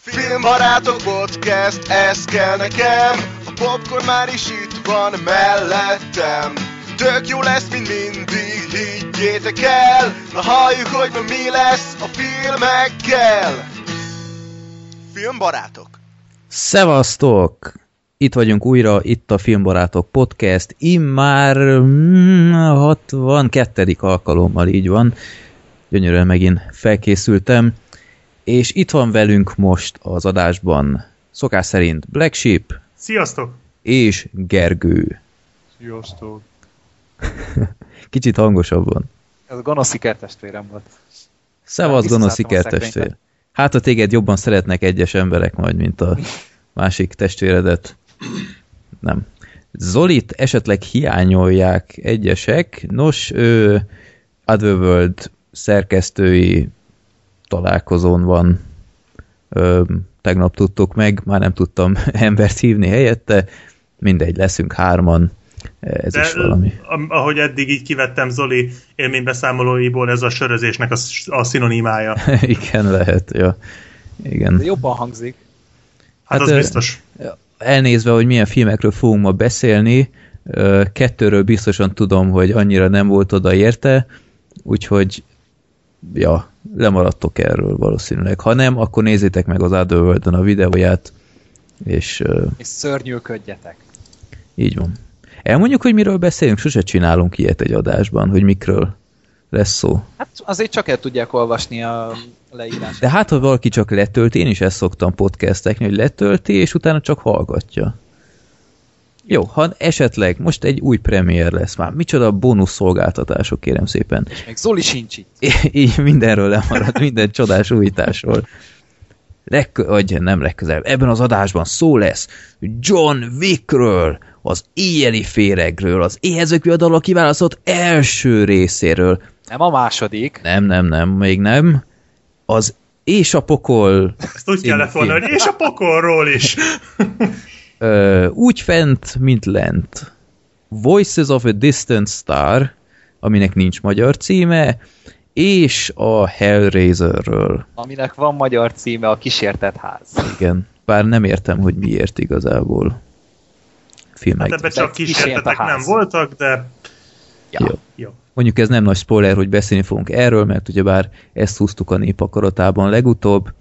Filmbarátok podcast, ez kell nekem A popcorn már is itt van mellettem Tök jó lesz, mint mindig, higgyétek el Na halljuk, hogy ma mi lesz a filmekkel Filmbarátok Szevasztok! Itt vagyunk újra, itt a Filmbarátok Podcast, immár mm, 62. alkalommal így van. Gyönyörűen megint felkészültem. És itt van velünk most az adásban szokás szerint Black Sheep Sziasztok! és Gergő. Sziasztok! Kicsit hangosabban. Ez a gonoszi kertestvérem volt. Szevasz, Visszaszálltam gonoszi a kertestvér. szekrénybe. Hát, ha téged jobban szeretnek egyes emberek majd, mint a másik testvéredet. Nem. Zolit esetleg hiányolják egyesek. Nos, ő Otherworld szerkesztői találkozón van. Ö, tegnap tudtuk meg, már nem tudtam embert hívni helyette. Mindegy, leszünk hárman. Ez De is valami. am- ahogy eddig így kivettem Zoli élménybeszámolóiból, ez a sörözésnek a, a szinonimája. Hát, Igen, lehet. Ja. Igen. De jobban hangzik. hát az ö, biztos. elnézve, hogy milyen filmekről fogunk ma beszélni, kettőről biztosan tudom, hogy annyira nem volt oda érte, úgyhogy ja, lemaradtok erről valószínűleg. Ha nem, akkor nézzétek meg az otherworld a videóját, és És szörnyűködjetek. így van. Elmondjuk, hogy miről beszélünk, sose csinálunk ilyet egy adásban, hogy mikről lesz szó. Hát azért csak el tudják olvasni a leírás. De hát, ha valaki csak letölti, én is ezt szoktam podcastekni, hogy letölti, és utána csak hallgatja. Jó, ha esetleg most egy új premier lesz már, micsoda bónusz szolgáltatások, kérem szépen. És még Zoli sincs itt. Így mindenről lemarad, minden csodás újításról. Legkö- vagy nem legközelebb, ebben az adásban szó lesz John Wickről, az éjjeli féregről, az éhezők viadalra kiválasztott első részéről, Nem a második. nem, nem, nem, még nem. Az És a pokol Ezt úgy kellett volna, hogy és a pokolról is. ö, úgy fent, mint lent. Voices of a Distant Star, aminek nincs magyar címe, és a Hellraiserről. Aminek van magyar címe a kísértett ház. Igen, bár nem értem, hogy miért igazából. Filmek. Hát ebbe csak kísértetek nem voltak, de Ja. Jó. jó. Mondjuk ez nem nagy spoiler, hogy beszélni fogunk erről, mert ugyebár ezt húztuk a nép akaratában legutóbb.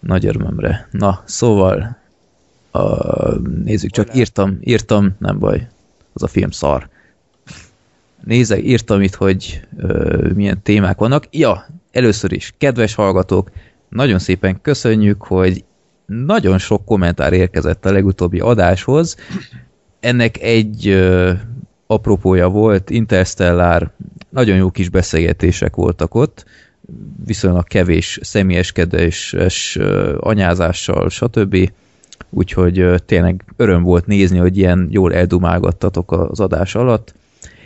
Nagy örömömre. Na, szóval a, nézzük, csak írtam, írtam, nem baj, az a film szar. Nézek, írtam itt, hogy ö, milyen témák vannak. Ja, először is, kedves hallgatók, nagyon szépen köszönjük, hogy nagyon sok kommentár érkezett a legutóbbi adáshoz. Ennek egy ö, apropója volt, Interstellar, nagyon jó kis beszélgetések voltak ott, viszonylag kevés személyeskedéses anyázással, stb. Úgyhogy tényleg öröm volt nézni, hogy ilyen jól eldumálgattatok az adás alatt,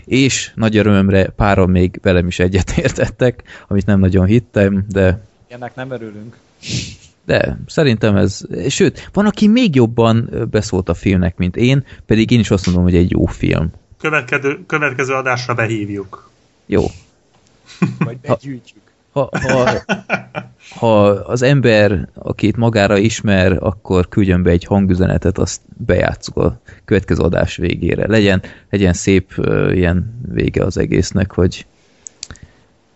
és nagy örömömre páran még velem is egyetértettek, amit nem nagyon hittem, de Ennek nem örülünk. de szerintem ez, sőt, van, aki még jobban beszólt a filmnek, mint én, pedig én is azt mondom, hogy egy jó film. Következő, következő adásra behívjuk. Jó. Vagy begyűjtjük. Ha, ha, ha az ember, akit magára ismer, akkor küldjön be egy hangüzenetet, azt bejátszuk a következő adás végére. Legyen, legyen szép uh, ilyen vége az egésznek, hogy És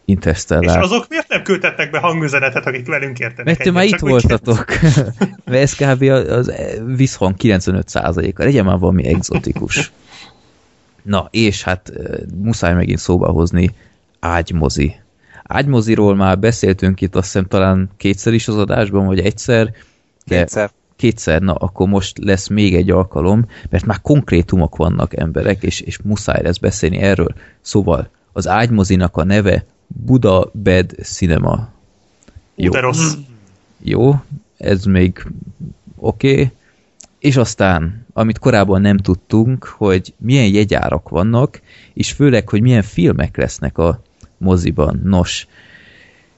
Interstellar. azok miért nem küldtetnek be hangüzenetet, akik velünk értenek Mert ti már itt voltatok. Mert ez kb. az visszhang 95%-a. Legyen már valami egzotikus. Na, és hát muszáj megint szóba hozni ágymozi. Ágymoziról már beszéltünk itt azt hiszem talán kétszer is az adásban, vagy egyszer, de Kétszer. kétszer, na akkor most lesz még egy alkalom, mert már konkrétumok vannak emberek, és, és muszáj lesz beszélni erről. Szóval az ágymozinak a neve Buda Bed Cinema. Ú, de rossz. Jó, ez még oké. Okay. És aztán, amit korábban nem tudtunk, hogy milyen jegyárak vannak, és főleg, hogy milyen filmek lesznek a moziban. Nos,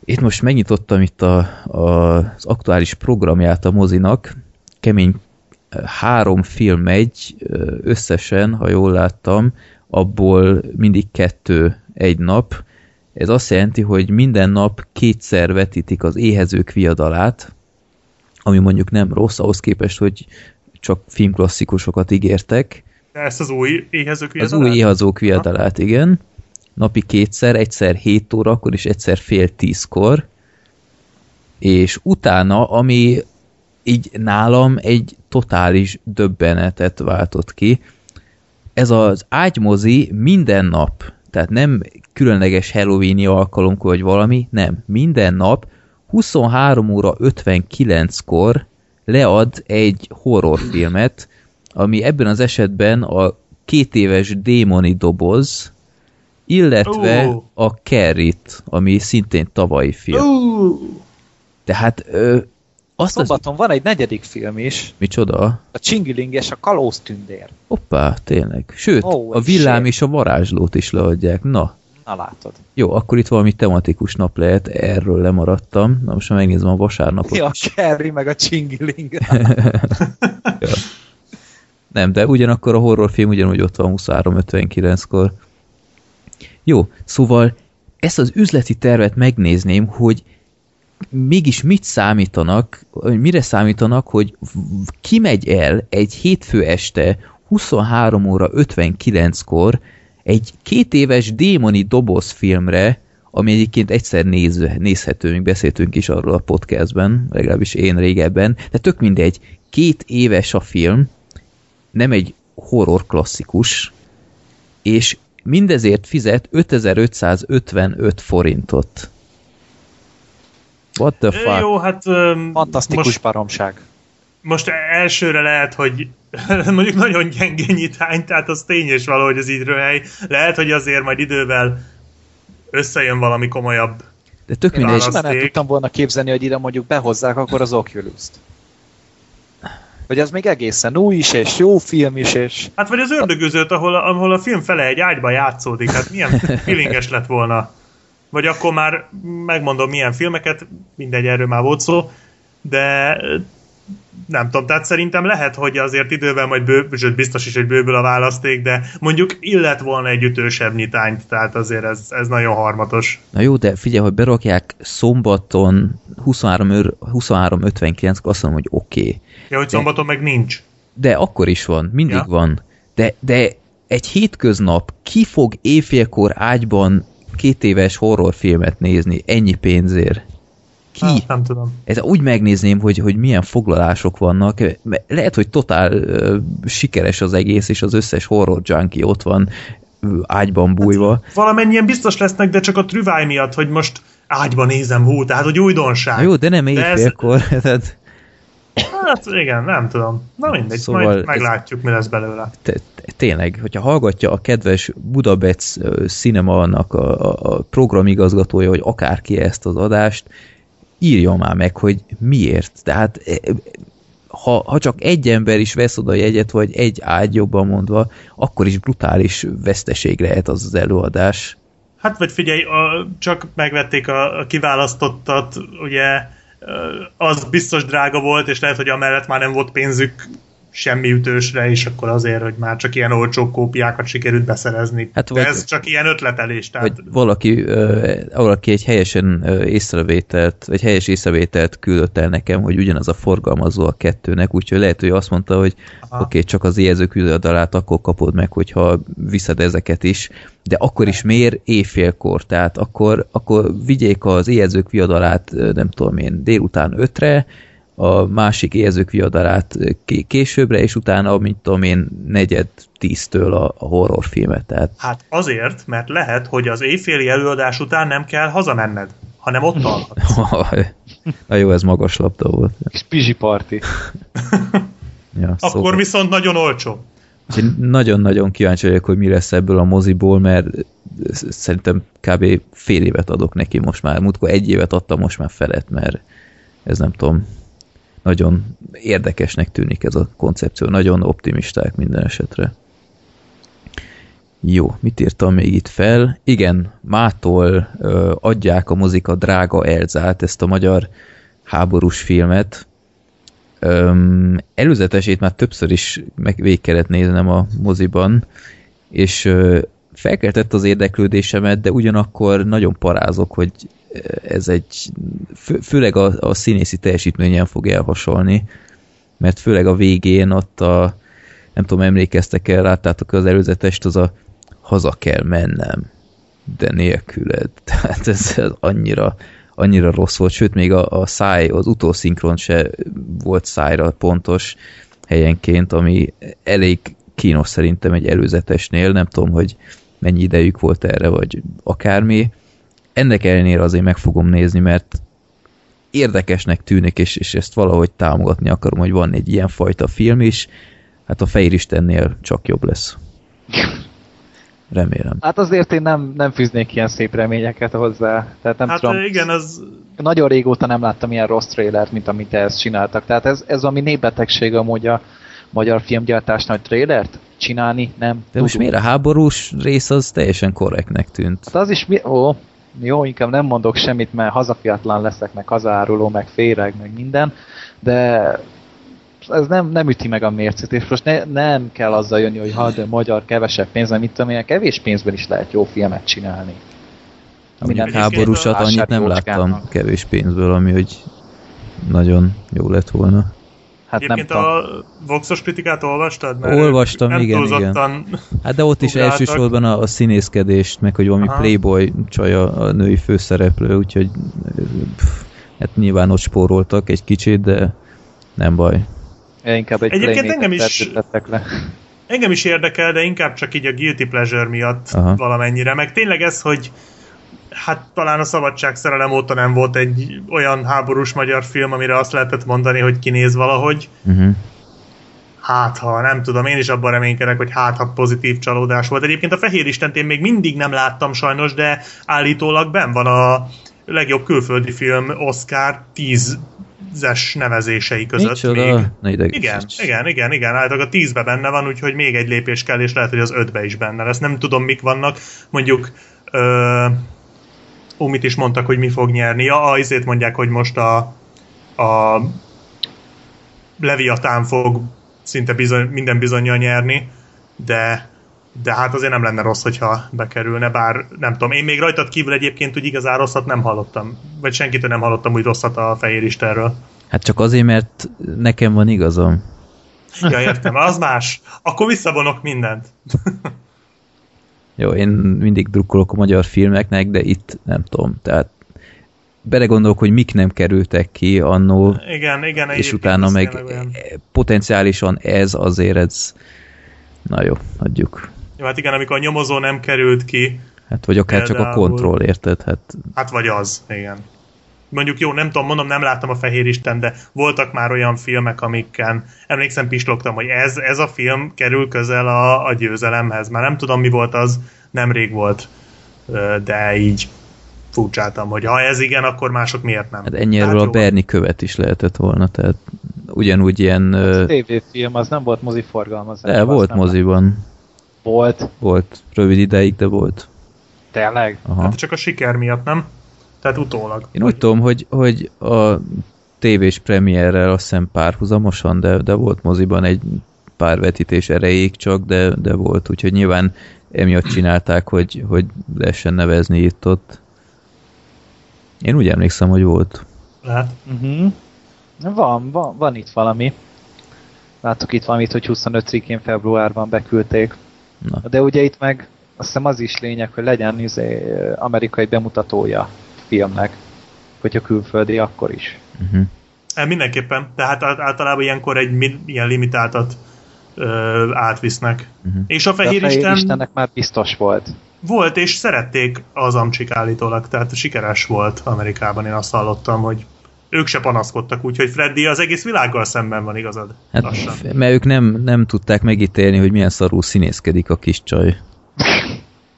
itt most megnyitottam itt a, a, az aktuális programját a mozinak, kemény három film megy összesen, ha jól láttam, abból mindig kettő egy nap. Ez azt jelenti, hogy minden nap kétszer vetítik az éhezők viadalát, ami mondjuk nem rossz ahhoz képest, hogy csak filmklasszikusokat ígértek. Ezt az új éhezők Az viadalát? új éhazók viadalát, igen. Napi kétszer, egyszer 7 órakor és egyszer fél tízkor. És utána, ami így nálam egy totális döbbenetet váltott ki, ez az ágymozi minden nap, tehát nem különleges Halloweeni alkalomkor vagy valami, nem, minden nap 23 óra 59-kor lead egy horrorfilmet, ami ebben az esetben a két éves démoni doboz, illetve Ó. a Carrie-t, ami szintén tavalyi film. Tehát ö, azt az... Szombaton van egy negyedik film is, Micsoda? a Csingiling és a Kalóz tündér. Hoppá, tényleg. Sőt, Ó, a villám shit. és a varázslót is leadják. Na, Na látod. jó, akkor itt valami tematikus nap lehet, erről lemaradtam. Na most megnézem a vasárnapot. Ja, a Carrie meg a Csingiling. Nem, de ugyanakkor a horrorfilm ugyanúgy ott van 23.59-kor. Jó, szóval ezt az üzleti tervet megnézném, hogy mégis mit számítanak, mire számítanak, hogy kimegy el egy hétfő este 23 óra 59-kor egy két éves démoni dobozfilmre, ami egyébként egyszer néz, nézhető, még beszéltünk is arról a podcastben, legalábbis én régebben, de tök mindegy, két éves a film, nem egy horror klasszikus, és mindezért fizet 5555 forintot. What the fuck? Jó, hát Fantasztikus most, baromság. most elsőre lehet, hogy mondjuk nagyon gyenge nyitány, tehát az tény és való, hogy az így röhely. Lehet, hogy azért majd idővel összejön valami komolyabb. De tök mindegy. nem tudtam volna képzelni, hogy ide mondjuk behozzák akkor az Oculus-t. Hogy ez még egészen új is, és jó film is, és Hát vagy az ördögözőt, ahol, a- ahol a film fele egy ágyban játszódik, hát milyen feelinges lett volna. Vagy akkor már megmondom milyen filmeket, mindegy, erről már volt szó, de nem tudom, tehát szerintem lehet, hogy azért idővel majd bő, sőt biztos is, hogy bővül a választék, de mondjuk illet volna egy ütősebb nyitányt, tehát azért ez, ez nagyon harmatos. Na jó, de figyelj, hogy berakják szombaton 23 őr- 23.59, azt mondom, hogy oké. Okay. Ja, hogy szombaton meg nincs. De akkor is van, mindig Ja. van. De, de egy hétköznap ki fog éjfélkor ágyban két éves horrorfilmet nézni ennyi pénzért? Ki? Hát, nem tudom. Ez úgy megnézném, hogy, hogy milyen foglalások vannak. Lehet, hogy totál ö, sikeres az egész, és az összes horror junkie ott van ö, ágyban bújva. Valamennyien biztos lesznek, de csak a trüváj miatt, hogy most ágyban nézem, hú, tehát hogy újdonság. Na jó, de nem De ez- éjfélkor. Tehát Hát igen, nem tudom. Na mindegy, Szóval majd meglátjuk, mi lesz belőle. tényleg, hogyha hallgatja a kedves Budapest Cinema-nak a, a, programigazgatója, hogy akárki ezt az adást, írja már meg, hogy miért. Tehát e, e, ha, ha csak egy ember is vesz oda jegyet, vagy egy ágy jobban mondva, akkor is brutális veszteség lehet az az előadás. Hát vagy figyelj, a, csak megvették a, a kiválasztottat, ugye az biztos drága volt, és lehet, hogy amellett már nem volt pénzük semmi ütősre, és akkor azért, hogy már csak ilyen olcsó kópiákat sikerült beszerezni. Hát De vagy- ez csak ilyen ötletelés, tehát Vagy valaki, ö, valaki egy helyesen észrevételt, vagy helyes észrevételt küldött el nekem, hogy ugyanaz a forgalmazó a kettőnek, úgyhogy lehet, hogy azt mondta, hogy oké, okay, csak az éjjelzők viadalát akkor kapod meg, hogyha viszed ezeket is, de akkor is miért éjfélkor? Tehát akkor, akkor vigyék az éjjelzők viadalát, nem tudom én, délután ötre, a másik ö, ké- későbbre, és utána, mint tudom én, negyed tíztől a, a horrorfilmet. Tehát Hát azért, mert lehet, hogy az éjféli előadás után nem kell hazamenned, hanem ott alhatsz. Na jó, ez magas labda volt. kis pizsi parti. Ja, Akkor szóval. viszont nagyon olcsó. Úgyhogy nagyon-nagyon kíváncsi vagyok, hogy mi lesz ebből a moziból, mert szerintem kb. fél évet adok neki most már. Múltkor egy évet adtam, most már felett, mert ez nem tudom, nagyon érdekesnek tűnik ez a koncepció. Nagyon optimisták minden esetre. Jó, mit írtam még itt fel? Igen, mától ö, adják a mozika Drága Elzát, ezt a magyar háborús filmet. Öm, előzetesét már többször is meg végig kellett néznem a moziban, és ö, felkeltett az érdeklődésemet, de ugyanakkor nagyon parázok, hogy ez egy, fő, főleg a, a színészi teljesítményen fog elhasolni, mert főleg a végén ott a, nem tudom, emlékeztek el, láttátok az előzetest, az a haza kell mennem, de nélküled. Tehát ez, ez annyira, annyira rossz volt, sőt még a, a száj, az utószinkron se volt szájra pontos helyenként, ami elég kínos szerintem egy előzetesnél, nem tudom, hogy mennyi idejük volt erre, vagy akármi. Ennek ellenére azért meg fogom nézni, mert érdekesnek tűnik, és, és ezt valahogy támogatni akarom, hogy van egy ilyen fajta film is, hát a Fehér Istennél csak jobb lesz. Remélem. Hát azért én nem, nem fűznék ilyen szép reményeket hozzá. Tehát nem Hát tudom, igen, az nagyon régóta nem láttam ilyen rossz trailert, mint amit ezt csináltak. Tehát ez, ez ami népbetegség amúgy a magyar filmgyártásnak trailert csinálni nem De most tudunk. miért a háborús rész az teljesen korrektnek tűnt? Hát az is mi... Ó, jó, inkább nem mondok semmit, mert hazafiatlan leszek, meg hazáruló, meg féreg, meg minden, de ez nem, nem üti meg a mércét, és most ne, nem kell azzal jönni, hogy ha, de magyar, kevesebb pénz, mit tudom én, kevés pénzben is lehet jó filmet csinálni. Ami nem háborúsat annyit nem láttam kevés pénzből, ami hogy nagyon jó lett volna. Hát nem Egyébként tudom. a Voxos kritikát olvastad? Mert Olvastam, nem igen, túlzottan... Hát de ott is Ugráltak. elsősorban a, a színészkedést, meg hogy valami Aha. playboy csaj a, a női főszereplő, úgyhogy pff, hát nyilván ott spóroltak egy kicsit, de nem baj. Ja, inkább egy Egyébként engem is- le. Engem is érdekel, de inkább csak így a guilty pleasure miatt Aha. valamennyire. Meg tényleg ez, hogy hát talán a szabadság szerelem óta nem volt egy olyan háborús magyar film, amire azt lehetett mondani, hogy kinéz valahogy. Uh-huh. Hát ha, nem tudom, én is abban reménykedek, hogy hát ha pozitív csalódás volt. Egyébként a Fehér Istent én még mindig nem láttam sajnos, de állítólag ben van a legjobb külföldi film Oscar 10-es nevezései között Micsoda? még. Na ideges. Igen, igen, igen, igen, állítólag a 10-be benne van, úgyhogy még egy lépés kell, és lehet, hogy az 5-be is benne lesz. Nem tudom, mik vannak. Mondjuk, ö, ó, mit is mondtak, hogy mi fog nyerni. Ja, azért mondják, hogy most a, a Leviatán fog szinte bizony, minden bizonyal nyerni, de de hát azért nem lenne rossz, hogyha bekerülne, bár nem tudom, én még rajtad kívül egyébként úgy igazán rosszat nem hallottam, vagy senkitől nem hallottam úgy rosszat a Fehér Istenről. Hát csak azért, mert nekem van igazam. Ja, értem, az más. Akkor visszavonok mindent. Jó, én mindig drukkolok a magyar filmeknek, de itt nem tudom, tehát belegondolok, hogy mik nem kerültek ki annó, Igen, igen. és utána meg olyan. potenciálisan ez azért ez na jó, adjuk. Jó, hát igen, amikor a nyomozó nem került ki, Hát vagy akár csak a Például- kontroll, érted? Hát hát vagy az, igen. Mondjuk jó, nem tudom, mondom, nem láttam a Fehér Isten, de voltak már olyan filmek, amiken emlékszem, pislogtam, hogy ez, ez a film kerül közel a, a győzelemhez. Már nem tudom, mi volt az, nemrég volt, de így furcsáltam, hogy ha ez igen, akkor mások miért nem. Hát ennyiről a. Berni követ is lehetett volna, tehát ugyanúgy ilyen... ö, TV-film, az nem volt moziforgalmazás. De volt nem moziban. Volt. Volt. Rövid ideig, de volt. Tényleg? Aha. Hát csak a siker miatt, nem? Tehát utólag. Én úgy tudom, hogy, hogy a tévés premierrel azt hiszem párhuzamosan, de, de volt moziban egy pár vetítés erejéig csak, de, de volt, úgyhogy nyilván emiatt csinálták, hogy, hogy lehessen nevezni itt-ott. Én úgy emlékszem, hogy volt. Lehet. Uh-huh. Van, van, van itt valami. Látok itt valamit, hogy 25-én februárban beküldték. Na. De ugye itt meg azt hiszem az is lényeg, hogy legyen izé, amerikai bemutatója filmnek. Hogyha külföldi, akkor is. Uh-huh. E, mindenképpen. Tehát át- általában ilyenkor egy ilyen limitáltat ö, átvisznek. Uh-huh. És a De a Fehér Fehér Isten Istennek már biztos volt. volt, és szerették az amcsik állítólag, tehát sikeres volt Amerikában, én azt hallottam, hogy ők se panaszkodtak, úgyhogy Freddy az egész világgal szemben van igazad. Hát, Lassan. mert ők nem, nem tudták megítélni, hogy milyen szarú színészkedik a kis csaj.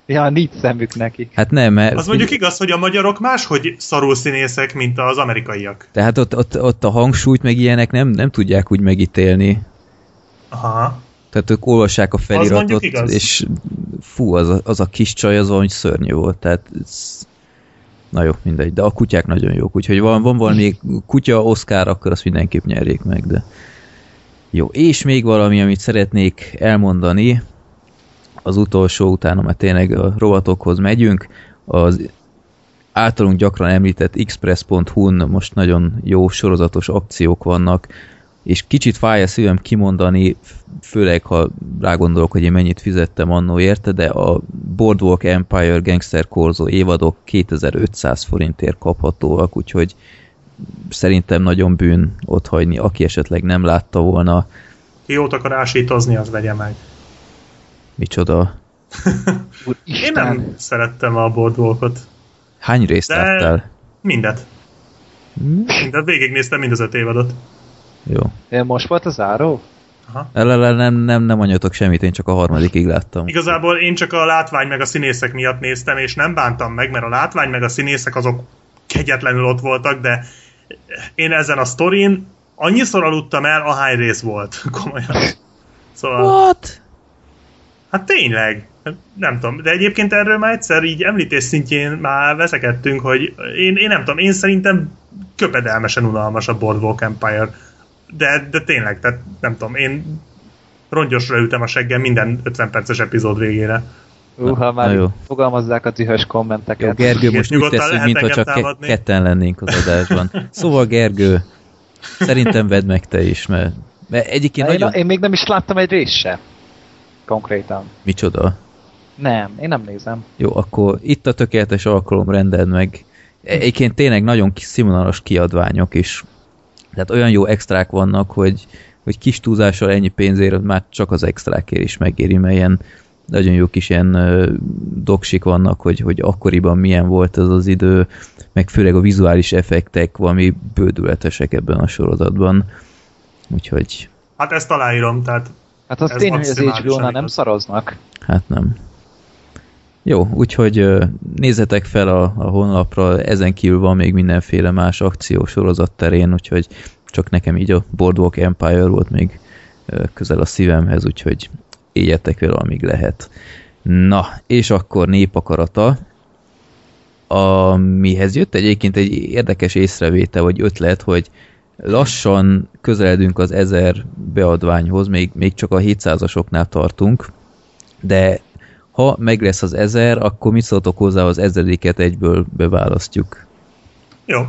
Ja, nincs szemük neki. Hát nem, mert... Az mondjuk igaz, hogy a magyarok máshogy szarul színészek, mint az amerikaiak. Tehát ott, ott, ott a hangsúlyt meg ilyenek nem, nem tudják úgy megítélni. Aha. Tehát ők olvassák a mondjuk feliratot, igaz. és fú, az a, az a kis csaj az valami szörnyű volt. Tehát ez... Na jó, mindegy, de a kutyák nagyon jók, úgyhogy van, van valami kutya Oscar, akkor azt mindenképp nyerjék meg, de jó. És még valami, amit szeretnék elmondani, az utolsó, utána már tényleg a rovatokhoz megyünk, az általunk gyakran említett express.hu-n most nagyon jó sorozatos akciók vannak, és kicsit fáj a szívem kimondani, főleg ha rágondolok, hogy én mennyit fizettem annó érte, de a Boardwalk Empire Gangster Corzo évadok 2500 forintért kaphatóak, úgyhogy szerintem nagyon bűn ott hagyni, aki esetleg nem látta volna. Ki jót akar ásítozni, az vegye meg. Micsoda? Én nem szerettem a Boardwalkot. Hány részt De- láttál? Mindet. Mindet végignéztem mind az öt évadot. Jó. De Most volt a záró? Aha. Elele nem, nem, nem anyagtok semmit, én csak a harmadikig láttam. Igazából én csak a látvány meg a színészek miatt néztem, és nem bántam meg, mert a látvány meg a színészek azok kegyetlenül ott voltak, de én ezen a sztorin annyiszor aludtam el, ahány rész volt. Komolyan. Szóval, What? Hát tényleg. Nem tudom, de egyébként erről már egyszer így említés szintjén már veszekedtünk, hogy én, én nem tudom, én szerintem köpedelmesen unalmas a Boardwalk Empire. De, de tényleg, tehát nem tudom, én rongyosra ütem a seggem minden 50 perces epizód végére. Uha, Na már jó. itt fogalmazzák a dühös Jó, kommenteket. Gergő, most úgy teszünk, mintha csak támadni. ketten lennénk az adásban. Szóval Gergő, szerintem vedd meg te is, mert, mert egyébként én, nagyon... én még nem is láttam egy részt se. Konkrétan. Micsoda? Nem, én nem nézem. Jó, akkor itt a tökéletes alkalom, rendeld meg. Egyébként tényleg nagyon kis színvonalas kiadványok is. Tehát olyan jó extrák vannak, hogy, hogy kis túlzással ennyi pénzért már csak az extrákért is megéri, mert ilyen nagyon jó kis ilyen doksik vannak, hogy, hogy akkoriban milyen volt ez az idő, meg főleg a vizuális effektek valami bődületesek ebben a sorozatban. Úgyhogy Hát ezt aláírom, tehát Hát az Ez tény, hogy az HBO-nál nem szaroznak. Hát nem. Jó, úgyhogy nézzetek fel a, a honlapra, ezen kívül van még mindenféle más akció sorozat terén, úgyhogy csak nekem így a Boardwalk Empire volt még közel a szívemhez, úgyhogy éljetek vele, amíg lehet. Na, és akkor népakarata, amihez jött egyébként egy érdekes észrevétel, vagy ötlet, hogy lassan közeledünk az 1000 beadványhoz, még, még csak a 700-asoknál tartunk, de ha meg lesz az 1000, akkor mit szóltok hozzá az ezrediket egyből beválasztjuk? jó.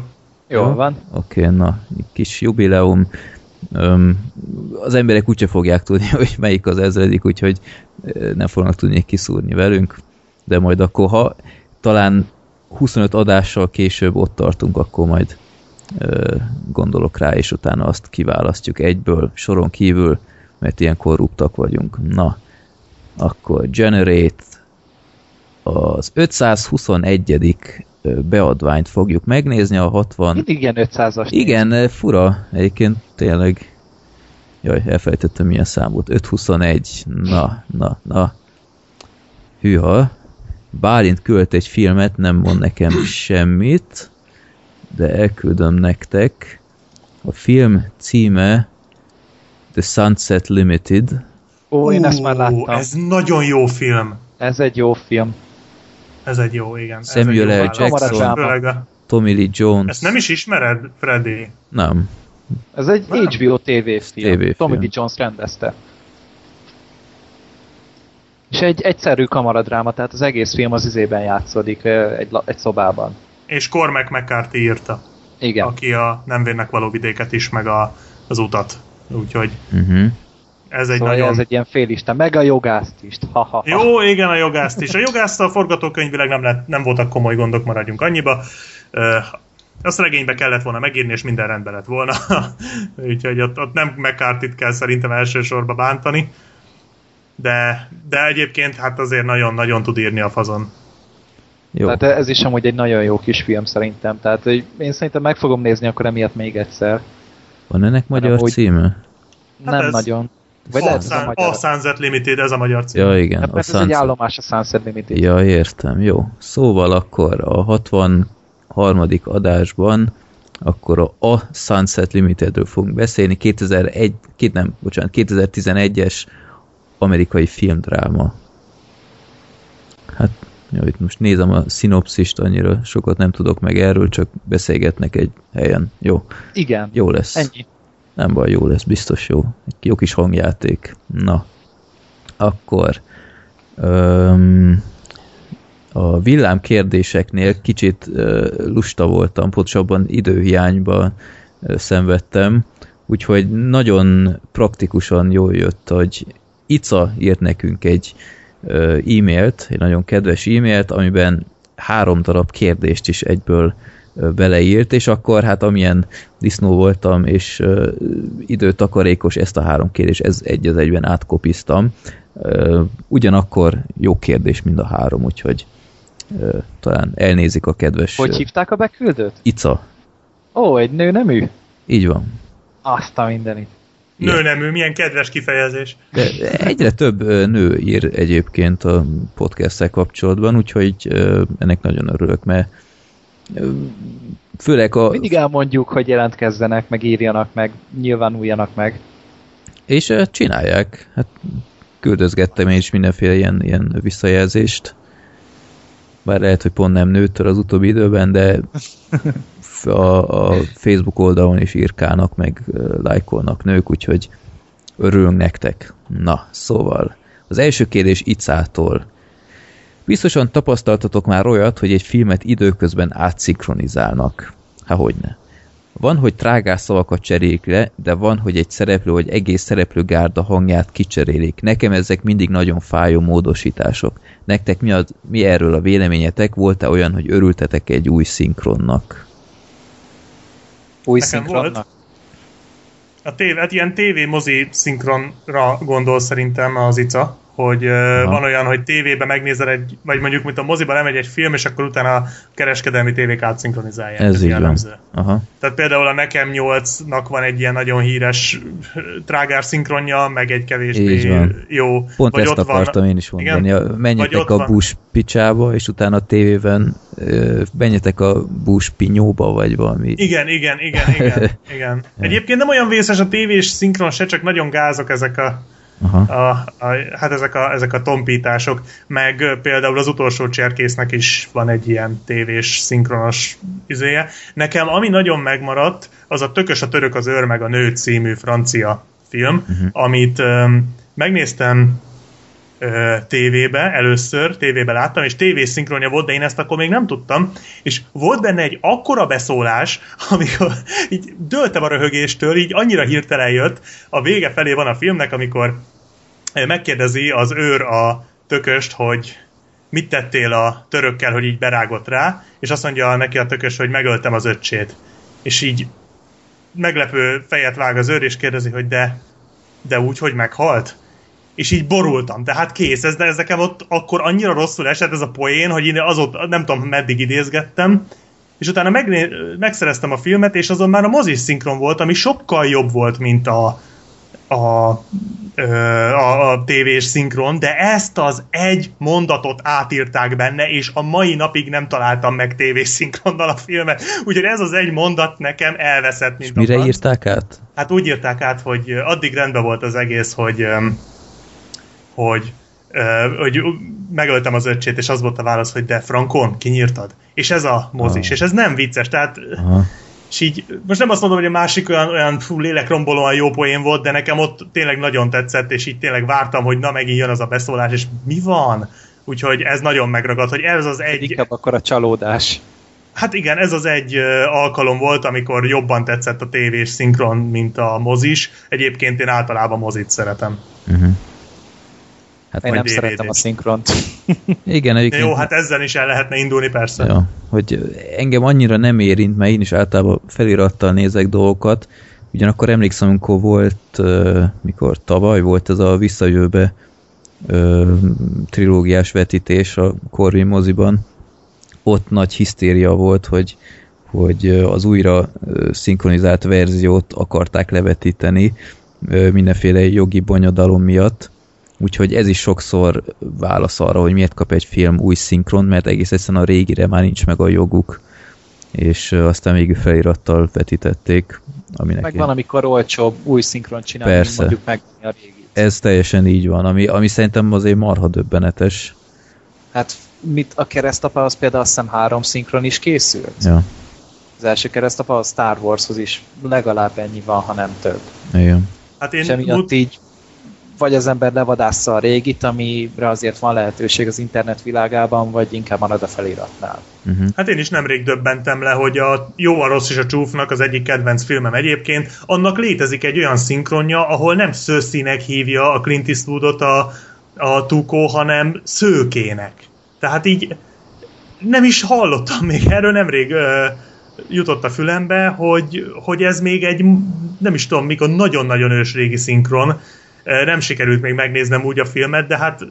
Jó van. Oké, okay, na, egy kis jubileum. Öm, az emberek úgyse fogják tudni, hogy melyik az ezredik, úgyhogy nem fognak tudni kiszúrni velünk, de majd akkor, ha talán 25 adással később ott tartunk, akkor majd gondolok rá, és utána azt kiválasztjuk egyből, soron kívül, mert ilyen korruptak vagyunk. Na, akkor Generate az 521. ö, beadványt fogjuk megnézni, a 60 Mindig ilyen 500-as. igen, eh, fura. Egyébként tényleg... Jaj, elfelejtettem milyen számot. 521. Na, na, na. Hűha. Bálint költ egy filmet, nem mond nekem semmit, de elküldöm nektek. A film címe The Sunset Limited. Ó, én ezt már láttam. Ez nagyon jó film. Ez egy jó film. Ez egy jó, igen. Samuel L. Jackson. Tommy Lee Jones. Ezt nem is ismered, Freddy? Nem. Ez egy Nem. HBO TV film. TV film. Tommy Lee Jones rendezte. És egy egyszerű kamaradráma, tehát az egész film az izében játszódik, egy, egy szobában. És Cormac McCarthy írta, Igen. aki a Nem vérnek való vidéket is, meg a, az utat. Úgyhogy Uh-huh. ez egy Szóval nagyon... ez egy ilyen félisten, meg a jogászt is. Ha, ha, ha. Jó, igen, a jogászt is. A jogászt a forgatókönyvileg nem, lett, nem voltak komoly gondok, maradjunk annyiba. Ö, Azt regénybe kellett volna megírni, és minden rendben lett volna. Úgyhogy ott, ott nem McCarthy-t kell szerintem elsősorban bántani. De, de egyébként hát azért nagyon-nagyon tud írni a fazon. Jó. Tehát ez is amúgy egy nagyon jó kis film szerintem. Tehát hogy én szerintem meg fogom nézni akkor emiatt még egyszer. Van ennek magyar amúgy- címe? Hát nem ez- nagyon. Vagy A, lehet, a magyar. a Sunset Limited, ez a magyar cím. Ja, igen. Hát a ez egy Sunset. állomás a Sunset Limited. Ja, értem, jó. Szóval akkor a 63. adásban akkor a, a Sunset Limitedről fogunk beszélni, 2001, két, nem, bocsánat, 2011-es amerikai filmdráma. Hát, jó, itt most nézem a szinopszist, annyira sokat nem tudok meg erről, csak beszélgetnek egy helyen. Jó, Igen. jó lesz. Ennyi. Nem baj, jó lesz, biztos jó. Egy jó kis hangjáték. Na, akkor um, a villám kérdéseknél kicsit lusta voltam, pontosabban időhiányban szenvedtem, úgyhogy nagyon praktikusan jól jött, hogy Ica írt nekünk egy e-mailt, egy nagyon kedves e-mailt, amiben három darab kérdést is egyből beleírt, és akkor hát amilyen disznó voltam, és uh, időtakarékos ezt a három kérdés, ez egy az egyben átkopiztam. Uh, ugyanakkor jó kérdés mind a három, úgyhogy uh, talán elnézik a kedves... Hogy hívták a beküldőt? Ica. Ó, egy nő nemű? Így van. Azt a mindenit. Nőnemű, milyen kedves kifejezés. De egyre több nő ír egyébként a podcast kapcsolatban, úgyhogy ennek nagyon örülök, mert főleg a... Mindig elmondjuk, hogy jelentkezzenek, meg írjanak meg, nyilvánuljanak meg. És csinálják. Hát küldözgettem én is mindenféle ilyen, ilyen visszajelzést. Bár lehet, hogy pont nem nőttől az utóbbi időben, de a, a Facebook oldalon is írkálnak, meg lájkolnak nők, úgyhogy örülünk nektek. Na, szóval az első kérdés Icától. Biztosan tapasztaltatok már olyat, hogy egy filmet időközben átszinkronizálnak. Há, hogyne. Van, hogy trágás szavakat cserélik le, de van, hogy egy szereplő vagy egész szereplőgárda hangját kicserélik. Nekem ezek mindig nagyon fájó módosítások. Nektek mi, az, mi erről a véleményetek? Volt-e olyan, hogy örültetek egy új szinkronnak? Új Nekem szinkronnak? Volt. A tév, hát ilyen tévé-mozi szinkronra gondol szerintem az Ica hogy Aha. van olyan, hogy tévében megnézel egy, vagy mondjuk, mint a moziban lemegy egy film, és akkor utána a kereskedelmi tévék átszinkronizálják. Ez, így van. Aha. Tehát például a Nekem 8-nak van egy ilyen nagyon híres trágár szinkronja, meg egy kevésbé jó. Pont vagy ezt ott akartam van, én is mondani. Igen? Menjetek a Bush picsába, és utána a tévében menjetek a Bush pinyóba, vagy valami. Igen, igen, igen, igen. igen. Egyébként nem olyan vészes a tévés szinkron se, csak nagyon gázok ezek a Aha. A, a, hát ezek a, ezek a tompítások, meg például az utolsó cserkésznek is van egy ilyen tévés, szinkronos izéje. Nekem ami nagyon megmaradt, az a Tökös a török az őr meg a nő című francia film, uh-huh. amit um, megnéztem tévébe először, tévébe láttam, és tévés szinkronja volt, de én ezt akkor még nem tudtam, és volt benne egy akkora beszólás, amikor így dőltem a röhögéstől, így annyira hirtelen jött, a vége felé van a filmnek, amikor megkérdezi az őr a tököst, hogy mit tettél a törökkel, hogy így berágott rá, és azt mondja neki a tökös, hogy megöltem az öccsét. És így meglepő fejet vág az őr, és kérdezi, hogy de, de úgy, hogy meghalt? És így borultam. Tehát kész, ez, de ez nekem ott akkor annyira rosszul esett ez a poén, hogy én azot nem tudom meddig idézgettem, és utána meg, megszereztem a filmet, és azon már a mozis szinkron volt, ami sokkal jobb volt, mint a, a, a, a tévés szinkron, de ezt az egy mondatot átírták benne, és a mai napig nem találtam meg tévés szinkronnal a filmet, úgyhogy ez az egy mondat nekem elveszett, mint és mire a írták át? Hát úgy írták át, hogy addig rendben volt az egész, hogy hogy, uh, hogy megöltem az öccsét, és az volt a válasz, hogy de Frankon, kinyírtad? És ez a mozis, ah. és ez nem vicces, tehát Aha. és így, most nem azt mondom, hogy a másik olyan, olyan fú, lélekrombolóan jó poén volt, de nekem ott tényleg nagyon tetszett, és így tényleg vártam, hogy na megint jön az a beszólás, és mi van? Úgyhogy ez nagyon megragad, hogy ez az egy... Inkább akkor a csalódás. Hát igen, ez az egy alkalom volt, amikor jobban tetszett a tévés szinkron, mint a mozis. Egyébként én általában mozit szeretem. Uh-huh. Hát Én nem DVD szeretem a szinkront. Igen, egyébként... Jó, hát ezzel is el lehetne indulni, persze. Jó, hogy engem annyira nem érint, mert én is általában felirattal nézek dolgokat, ugyanakkor emlékszem, amikor volt, mikor tavaly volt ez a visszajövőbe trilógiás vetítés a Corvin moziban, ott nagy hisztéria volt, hogy, hogy az újra szinkronizált verziót akarták levetíteni mindenféle jogi bonyodalom miatt, Úgyhogy ez is sokszor válasz arra, hogy miért kap egy film új szinkron, mert egész egyszerűen a régire már nincs meg a joguk, és aztán végül felirattal vetítették. Aminek meg van, amikor olcsóbb új szinkron csinálni, Persze. mondjuk meg a régi. Ez teljesen így van, ami, ami szerintem azért marha döbbenetes. Hát mit a keresztapa, az például azt hiszem három szinkron is készült. Ja. Az első keresztapa a Star Warshoz is legalább ennyi van, ha nem több. Igen. Hát én És emiatt múlt... így vagy az ember levadásza a régit, amire azért van lehetőség az internet világában, vagy inkább marad a feliratnál. Uh-huh. Hát én is nemrég döbbentem le, hogy a Jó, a Rossz és a Csúfnak az egyik kedvenc filmem egyébként, annak létezik egy olyan szinkronja, ahol nem szőszínek hívja a Clint Eastwoodot a, a Tukó, hanem szőkének. Tehát így nem is hallottam még erről nemrég ö, jutott a fülembe, hogy, hogy ez még egy, nem is tudom, mikor nagyon-nagyon ősrégi szinkron, nem sikerült még megnéznem úgy a filmet, de hát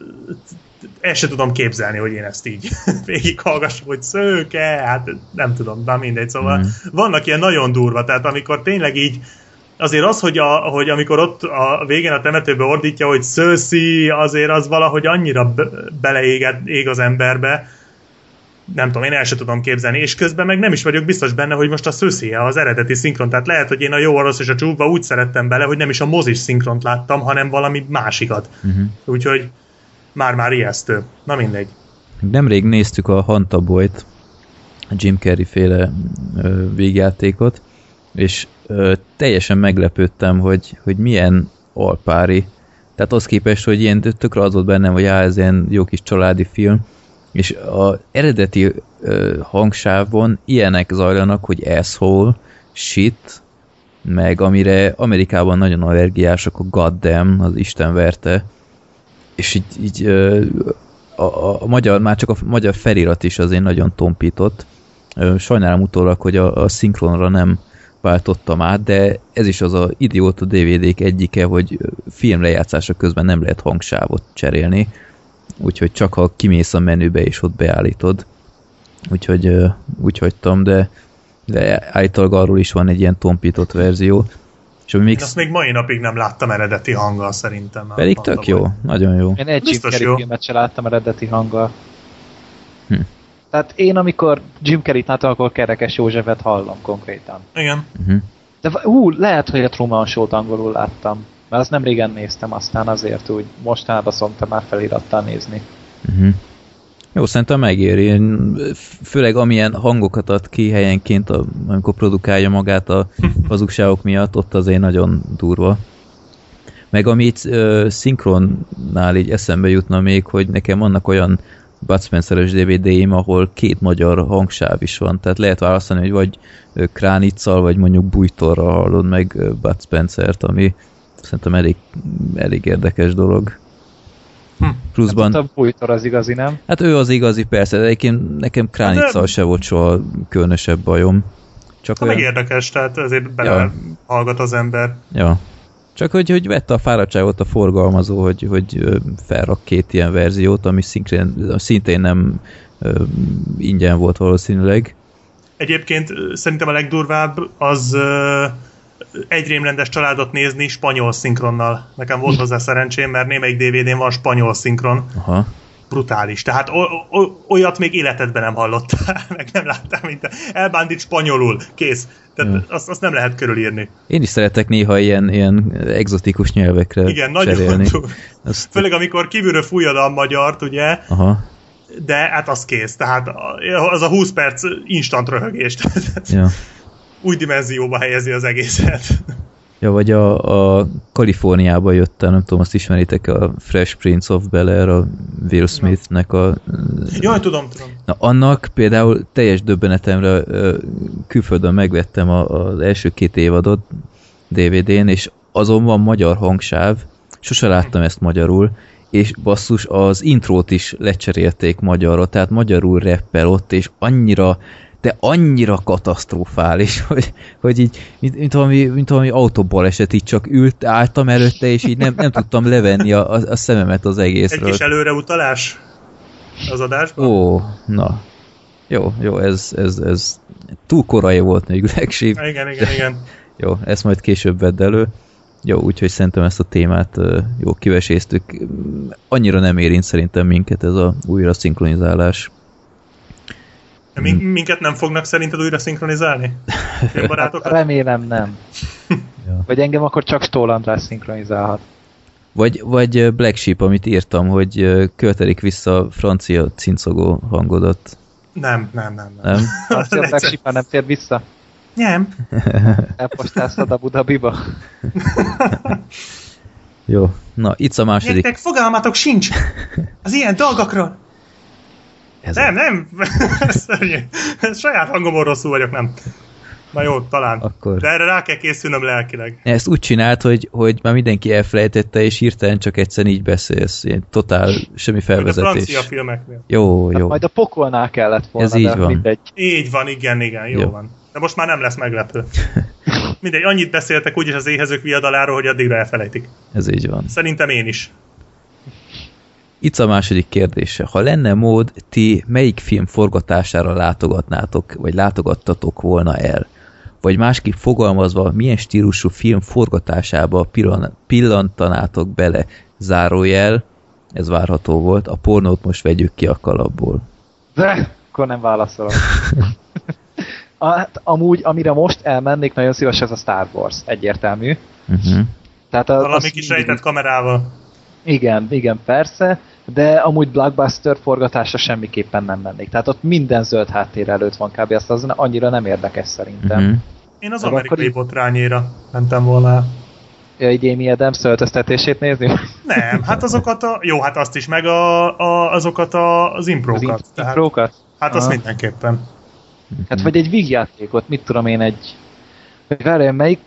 el se tudom képzelni, hogy én ezt így végighallgassam, hogy szőke, hát nem tudom, de mindegy, szóval mm. vannak ilyen nagyon durva, tehát amikor tényleg így azért az, hogy, a, hogy amikor ott a végén a temetőbe ordítja, hogy szőszi, azért az valahogy annyira be, beleég ég az emberbe, nem tudom, én el sem tudom képzelni, és közben meg nem is vagyok biztos benne, hogy most a szőszéje az eredeti szinkron, tehát lehet, hogy én a jó, a rossz és a csúfba úgy szerettem bele, hogy nem is a mozis szinkront láttam, hanem valami másikat. Uh-huh. Úgyhogy már-már ijesztő. Na mindegy. Nemrég néztük a Hantaboyt, a Jim Carrey féle ö, végjátékot, és ö, teljesen meglepődtem, hogy, hogy milyen alpári. Tehát az képest, hogy ilyen tökre az volt bennem, hogy á, ez ilyen jó kis családi film, és az eredeti ö, hangsávon ilyenek zajlanak, hogy asshole, shit, meg amire Amerikában nagyon allergiások a goddamn, az Isten verte, és így, így ö, a, a, a magyar, már csak a magyar felirat is azért nagyon tompított. Ö, sajnálom utólag, hogy a, a szinkronra nem váltottam át, de ez is az a idióta DVD-k egyike, hogy filmlejátszása közben nem lehet hangsávot cserélni, úgyhogy csak ha kimész a menübe és ott beállítod. Úgyhogy úgy hagytam, de, de állítólag arról is van egy ilyen tompított verzió. És még... Azt még mai napig nem láttam eredeti hanggal szerintem. Pedig tök jó, nagyon jó. Én egy Jim Carrey filmet sem láttam eredeti hanggal. Hm. Tehát én, amikor Jim Carrey-t látom, akkor Kerekes Józsefet hallom konkrétan. Igen. Uh-huh. De ú, lehet, hogy a Truman Show-t angolul láttam. Mert azt nem régen néztem, aztán azért úgy mostanában szoktam már felirattal nézni. Uh-huh. Jó, szerintem megéri. Főleg amilyen hangokat ad ki helyenként, amikor produkálja magát a hazugságok miatt, ott azért nagyon durva. Meg amit uh, szinkronnál így eszembe jutna még, hogy nekem vannak olyan Bud Spencer-es DVD-im, ahol két magyar hangsáv is van, tehát lehet választani, hogy vagy Kránicsal, vagy mondjuk Bújtorra hallod meg Bud Spencer-t, ami Szerintem elég, elég érdekes dolog. Hm. Pluszban... Hát a Bújtor az igazi, nem? Hát ő az igazi, persze, de egyébként nekem Kránicsal de... se volt soha különösebb bajom. Csak olyan... érdekes, tehát ezért bele ja. hallgat az ember. Ja. Csak hogy, hogy vette a fáradtságot a forgalmazó, hogy, hogy felrak két ilyen verziót, ami szintén, szintén nem ö, ingyen volt valószínűleg. Egyébként szerintem a legdurvább az ö, egy rémrendes családot nézni spanyol szinkronnal. Nekem volt hozzá szerencsém, mert némelyik DVD-n van spanyol szinkron. Aha. Brutális. Tehát o- o- olyat még életedben nem hallottál, meg nem láttál, mint elbándít spanyolul. Kész. Tehát ja. azt, azt nem lehet körülírni. Én is szeretek néha ilyen, ilyen exotikus nyelvekre Igen, nagyon azt... Főleg amikor kívülről fújod a magyart, ugye? Aha. De hát az kész. Tehát az a 20 perc instant röhögés. ja új dimenzióba helyezi az egészet. Ja, vagy a, a Kaliforniába jöttem, nem tudom, azt ismeritek, a Fresh Prince of Bel-Air, a Will Smithnek a... Jaj, tudom, tudom. Na, annak például teljes döbbenetemre külföldön megvettem az első két évadot DVD-n, és azon van magyar hangsáv, sose láttam ezt magyarul, és basszus, az intrót is lecserélték magyarra, tehát magyarul reppel ott, és annyira de annyira katasztrofális, hogy, hogy így, mint, mint, valami, mint valami autóbaleset, így csak ült, álltam előtte, és így nem, nem tudtam levenni a, a, a szememet az egészről. Egy kis előreutalás az adásban? Ó, na. Jó, jó, ez, ez, ez túl korai volt még legsív. Igen, igen, igen. Jó, ezt majd később vedd elő. Jó, úgyhogy szerintem ezt a témát jó kiveséztük. Annyira nem érint szerintem minket ez a újra szinkronizálás. Min- minket nem fognak szerinted újra szinkronizálni? Barátokat? Remélem nem. ja. Vagy engem akkor csak Stól András szinkronizálhat. Vagy, vagy Black Sheep, amit írtam, hogy követelik vissza a francia cincogó hangodat. Nem, nem, nem. Nem? nem? Azt a Black Sheep nem tér vissza? Nem. Elpostáztad a Budabiba? Jó, Na, itt a második. Nektek fogalmatok sincs az ilyen dolgokról. Ez Nem, nem. Szörnyű. Saját hangomon rosszul vagyok, nem. Na jó, talán. Akkor- De erre rá kell készülnöm lelkileg. Ezt úgy csinált, hogy, hogy már mindenki elfelejtette, és hirtelen csak egyszer így beszélsz. Ilyen totál semmi Mint a felvezetés. francia filmeknél. Jó, Hát jó. majd a pokolnál kellett volna, Ez így de van. mindegy. Így van, igen, igen, jó, Jó. van. De most már nem lesz meglepő. Mindegy, annyit beszéltek úgyis az éhezők viadaláról, hogy addigra elfelejtik. Ez így van. Szerintem én is. Itt a második kérdése. Ha lenne mód, ti melyik film forgatására látogatnátok, vagy látogattatok volna el? Vagy másképp fogalmazva, milyen stílusú film forgatásába pillan- pillantanátok bele? Zárójel, ez várható volt, a pornót most vegyük ki a kalapból. De, akkor nem válaszolok. A- Hát, amúgy, amire most elmennék nagyon szíves, ez a Star Wars. Egyértelmű. Uh-huh. Tehát a, Valami kis mindig- rejtett kamerával. Igen, igen, persze, de amúgy blockbuster forgatásra semmiképpen nem mennék. Tehát ott minden zöld háttér előtt van kb. Azt az annyira nem érdekes szerintem. Uh-huh. Én az akkor amerikai így- botrányéra mentem volna. Ja, így Amy Adams öltöztetését nézni? Nem, hát azokat a... Jó, hát azt is, meg a, a, azokat a, az Az imprókat. int- Tehát, hát azt Aha. mindenképpen. Hát vagy egy vígjátékot, mit tudom én, egy... Várjál, melyik?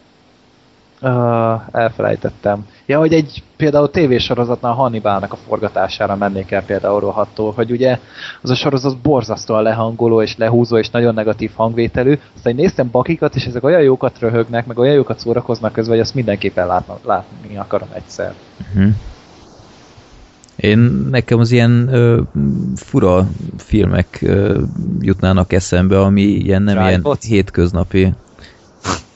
Uh, elfelejtettem. Ja, hogy egy például tévésorozatnál Hannibalnak a forgatására mennék el például rohadtól, hogy ugye az a sorozat borzasztóan lehangoló és lehúzó és nagyon negatív hangvételű. Aztán néztem bakikat, és ezek olyan jókat röhögnek, meg olyan jókat szórakoznak közben, hogy azt mindenképpen látna, látni akarom egyszer. Uh-huh. Én nekem az ilyen ö, fura filmek ö, jutnának eszembe, ami ilyen nem ilyen Drive-ot? hétköznapi.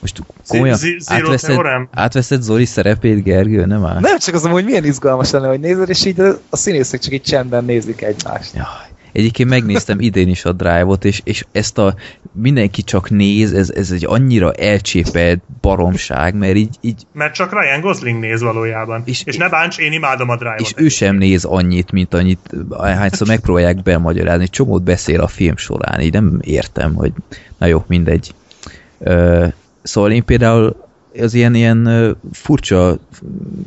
Most komolyan átveszed, átveszed Zoli szerepét, Gergő, nem áll? Nem csak az, hogy milyen izgalmas lenne, hogy nézed, és így a, színészek csak így csendben nézik egymást. Jaj. Egyébként megnéztem idén is a Drive-ot, és, és ezt a mindenki csak néz, ez, ez egy annyira elcsépelt baromság, mert így, így Mert csak Ryan Gosling néz valójában. És- És, ne bánts, én imádom a Drive-ot. és ő sem néz annyit, mint annyit, hányszor megpróbálják bemagyarázni, csomót beszél a film során, így nem értem, hogy na jó, mindegy. Ö, szóval én például az ilyen, ilyen furcsa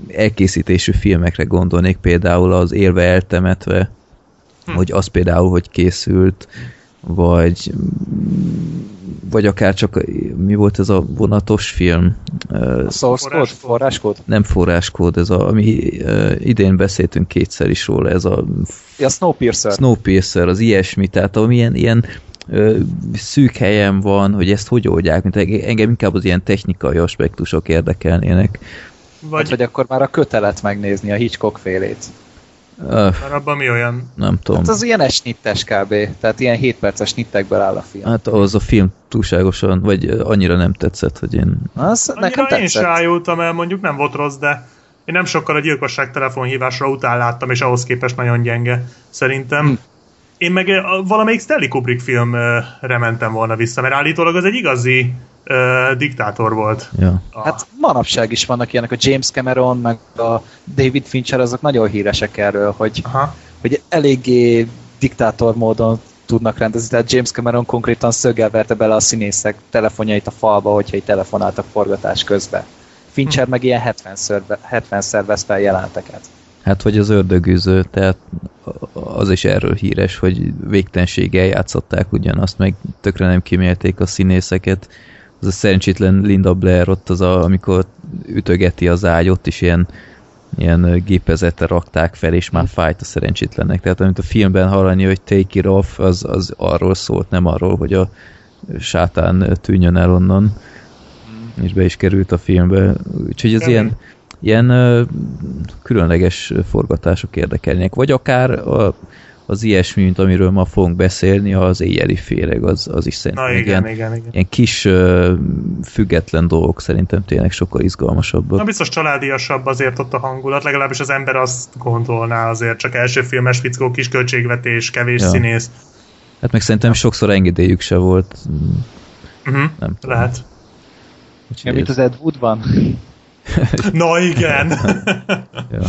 elkészítésű filmekre gondolnék, például az Élve eltemetve, Hm. hogy az például, hogy készült, vagy vagy akár csak mi volt ez a vonatos film? A source code, Forráskód. forráskód? nem forráskód, ez a, ami idén beszéltünk kétszer is róla, ez a Ja, Snowpiercer. Snowpiercer, az ilyesmi, tehát ami ilyen, ilyen ö, szűk helyen van, hogy ezt hogy oldják, mint engem inkább az ilyen technikai aspektusok érdekelnének. Hát, Vagy, vagy akkor már a kötelet megnézni, a Hitchcock félét. Öh, mert abban mi olyan? nem tudom. Hát az ilyen esnittes kb. Tehát ilyen 7 perces snittekből áll a film. Hát az a film túlságosan, vagy annyira nem tetszett, hogy én... Az nekem Annyira én se tetszett. ájultam el, mondjuk nem volt rossz, de én nem sokkal a gyilkosság telefonhívásra után láttam, és ahhoz képest nagyon gyenge, szerintem. Hm. Én meg valamelyik Stanley Kubrick filmre mentem volna vissza, mert állítólag az egy igazi ö, diktátor volt. Ja. A, Hát manapság is vannak ilyenek, a James Cameron, meg a David Fincher, azok nagyon híresek erről, hogy, Aha. hogy eléggé diktátor módon tudnak rendezni. Tehát James Cameron konkrétan szöggel verte bele a színészek telefonjait a falba, hogyha egy telefonáltak forgatás közben. Fincher meg ilyen 70-szer, 70-szer vesz fel jelenteket. Hát, hogy az ördögűző, tehát az is erről híres, hogy végtelenséggel játszották ugyanazt, meg tökre nem kimélték a színészeket. Az a szerencsétlen Linda Blair ott az, a, amikor ütögeti az ágy, ott is ilyen, ilyen gépezetre rakták fel, és már fájt a szerencsétlennek. Tehát amit a filmben hallani, hogy take it off, az, az arról szólt, nem arról, hogy a sátán tűnjön el onnan, és be is került a filmbe. Úgyhogy az Kemény. ilyen, ilyen ö, különleges forgatások érdekelnék. Vagy akár a, az ilyesmi, mint amiről ma fogunk beszélni, az éjjeli féreg, az, az is szerintem Na igen, ilyen, igen, igen. ilyen kis ö, független dolgok szerintem tényleg sokkal izgalmasabbak. Na biztos családiasabb azért ott a hangulat, legalábbis az ember azt gondolná azért, csak első filmes fickó, kis költségvetés, kevés Ja. színész. Hát meg szerintem sokszor engedélyük se volt. Uh-huh. Nem tudom. Lehet. Úgyhogy Ja, mint az Ed Woodban. Na igen! ja.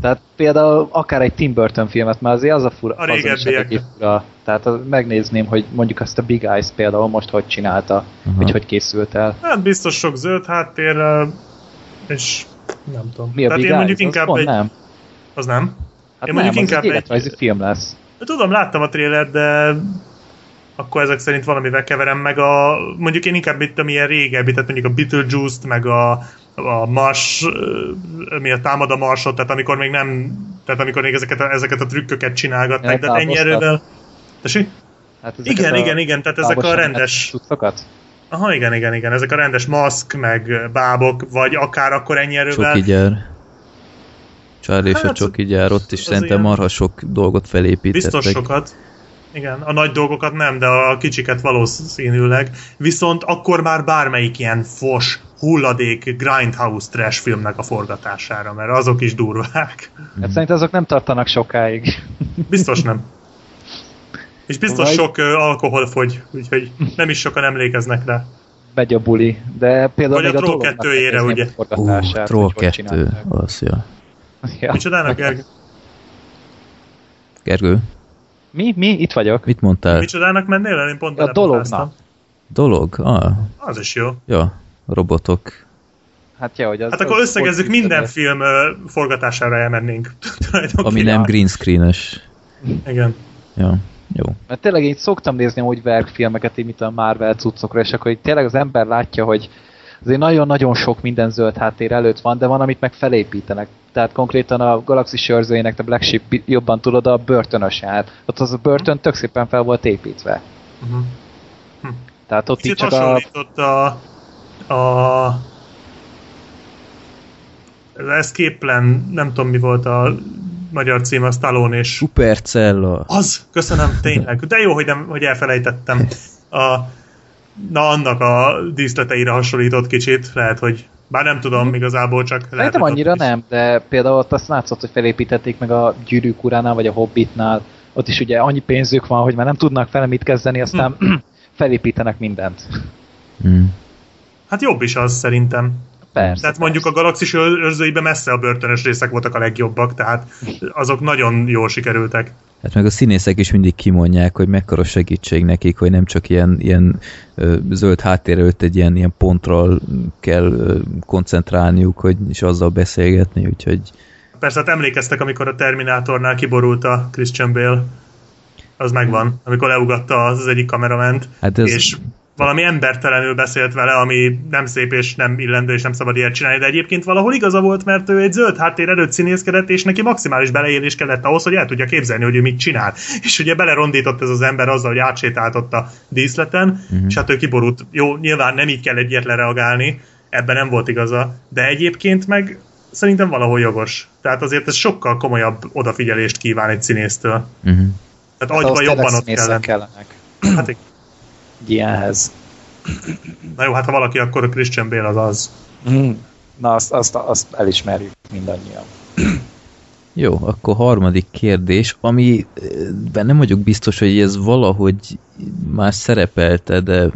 Tehát például akár egy Tim Burton filmet, mert azért az a fura, A az is régebbiek. fura. Tehát az, megnézném, hogy mondjuk azt a Big Eyes például most hogy csinálta, Aha. hogy hogy készült el. Hát biztos sok zöld háttérrel, és nem tudom. Mi a Tehát Big én mondjuk Eyes? Az inkább pont egy... nem. Az nem? Hát Én nem, mondjuk az inkább egy egy- film lesz. Tudom, láttam a trélert, de akkor ezek szerint valamivel keverem meg a... Mondjuk én inkább itt ilyen régebbi, tehát mondjuk a Beetlejuice-t, meg a, a Mars, ö, mi a támad a Marsot, tehát amikor még nem, tehát amikor még ezeket a, ezeket a trükköket csinálgatnak, Ja, de hát ennyi erővel... Tessék? Hát Igen, a igen, igen, tehát ezek a rendes... cuccokat? Aha, igen, igen, igen, ezek a rendes maszk, meg bábok, vagy akár akkor ennyi erővel. Csoki gyár. Charlie és a Hát, Csoki gyár, ott is szerintem ilyen- marha sok dolgot felépítettek. Biztos sokat. Igen, a nagy dolgokat nem, de a kicsiket valószínűleg. Viszont akkor már bármelyik ilyen fos, hulladék, grindhouse trash filmnek a forgatására, mert azok is durvák. Hát szerintem azok nem tartanak sokáig. Biztos nem. És biztos Vagy- sok ö, alkohol fogy, úgyhogy nem is sokan emlékeznek rá. Megy a buli. De például Vagy a a Troll dolognak kettőjére, megnézném ugye? a Ú, forgatását, Troll hogy hogy 2, csinálták. az, ja. Ja. Micsodának, Gergő? Gergő, Mi? Mi? Itt vagyok. mit mondtál? Micsodának mennél el? Én pont A dolognak. Dolog? Ah, Az is jó. ja, robotok. Hát ja, hogy az, Hát akkor az összegezzük, minden működött. film ö, forgatására elmennénk. Ami nem green screenes. Igen. Ja, jó. Mert tényleg én szoktam nézni úgy verkfilmeket, így mint a Marvel cuccokra, és akkor így tényleg az ember látja, hogy azért nagyon-nagyon sok minden zöld háttér előtt van, de van, amit meg felépítenek. Tehát konkrétan a Galaxis őrzőjének, a Black Sheep jobban tudod, a börtönös át. Ott az a börtön tök szépen fel volt építve. Uh-huh. Tehát ott így Kicsit csak a... a, a az Escape Plan, nem tudom mi volt a magyar cím, a Stallone és Supercella. az, köszönöm, tényleg. De jó, hogy, nem, hogy elfelejtettem. A, na, annak a díszleteire hasonlított kicsit, lehet, hogy bár nem tudom igazából, csak lehet, Szerintem annyira nem, de például ott azt látszott, hogy felépítették meg a Gyűrűk uránál, vagy a Hobbitnál. Ott is ugye annyi pénzük van, hogy már nem tudnak vele mit kezdeni, aztán felépítenek mindent. Mm. Hát jobb is az szerintem. Persze. Tehát mondjuk a Galaxis őrzőiben messze a börtönös részek voltak a legjobbak, tehát azok nagyon jól sikerültek. Hát meg a színészek is mindig kimondják, hogy mekkora segítség nekik, hogy nem csak ilyen, ilyen zöld háttér előtt egy ilyen, ilyen pontra kell koncentrálniuk, hogy és azzal beszélgetni, úgyhogy Persze, hát emlékeztek, amikor a Terminátornál kiborult a Christian Bale. Az megvan, amikor leugatta az egyik kamerament, Hát ez- és valami embertelenül beszélt vele, ami nem szép és nem illendő, és nem szabad ilyet csinálni, de egyébként valahol igaza volt, mert ő egy zöld háttér előtt színészkedett, és neki maximális beleélés kellett ahhoz, hogy el tudja képzelni, hogy ő mit csinál. És ugye belerondított ez az ember azzal, hogy átsétáltott a díszleten, uh-huh. és hát ő kiborult. Jó, nyilván nem így kell egy ilyet lereagálni, ebben nem volt igaza, de egyébként meg szerintem valahol jogos. Tehát azért ez sokkal komolyabb odafigyelést kíván egy színésztől. uh-huh. Tehát Hát agyba jobban ott kellene. kellenek. Hát. Egy ilyenhez. na jó, hát ha valaki, akkor a Christian Bale az az. Mm. Na, azt, azt, azt elismerjük mindannyian. Jó, akkor harmadik kérdés, amiben nem vagyok biztos, hogy ez valahogy már szerepelte, de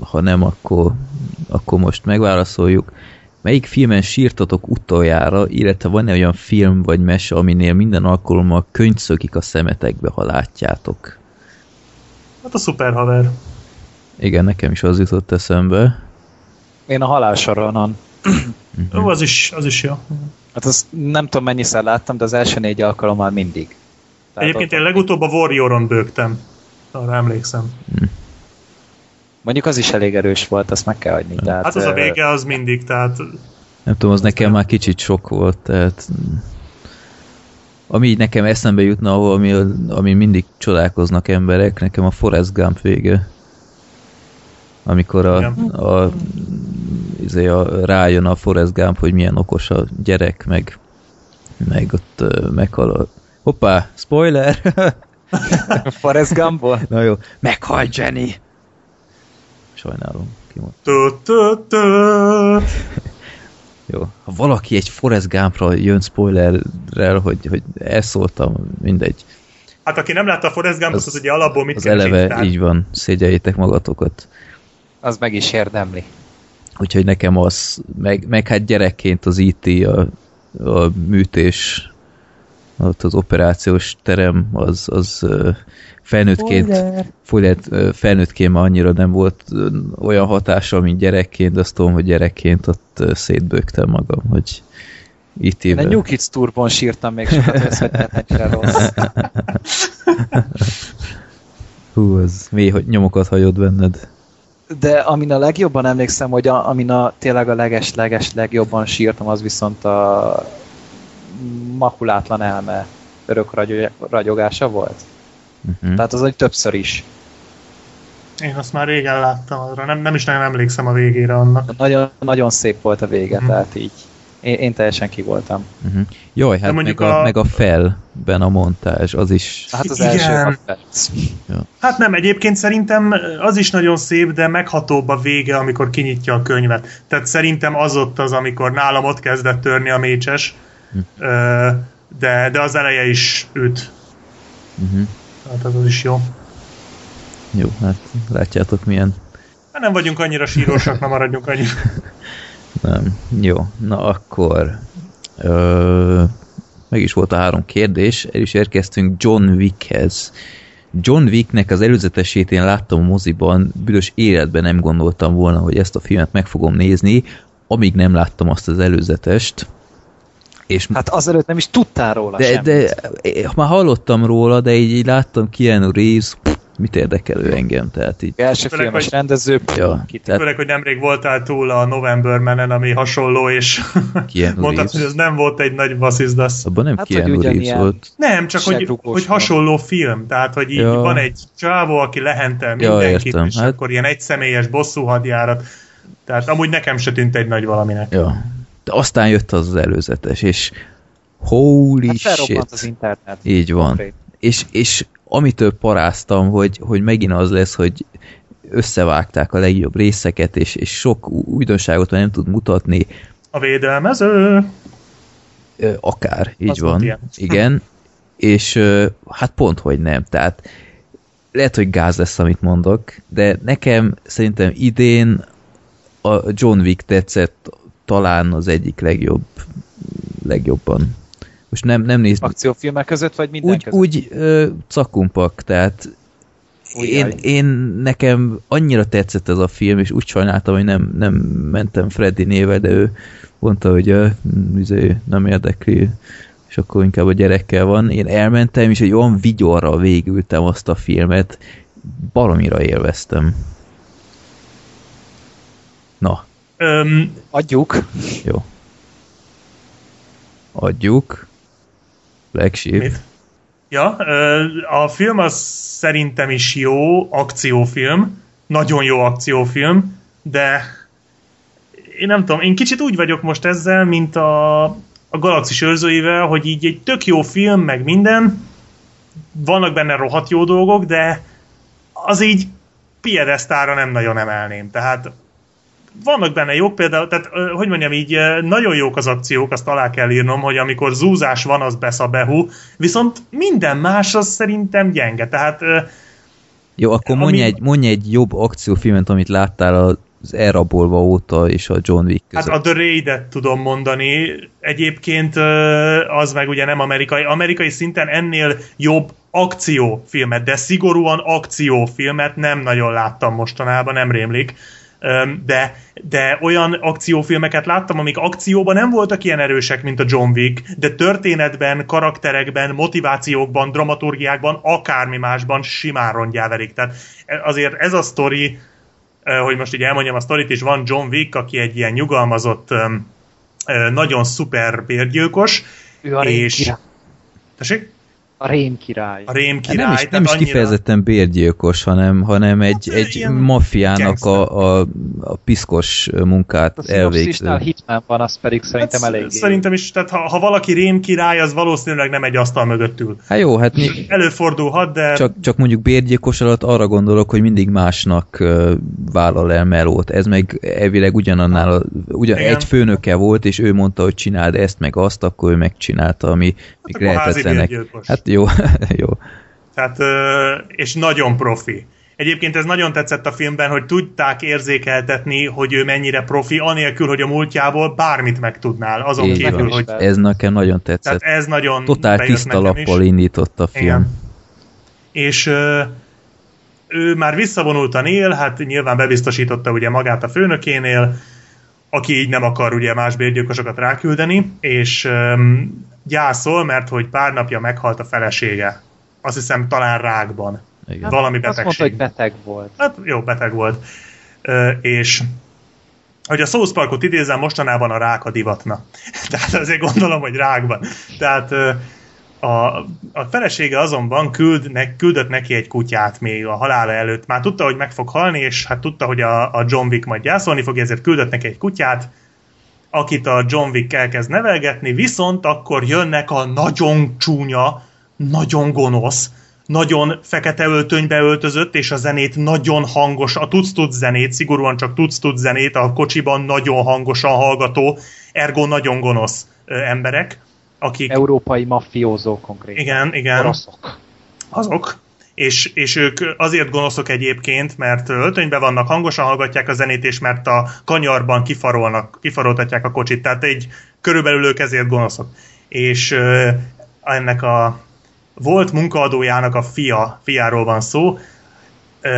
ha nem, akkor, akkor most megválaszoljuk. Melyik filmen sírtatok utoljára, illetve van-e olyan film vagy mese, aminél minden alkalommal könyv szökik a szemetekbe, ha látjátok? Hát a szuper haver. Igen, nekem is az jutott eszembe. Én a halálsoronon. Ó, az is, az is jó. Hát azt nem tudom mennyiszer láttam, de az első négy alkalommal mindig. Tehát Egyébként ott- én legutóbb a Warrioron bőgtem. Arra emlékszem. Mondjuk az is elég erős volt, azt meg kell hagyni. Tehát, Hát az a vége az mindig, tehát Nem tudom, az nekem már kicsit sok volt, tehát ami így nekem eszembe jutna, ahol, ami, ami mindig csodálkoznak emberek, nekem a Forrest Gump vége. Amikor a, Igen. a, izé a, rájön a Forrest Gump, hogy milyen okos a gyerek, meg, meg ott ö, meghal a... Hoppá, spoiler! Forrest Gumpból? Na jó, meghal Jenny! Sajnálom, kimondtam. Jó. Ha valaki egy Forrest Gumpra jön spoilerrel, hogy, hogy elszóltam, mindegy. Hát aki nem látta a Forrest Gumpot, Az- az, ugye alapból mit Az keresik, eleve tehát- így van, szégyeljétek magatokat. Az meg is érdemli. Úgyhogy nekem az, meg, meg hát gyerekként az IT, a, a műtés ott az operációs terem az, az felnőttként, ö, felnőttként már annyira nem volt olyan hatással, mint gyerekként, de azt tudom, hogy gyerekként ott szétbögtem magam, hogy itt Én a éve. New Kids Tourban sírtam még sokat, hogy ez rossz. Hú, az mély hogy nyomokat hagyott benned. De amin a legjobban emlékszem, hogy a, amin a tényleg a leges-leges legjobban sírtam, az viszont a makulátlan elme örök ragyog, ragyogása volt. Uh-huh. Tehát az, hogy többször is. Én azt már régen láttam, arra nem, nem is nagyon emlékszem a végére annak. Nagyon, nagyon szép volt a vége, Mhm. tehát így. Én, én teljesen ki voltam. Uh-huh. Jaj, hát meg mondjuk a, a- meg a felben a montázs, az is... Hát az Igen. első perc. Hát nem, egyébként szerintem az is nagyon szép, de meghatóbb a vége, amikor kinyitja a könyvet. Tehát szerintem az ott az, amikor nálam ott kezdett törni a mécses, Ö, de, de az eleje is üt. Uh-huh. Tehát az, az is jó. Jó, hát látjátok milyen Hát nem vagyunk annyira sírosak, nem maradjunk annyira. Nem. Jó, na akkor ö, meg is volt a három kérdés, el is érkeztünk John Wickhez. John Wicknek az előzetesét én láttam a moziban, büdös életben nem gondoltam volna, hogy ezt a filmet meg fogom nézni, amíg nem láttam azt az előzetest. És Hát azelőtt nem is tudtál róla de, semmit. de eh, már hallottam róla, de így, így láttam Keanu Reeves, pff, mit érdekel ő engem, tehát így, Első Főleg, filmes hogy- rendező, ja, tehát Főleg, hogy nemrég voltál túl a November menen, ami hasonló, és mondtad, hogy ez nem volt egy nagy vasszizdasz. abban nem Hát, Keanu Reeves volt. Nem, csak hogy, hogy hasonló film. Tehát, hogy így Ja. van egy csávó, aki lehentel Ja, mindenkit, értem. és Hát- akkor ilyen egyszemélyes bosszú hadjárat. Tehát amúgy nekem se tűnt egy nagy valaminek. Ja. De aztán jött az az előzetes, és holy hát shit. az internet. Így van. És, és amitől paráztam, hogy, hogy megint az lesz, hogy összevágták a legjobb részeket, és, és sok újdonságot már nem tud mutatni, A védelmező. Akár, így Az volt van. ilyen. Igen. És hát pont, hogy nem. Tehát lehet, hogy gáz lesz, amit mondok, de nekem szerintem idén a John Wick tetszett talán az egyik legjobb, legjobban. Most nem, nem néz, Akciófilmek között, vagy minden úgy, között? úgy ö, cakumpak, tehát én, Ujjaj. én, nekem annyira tetszett ez a film, és úgy sajnáltam, hogy nem, nem mentem Freddy néve, de ő mondta, hogy ö, izé, nem érdekli, és akkor inkább a gyerekkel van. Én elmentem, és egy olyan vigyorral végültem azt a filmet, baromira élveztem. Na, Öm, Adjuk. jó. Adjuk. Flagship. mit? Ja, a film az szerintem is jó akciófilm, nagyon jó akciófilm, de én nem tudom, én kicsit úgy vagyok most ezzel, mint a, a Galaxis őrzőivel, hogy így egy tök jó film, meg minden, vannak benne rohadt jó dolgok, de az így piedesztára nem nagyon emelném. Tehát vannak benne jók például, tehát hogy mondjam így, nagyon jók az akciók, azt alá kell írnom, hogy amikor zúzás van, az besz a behu, viszont minden más az szerintem gyenge, tehát Jó, akkor Ami- mondj egy, mondj egy jobb akciófilmet, amit láttál az elrabolva óta és a John Wick között. Hát a The Raid-et tudom mondani. Egyébként az meg ugye nem amerikai. Amerikai szinten ennél jobb akciófilmet, de szigorúan akciófilmet nem nagyon láttam mostanában, nem rémlik. De, de olyan akciófilmeket láttam, amik akcióban nem voltak ilyen erősek, mint a John Wick, de történetben, karakterekben, motivációkban, dramaturgiákban, akármi másban simán rongyá verik. Tehát azért ez a sztori, hogy most így elmondjam a sztorit is, van John Wick, aki egy ilyen nyugalmazott, nagyon szuper bérgyilkos, És- tessék? A rém király. A rém Hát király. nem is, nem is annyira- kifejezetten bérgyilkos, hanem, hanem egy, Hát, egy maffiának a, a, a piszkos munkát A elvégző. Hitman van, az pedig szerintem hát, elég. Szerintem is, tehát ha, ha valaki rém király, az valószínűleg nem egy asztal mögött ül. Hát jó, hát mi, Előfordulhat, de csak, csak mondjuk bérgyilkos alatt arra gondolok, hogy mindig másnak uh, vállal el melót. Ez meg elvileg ugyanannál, a, ugyan, Igen. egy főnöke volt, és ő mondta, hogy csináld ezt, meg azt, akkor ő megcsinálta, ami még akkor házi lehetetlenek. Hát jó, jó. Tehát, és nagyon profi. Egyébként ez nagyon tetszett a filmben, hogy tudták érzékeltetni, hogy ő mennyire profi, anélkül, hogy a múltjából bármit megtudnál. Azon Így kívül, van. hogy... Ez nekem nagyon tetszett. Tehát ez nagyon Totál tiszta lappal indított a film. Igen. És ő már visszavonultan él, hát nyilván bebiztosította ugye magát a főnökénél, aki így nem akar ugye más bérgyilkosokat ráküldeni, és gyászol, mert hogy pár napja meghalt a felesége. Azt hiszem talán rákban. Igen. Valami Azt mondta, betegség. hogy beteg volt. Hát jó, beteg volt. Ö, és hogy a South Parkot idézem, mostanában a rák a divatna. Tehát azért gondolom, hogy rákban. Tehát ö, a, a felesége azonban küld, ne, küldött neki egy kutyát még a halála előtt. Már tudta, hogy meg fog halni, és hát tudta, hogy a, a John Wick majd gyászolni fog, ezért küldött neki egy kutyát, akit a John Wick elkezd nevelgetni, viszont akkor jönnek a nagyon csúnya, nagyon gonosz, nagyon fekete öltönybe öltözött, és a zenét nagyon hangos, a tudsz-tudsz zenét, szigorúan csak tudsz-tudsz zenét, a kocsiban nagyon hangosan hallgató, ergo nagyon gonosz emberek, akik... Európai maffiózó konkrétan. Igen, igen. Oroszok. Azok. És, és ők azért gonoszok egyébként, mert öltönyben vannak, hangosan hallgatják a zenét, és mert a kanyarban kifarolnak, kifaroltatják a kocsit. Tehát egy körülbelül ők ezért gonoszok. És ö, ennek a volt munkaadójának a fia, fiáról van szó, ö,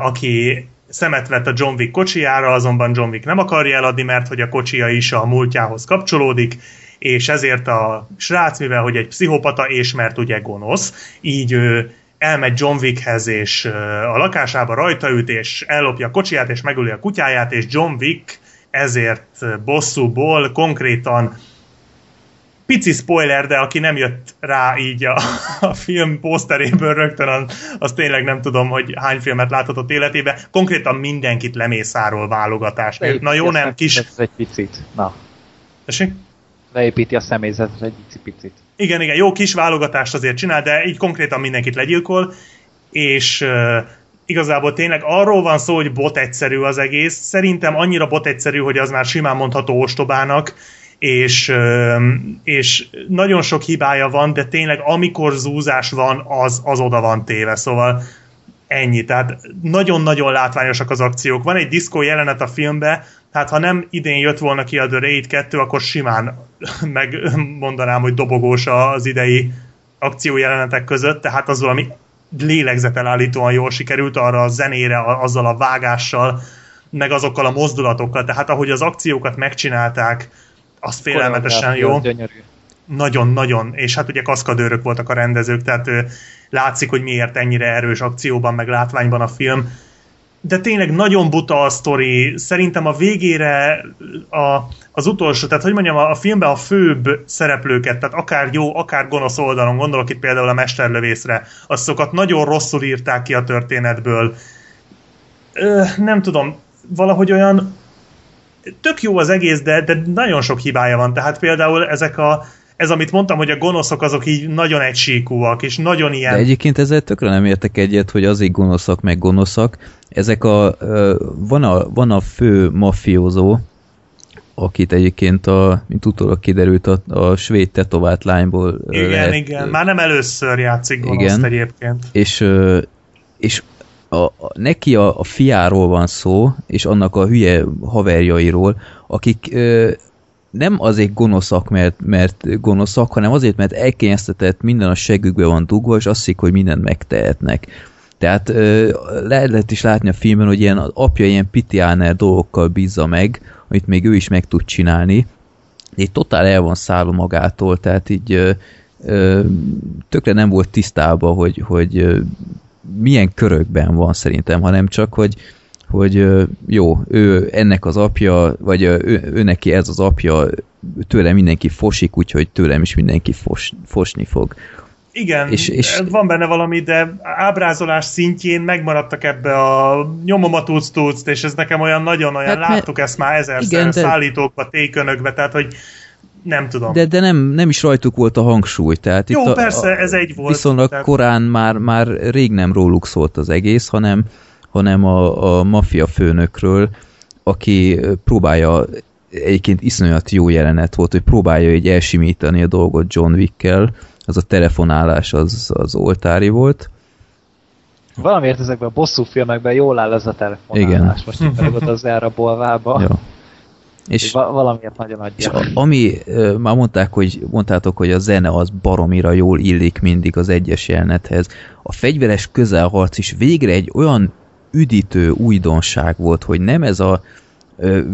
aki szemet vett a John Wick kocsijára, azonban John Wick nem akarja eladni, mert hogy a kocsia is a múltjához kapcsolódik, és ezért a srác, mivel hogy egy pszichopata, és mert ugye gonosz, így ő elmegy John Wickhez, és a lakásába rajta üt, és ellopja a kocsiját, és megöli a kutyáját, és John Wick ezért bosszúból konkrétan pici spoiler, de aki nem jött rá így a, a film poszteréből rögtön, az, az tényleg nem tudom, hogy hány filmet láthatott életébe. Konkrétan mindenkit lemészárol válogatás. Leépíti Na jó, nem, kis... Egy picit. Na, Tessék? leépíti a személyzetre egy picit. Igen, igen, jó kis válogatást azért csinál, de így konkrétan mindenkit legyilkol, és uh, igazából tényleg arról van szó, hogy bot egyszerű az egész. Szerintem annyira bot egyszerű, hogy az már simán mondható ostobának, és, és nagyon sok hibája van, de tényleg amikor zúzás van, az, az oda van téve, szóval ennyi. Tehát nagyon-nagyon látványosak az akciók. Van egy diszkó jelenet a filmbe, hát ha nem idén jött volna ki a The Raid 2, akkor simán megmondanám, hogy dobogós az idei akciójelenetek között, tehát az valami lélegzetelállítóan jól sikerült arra a zenére, azzal a vágással, meg azokkal a mozdulatokkal, tehát ahogy az akciókat megcsinálták, az félelmetesen jó. Nagyon-nagyon, és hát ugye kaszkadőrök voltak a rendezők, tehát látszik, hogy miért ennyire erős akcióban, meg látványban a film. De tényleg nagyon buta a sztori. Szerintem a végére a, az utolsó, tehát hogy mondjam, a, a filmben a főbb szereplőket, tehát akár jó, akár gonosz oldalon, gondolok itt például a mesterlövészre, azokat nagyon rosszul írták ki a történetből. Ö, nem tudom, valahogy olyan tök jó az egész, de, de nagyon sok hibája van. Tehát például ezek a ez, amit mondtam, hogy a gonoszok azok így nagyon egysíkúak, és nagyon ilyen... De egyébként ezzel tökre nem értek egyet, hogy azért gonoszak meg gonoszak. Ezek a, van a, van a fő mafiózó, akit egyébként, a, mint utólag kiderült, a, a svéd tetovált lányból igen, lehet, igen, már nem először játszik gonoszt Igen. egyébként. és, és a, a, neki a, a fiáról van szó, és annak a hülye haverjairól, akik nem azért gonoszak, mert, mert gonoszak, hanem azért, mert elkényeztetett minden a segükbe van dugva, és azt hiszik, hogy mindent megtehetnek. Tehát le lehet is látni a filmben, hogy ilyen az apja ilyen pitiáner dolgokkal bízza meg, amit még ő is meg tud csinálni, de így totál el van szállva magától, tehát így ö, ö, tökre nem volt tisztában, hogy, hogy ö, milyen körökben van szerintem, hanem csak, hogy, hogy jó, ő ennek az apja, vagy ő, ő neki ez az apja, tőle mindenki fosik, úgyhogy tőlem is mindenki fos, fosni fog. Igen, És- és, van benne valami, de ábrázolás szintjén megmaradtak ebbe a nyomom a tudsz tudsz, és ez nekem olyan nagyon olyan, Hát, hát, mert- láttuk ezt már ezerszer, igen, de- szállítókba, tékönökbe, tehát hogy nem tudom. De, de nem, nem is rajtuk volt a hangsúly. Tehát Jó, itt a, persze, a, ez egy volt. Viszonylag tehát- korán már, már rég nem róluk szólt az egész, hanem, hanem a, a maffia főnökről, aki próbálja, egyébként iszonyat jó jelenet volt, hogy próbálja így elsimítani a dolgot John Wickkel, az a telefonálás az, az oltári volt, Valamiért ezekben a bosszú filmekben jól áll ez a telefonálás. Igen. Most itt ott az elrabolvába. Ja. És És, va- valamiért nagyon és adja. a, ami, már mondták, hogy, mondtátok, hogy a zene az baromira jól illik mindig az egyes jelenethez. A fegyveres közelharc is végre egy olyan üdítő újdonság volt, hogy nem ez a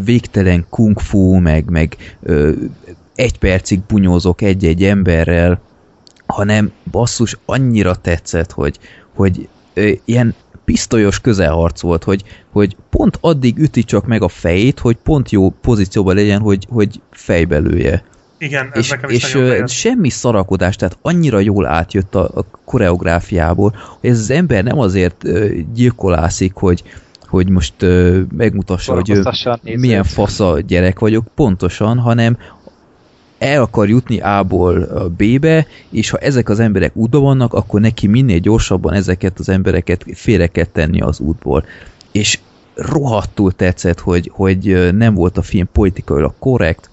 végtelen kung fu, meg, meg egy percig bunyózok egy-egy emberrel, hanem basszus annyira tetszett, hogy, hogy ilyen pisztolyos közelharc volt, hogy, hogy pont addig üti csak meg a fejét, hogy pont jó pozícióban legyen, hogy, hogy fejbe. Igen, ez És, nekem is és nagyon semmi szarakodás, tehát annyira jól átjött a, a koreográfiából, hogy ez az ember nem azért ö, gyilkolászik, hogy, hogy most ö, megmutassa, hogy ő milyen fasza gyerek vagyok, pontosan, hanem el akar jutni A-ból B-be, és ha ezek az emberek útban vannak, akkor neki minél gyorsabban ezeket az embereket félre kell tenni az útból. És rohadtul tetszett, hogy, hogy nem volt a film politikailag korrekt,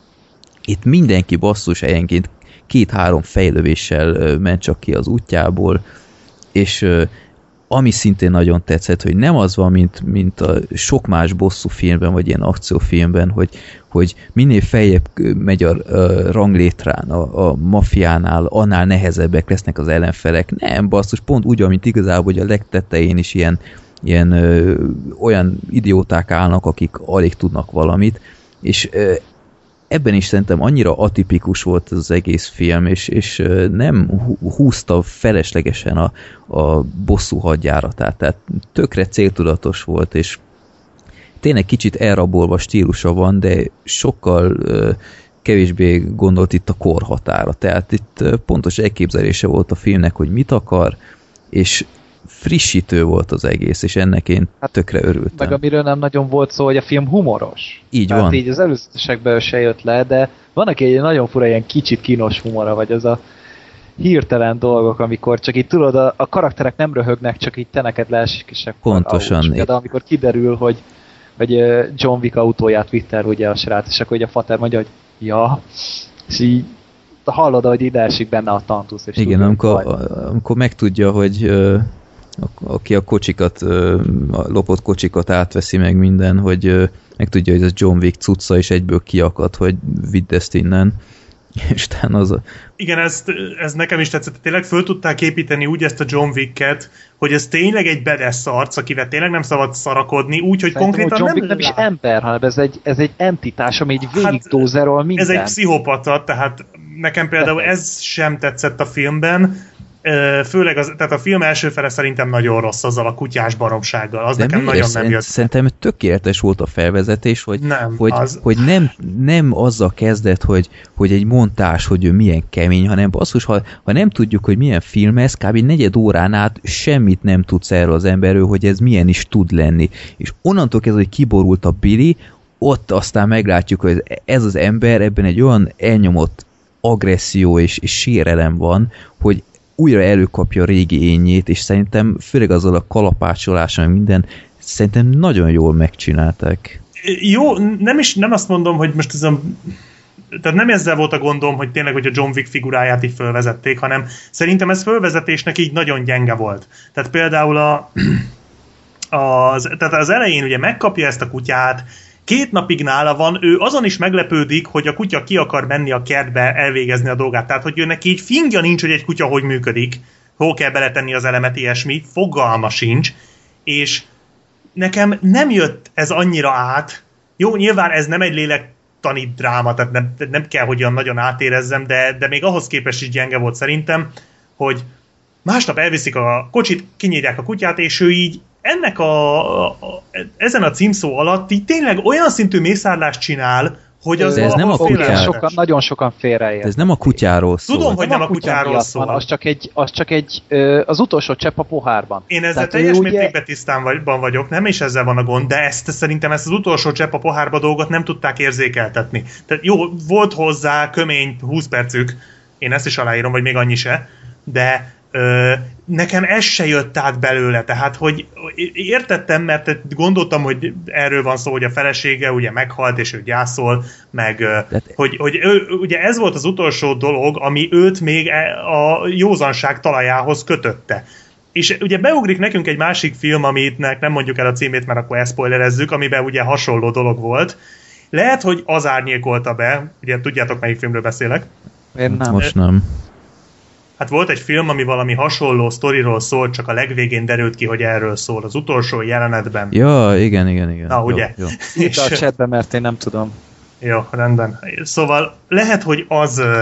itt mindenki basszus helyenként két-három fejlövéssel ment csak ki az útjából, és ami szintén nagyon tetszett, hogy nem az van, mint, mint a sok más bosszú filmben, vagy ilyen akciófilmben, hogy, hogy minél feljebb megy a, a ranglétrán, a, a mafiánál, annál nehezebbek lesznek az ellenfelek. Nem, basszus, pont úgy, mint igazából, hogy a legtetején is ilyen, ilyen ö, olyan idióták állnak, akik alig tudnak valamit, és ö, ebben is szerintem annyira atipikus volt az egész film, és, és nem hú- húzta feleslegesen a, a bosszú hadjáratát, tehát tökre céltudatos volt, és tényleg kicsit elrabolva stílusa van, de sokkal kevésbé gondolt itt a korhatára, tehát itt pontos elképzelése volt a filmnek, hogy mit akar, és frissítő volt az egész, és ennek én Hát, tökre örültem. Meg amiről nem nagyon volt szó, hogy a film humoros. Így Tehát van. így az előzetesekben se jött le, de van aki egy nagyon fura ilyen kicsit kínos humora, vagy az a hirtelen dolgok, amikor csak így tudod, a, a karakterek nem röhögnek, csak így te neked leesik, és akkor Pontosan. Ouch. De amikor kiderül, hogy, hogy John Wick autóját vitte el ugye a srác, és akkor ugye a fater mondja, hogy ja, és így hallod, hogy ide esik benne a tantusz. És Igen, amikor, amikor megtudja, hogy aki a kocsikat, a lopott kocsikat átveszi meg minden, hogy ö, megtudja, hogy ez John Wick cucca, és egyből kiakad, hogy vidd ezt innen. És az a... Igen, ezt, ez nekem is tetszett. Tényleg föl tudták építeni úgy ezt a John Wicket, hogy ez tényleg egy bedesz arc, akivel tényleg nem szabad szarakodni, úgy, hogy Szerintem, konkrétan hogy John nem, Wick nem is ember, hanem ez egy, ez egy entitás, ami így végigdózerol Ez mindent. egy pszichopata, tehát nekem például ez sem tetszett a filmben, főleg az, tehát a film első fele szerintem nagyon rossz azzal a kutyás baromsággal, az De nekem nagyon nem Szerint- jött. Szerintem tökéletes volt a felvezetés, hogy, Nem, hogy, az- hogy nem, nem azzal kezdett, hogy, hogy egy montás, hogy ő milyen kemény, hanem basszus, ha, ha nem tudjuk, hogy milyen film ez, kb. negyed órán át semmit nem tudsz erről az emberről, hogy ez milyen is tud lenni. És onnantól kezdve, hogy kiborult a Billy, ott aztán meglátjuk, hogy ez az ember ebben egy olyan elnyomott agresszió és, és sérelem van, hogy újra előkapja a régi ényét, és szerintem főleg azzal a kalapácsolással, meg minden, szerintem nagyon jól megcsinálták. Jó, nem is nem azt mondom, hogy most ez a tehát nem ezzel volt a gondom, hogy tényleg, hogy a John Wick figuráját így fölvezették, hanem szerintem ez fölvezetésnek így nagyon gyenge volt. Tehát például a, az, tehát az elején ugye megkapja ezt a kutyát, két napig nála van, ő azon is meglepődik, hogy a kutya ki akar menni a kertbe elvégezni a dolgát. Tehát, hogy ő neki így fingja nincs, hogy egy kutya hogy működik, hol kell beletenni az elemet, ilyesmi, fogalma sincs, és nekem nem jött ez annyira át. Jó, nyilván ez nem egy lélektani dráma, tehát nem, nem kell, hogy olyan nagyon átérezzem, de, de még ahhoz képest is gyenge volt szerintem, hogy másnap elviszik a kocsit, kinyírják a kutyát, és ő így ennek a, a, a ezen a címszó alatt így tényleg olyan szintű mészárlást csinál, hogy az De ez nem a félelmetes. sokan, nagyon sokan félreért. Ez nem a kutyáról szól. Tudom, hogy nem a kutya kutyáról szól. Van, az csak egy, az csak egy az utolsó csepp a pohárban. Én ezzel Tehát teljes ugye- mértékben tisztán vagy, vagyok, nem is ezzel van a gond, de ezt szerintem ezt az utolsó csepp a pohárba dolgot nem tudták érzékeltetni. Tehát jó, volt hozzá kömény 20 percük, én ezt is aláírom, vagy még annyi se, de nekem ez se jött át belőle, tehát hogy értettem, mert gondoltam, hogy erről van szó, hogy a felesége ugye meghalt, és ő gyászol, meg hogy, hogy ő, ugye ez volt az utolsó dolog, ami őt még e- a józanság talajához kötötte. és ugye beugrik nekünk egy másik film, amitnek nem mondjuk el a címét, mert akkor elszpoilerezzük, amiben ugye hasonló dolog volt. Lehet, hogy az árnyékolta be, ugye tudjátok, melyik filmről beszélek. Én nem. Most nem. Hát volt egy film, ami valami hasonló sztoriról szólt, csak a legvégén derült ki, hogy erről szól, az utolsó jelenetben. Ja, igen, igen, igen. Na, ugye? Jó, jó. Írta a chatbe, mert én nem tudom. Jó, rendben. Szóval lehet, hogy az ö,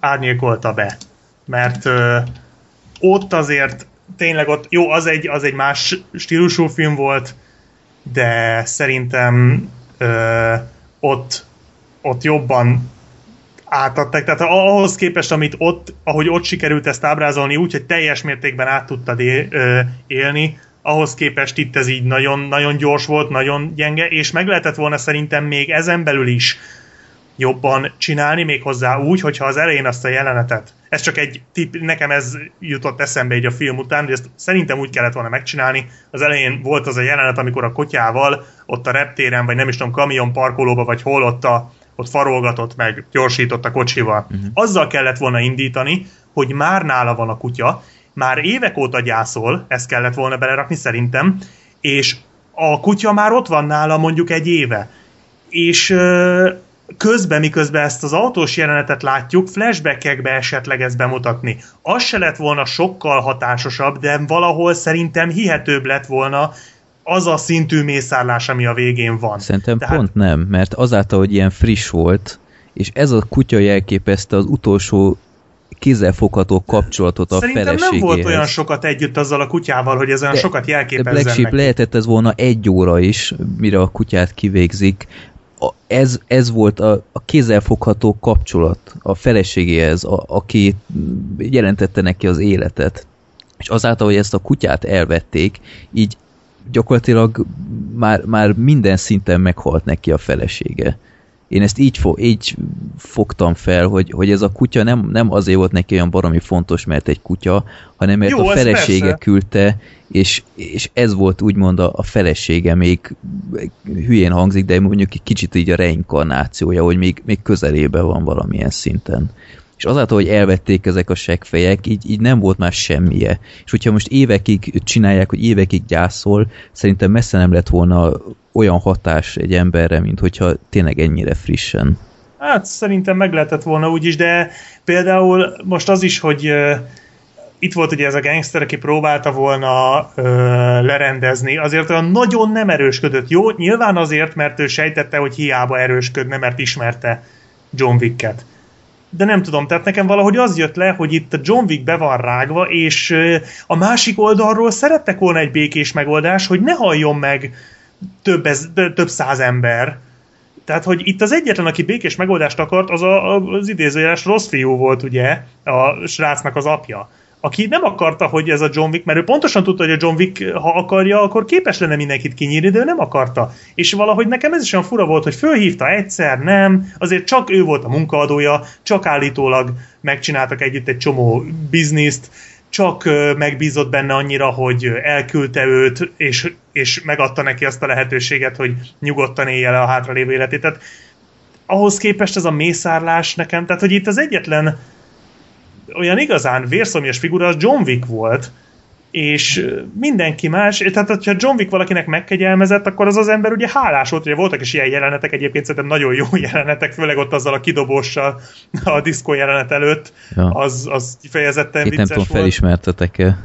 árnyékolta be, mert ott azért tényleg ott, jó, az egy, az egy más stílusú film volt, de szerintem ö, ott, ott jobban átadták. Tehát ahhoz képest, amit ott, ahogy ott sikerült ezt ábrázolni, úgy, hogy teljes mértékben át tudtad élni, ahhoz képest itt ez így nagyon, nagyon gyors volt, nagyon gyenge, és meg lehetett volna szerintem még ezen belül is jobban csinálni, még hozzá úgy, hogyha az elején azt a jelenetet, ez csak egy tipp, nekem ez jutott eszembe egy a film után, hogy ezt szerintem úgy kellett volna megcsinálni. Az elején volt az a jelenet, amikor a kotyával ott a reptéren, vagy nem is tudom, kamion parkolóba, vagy hol ott, a, ott farolgatott meg, gyorsított a kocsival. Uh-huh. Azzal kellett volna indítani, hogy már nála van a kutya, már évek óta gyászol, ezt kellett volna belerakni szerintem, és a kutya már ott van nála mondjuk egy éve. És ö, közben, miközben ezt az autós jelenetet látjuk, flashbackekbe esetleg ezt bemutatni. Az se lett volna sokkal hatásosabb, de valahol szerintem hihetőbb lett volna az a szintű mészárlás, ami a végén van. Szerintem Tehát- pont nem, mert azáltal, hogy ilyen friss volt, és ez a kutya jelképezte az utolsó kézzelfogható kapcsolatot a Szerintem nem volt olyan sokat együtt azzal a kutyával, hogy ez olyan De- sokat De jelképezzen Black Sheep lehetett ez volna egy óra is, mire a kutyát kivégzik. A, ez, ez volt a, a kézzelfogható kapcsolat a feleségéhez, a, aki jelentette neki az életet. És azáltal, hogy ezt a kutyát elvették, így gyakorlatilag már, már minden szinten meghalt neki a felesége. Én ezt így, fo- így fogtam fel, hogy, hogy ez a kutya nem, nem azért volt neki olyan baromi fontos, mert egy kutya, hanem mert Jó, a felesége persze. küldte, és, és ez volt úgymond a, a felesége, még hülyén hangzik, de mondjuk egy kicsit így a reinkarnációja, hogy még, még közelébe van valamilyen szinten. És azáltal, hogy elvették ezek a seggfejek, így, így nem volt már semmije. És hogyha most évekig csinálják, hogy évekig gyászol, szerintem messze nem lett volna olyan hatás egy emberre, mint hogyha tényleg ennyire frissen. Hát szerintem meg lehetett volna úgy is, de például most az is, hogy uh, itt volt ugye ez a gangster, aki próbálta volna uh, lerendezni, azért olyan nagyon nem erősködött. Jó, nyilván azért, mert ő sejtette, hogy hiába erősködne, mert ismerte John Wicket. De nem tudom, tehát nekem valahogy az jött le, hogy itt a John Wick be van rágva, és a másik oldalról szerettek volna egy békés megoldás, hogy ne halljon meg több, ez, több száz ember, tehát, hogy itt az egyetlen, aki békés megoldást akart, az a, az idézőjeles rossz fiú volt, ugye, a srácnak az apja. Aki nem akarta, hogy ez a John Wick, mert ő pontosan tudta, hogy a John Wick, ha akarja, akkor képes lenne mindenkit kinyírni, de ő nem akarta. És valahogy nekem ez is olyan fura volt, hogy fölhívta egyszer, nem, azért csak ő volt a munkaadója, csak állítólag megcsináltak együtt egy csomó bizniszt, csak megbízott benne annyira, hogy elküldte őt, és, és megadta neki azt a lehetőséget, hogy nyugodtan élje le a hátralévő életét. Tehát ahhoz képest ez a mészárlás nekem, tehát hogy itt az egyetlen olyan igazán vérszomjas figura az John Wick volt, és mindenki más, tehát hogyha John Wick valakinek megkegyelmezett, akkor az az ember ugye hálás volt, ugye voltak is ilyen jelenetek, egyébként szerintem nagyon jó jelenetek, főleg ott azzal a kidobóssal a diszkó jelenet előtt, Ja. az, az kifejezetten Itt nem vicces tudom, volt. felismertetek-e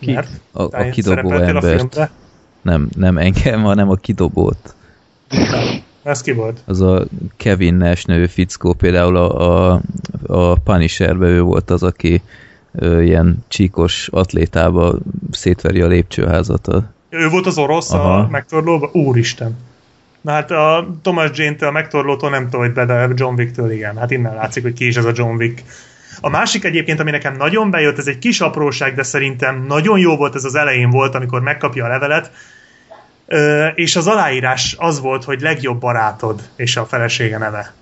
Ki? Mert a, a kidobó a embert. filmbe. Nem, nem engem, hanem a kidobót. Ez ki volt? Az a Kevin Nash nevű fickó, például a, a, a Punisherbe ő volt az, aki ö, ilyen csíkos atlétába szétveri a lépcsőházat. Ő volt az orosz Aha. a megtorlóba? Úristen. Na hát a Thomas Jane-től a megtorlótól nem tudom, hogy be, de John Wick-től igen. Hát innen látszik, hogy ki is ez a John Wick. A másik egyébként, ami nekem nagyon bejött, ez egy kis apróság, de szerintem nagyon jó volt ez az elején volt, amikor megkapja a levelet, és az aláírás az volt, hogy legjobb barátod és a felesége neve.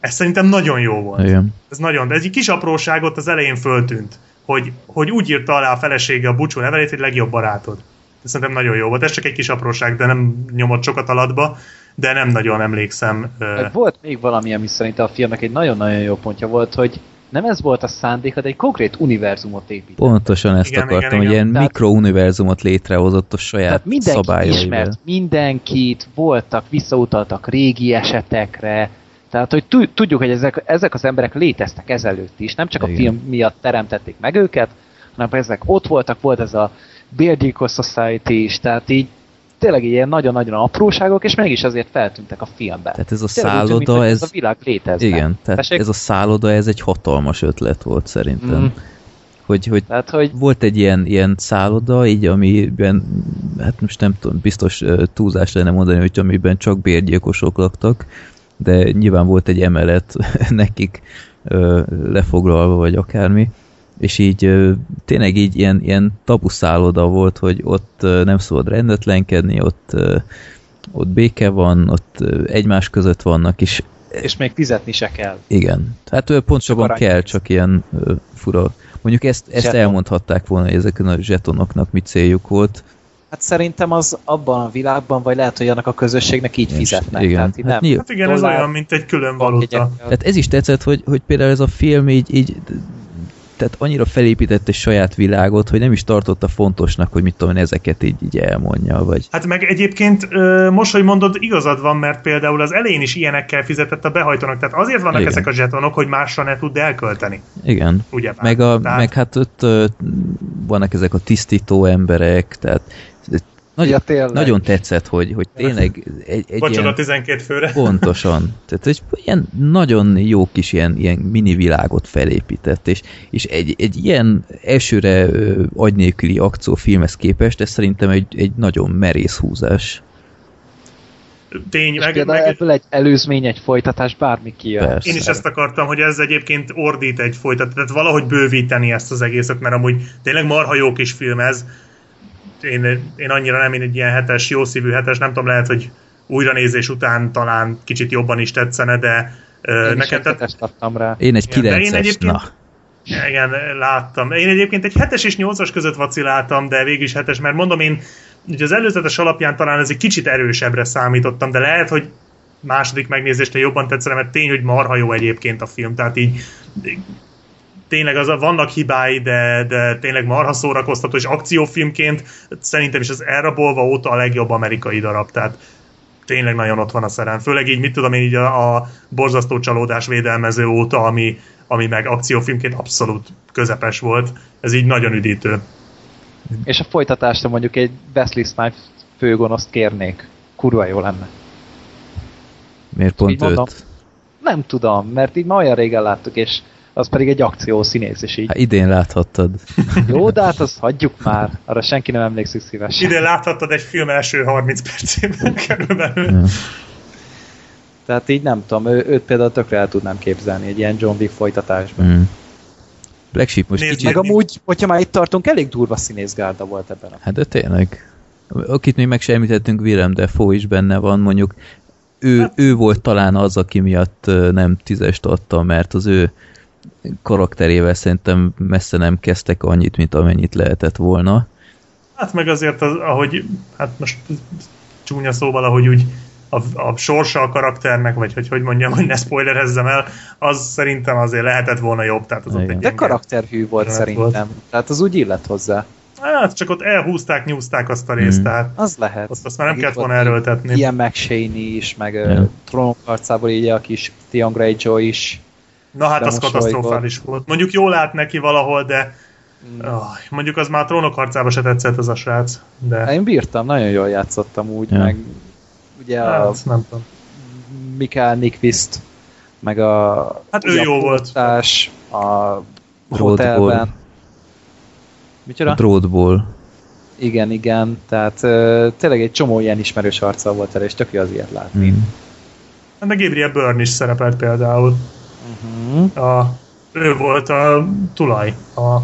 Ez szerintem nagyon jó volt. igen. Ez nagyon, de egy kis apróságot az elején föltűnt, hogy, hogy úgy írta alá a felesége a búcsú levelét, hogy legjobb barátod. Ez szerintem nagyon jó volt. Ez csak egy kis apróság, de nem nyomott sokat alatba, de nem nagyon emlékszem. Volt még valami, ami szerintem a filmnek egy nagyon-nagyon jó pontja volt, hogy nem ez volt a szándéka, de egy konkrét univerzumot épített. Pontosan ezt Igen, akartam, igen, hogy igen. ilyen Tehát- mikrouniverzumot létrehozott a saját mindenki szabályaival. ismert mindenkit, voltak, visszautaltak régi esetekre, tehát, hogy tu- tudjuk, hogy ezek, ezek az emberek léteztek ezelőtt is, nem csak a Igen. film miatt teremtették meg őket, hanem ezek ott voltak, volt ez a Bérgyilkos Society is, tehát így tényleg ilyen nagyon-nagyon apróságok, és mégis azért feltűntek a filmben. Tehát ez a Tényleg szálloda, hogy ez... a világ létezne. Igen, tehát Tessék? ez a szálloda, ez egy hatalmas ötlet volt szerintem. Mm. Hogy, hogy Tehát, hogy volt egy ilyen, ilyen szálloda, így amiben, hát most nem tudom, biztos túlzás lenne mondani, hogy amiben csak bérgyilkosok laktak, de nyilván volt egy emelet nekik lefoglalva, vagy akármi, és így tényleg így ilyen, ilyen tabu szálloda volt, hogy ott nem szabad rendetlenkedni, ott, ott béke van, ott egymás között vannak, és és még fizetni se kell. igen. Hát pontosabban kell, csak ilyen fura. Mondjuk ezt, ezt Zseton. elmondhatták volna, hogy ezeken a zsetonoknak mi céljuk volt. Hát szerintem az abban a világban, vagy lehet, hogy annak a közösségnek így És- fizetnek. igen. Tehát Hát nem. Hát igen, ez olyan, mint egy külön valuta. Tehát ez is tetszett, hogy, hogy például ez a film így, így tehát annyira felépített egy saját világot, hogy nem is tartotta fontosnak, hogy mit tudom, én, ezeket így, így elmondja, vagy Hát meg egyébként most, hogy mondod, igazad van, mert például az elején is ilyenekkel fizetett a behajtónak, tehát azért vannak Igen. ezek a zsetonok, hogy másra ne tud elkölteni. igen. Ugye Meg, a, tehát, meg hát ott vannak ezek a tisztító emberek, tehát nagyon, Ja, tényleg. nagyon tetszett, hogy, hogy tényleg egy, egy Vacsora ilyen, 12 főre. Pontosan. Tehát egy ilyen nagyon jó kis ilyen, ilyen mini világot felépített, és, és egy, egy ilyen elsőre ö, agy nélküli akciófilmhez képest, ez szerintem egy, egy nagyon merész húzás. Tény, És meg, meg, ebből egy előzmény, egy folytatás, bármi kijön. Persze. Én is ezt akartam, hogy ez egyébként ordít egy folytat, tehát valahogy bővíteni ezt az egészet, mert amúgy tényleg marha jó kis film ez. Én, én annyira nem, én egy ilyen hetes, jó szívű hetes, nem tudom, lehet, hogy újranézés után talán kicsit jobban is tetszene, de Én is nekem hetest adtam rá. Én egy Igen, de én 9-es, egyébként- na. igen, láttam. Én egyébként egy hetes és nyolcas között vaciláltam, de végig is hetes, mert mondom én, ugye az előzetes alapján talán ez egy kicsit erősebbre számítottam, de lehet, hogy második megnézésre jobban tetszene, mert tény, hogy marha jó egyébként a film, tehát így tényleg az, vannak hibái, de, de tényleg marha szórakoztató, és akciófilmként szerintem is az elrabolva óta a legjobb amerikai darab, tehát tényleg nagyon ott van a szerem. Főleg így, mit tudom én, így a, a borzasztó csalódás védelmező óta, ami, ami meg akciófilmként abszolút közepes volt. Ez így nagyon üdítő. És a folytatásra mondjuk egy Wesley Snipes főgonoszt kérnék. Kurva jó lenne. Miért pont Így mondom. őt? Nem tudom, mert így már olyan régen láttuk, és az pedig egy akció színész, és így. Hát idén láthattad. Jó, de hát azt hagyjuk már. Arra senki nem emlékszik szívesen. Ide láthattad egy film első 30 percében körülbelül. Ja. Tehát így nem tudom, ő, őt például tökre el tudnám képzelni egy ilyen John Wick folytatásban. Mm. Black Sheep most Nézd kicsit... Meg amúgy, hogyha már itt tartunk, elég durva színészgárda volt ebben a Hát de tényleg. Akit még meg sem említettünk, Willem Dafoe is benne van, mondjuk ő, Hát- ő volt talán az, aki miatt nem tízest adta, mert az ő karakterével szerintem messze nem kezdtek annyit, mint amennyit lehetett volna. Hát meg azért, az, ahogy, hát most csúnya szóval, ahogy úgy a, a sorsa a karakternek, vagy hogy hogy mondjam, hogy ne spoilerezzem el, az szerintem azért lehetett volna jobb. Tehát az ott Igen. egy De karakterhű volt szerintem. Tehát az úgy illett hozzá. Hát csak ott elhúzták, nyúzták azt a részt, Mm. tehát Az lehet. azt, azt már nem Meg kellett itt volna volt erőltetni. Ian McShaney is, meg ja. Trónok harcából így a kis Theon Greyjoy is. Na hát az katasztrofális volt. Mondjuk jól lát neki valahol, de Mm. oh, mondjuk az már a trónok harcába se tetszett az a srác. De Én bírtam, nagyon jól játszottam úgy, Ja. meg ugye a hát, nem tudom. Mikael Nyqvist, meg a Hát ő a jó volt. a hotelben. Micsoda? A drótból. Igen, igen, tehát ö, tényleg egy csomó ilyen ismerős arccal volt el, és tök jó az ilyet látni. Mm. Meg Gabriel Byrne is szerepelt például. Uh-huh. A, ő volt a tulaj, a, a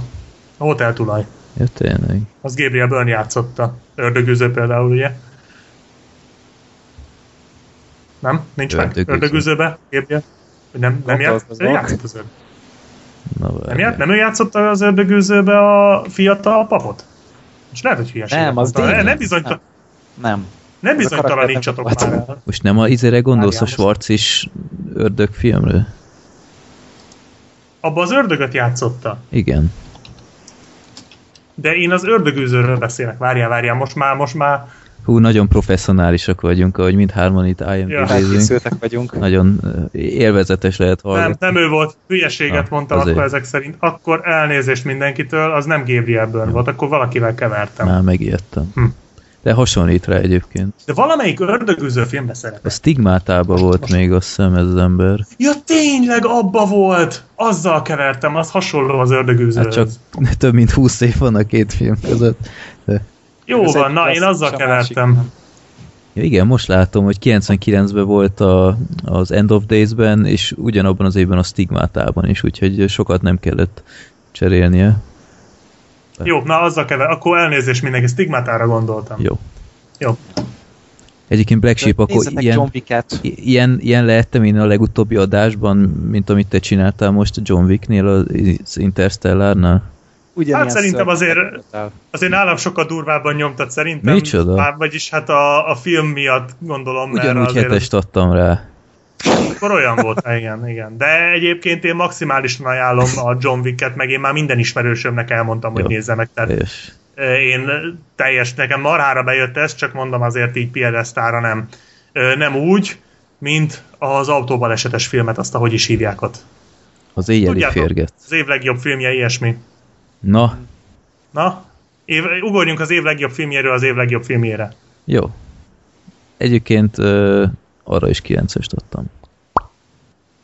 hotel tulaj. Ja, tényleg. Az Gabriel Byrne játszotta. Ördögűző például, ugye? Nem? Nincs meg? Ördögűző. Ördögűzőbe? Gabriel? Nem, nem játszott? Gondolkozom. Ő játszott az ördög. Na, Nem, ját, nem ő játszotta az ördögűzőbe a fiatal papot? És lehet, hogy hülyeséget Nem, az mondtam. Dean. Ne, nem, bizonyta, Nem. Nem. nem bizonytalanítsatok nem már el. Most nem a izére gondolsz a Schwarz is ördög filmre? Abban az ördögöt játszotta. Igen. De én az ördögűzőről beszélek. Várjál, várjál, most már, most már Hú, nagyon professzionálisak vagyunk, ahogy mindhárman itt Ja. IMDb-zünk. Felkészültek vagyunk. Nagyon ö, élvezetes lehet nem, hallgatni. nem ő volt, hülyeséget Ah, mondtam azért. akkor ezek szerint. Akkor elnézést mindenkitől, az nem Gabriel Byrne volt, akkor valakivel kevertem. Már megijedtem. Hm. De hasonlít rá egyébként. De valamelyik ördögűző filmbe A szerepel. stigmátában volt most- még azt hiszem ez az ember. Ja, tényleg abba volt! Azzal kevertem, az hasonló az ördögűzőhöz. Hát csak több mint 20 év van a két film között. De, Jó Ez van, na, én azzal a másik kevertem. ja, igen, most látom, hogy 99-ben volt a, az End of Days-ben, és ugyanabban az évben a stigmátában is, úgyhogy sokat nem kellett cserélnie. Jó, na azzal kever. Akkor elnézést mindenki, stigmátára gondoltam. Jó. Jó. Egyébként Black Sheep, akkor ilyen, John Wick-et. I- Ilyen, ilyen lehettem én a legutóbbi adásban, mint amit te csináltál most John Wicknél az Interstellárnál? Ugyanilyen Hát szerintem azért-. Azért nálam sokkal durvábban nyomtad szerintem. Micsoda? Már, vagyis hát a, a film miatt gondolom, mert Ugyanúgy azért hetest adtam rá. Akkor olyan volt, igen, igen. De egyébként én maximálisan ajánlom a John Wick-et, meg én már minden ismerősömnek elmondtam, hogy Jó. nézze meg. Tehát És Én teljes, nekem marhára bejött ez, csak mondom azért így piedesztára nem. Nem úgy, mint az autóbalesetes filmet, azt ahogy is hívják ott. az éjjeli Tudjátok. férget. Az év legjobb filmje ilyesmi. Na, Na, év, ugorjunk az év legjobb filmjéről az év legjobb filmjére. jó. Egyébként arra is 9-est adtam.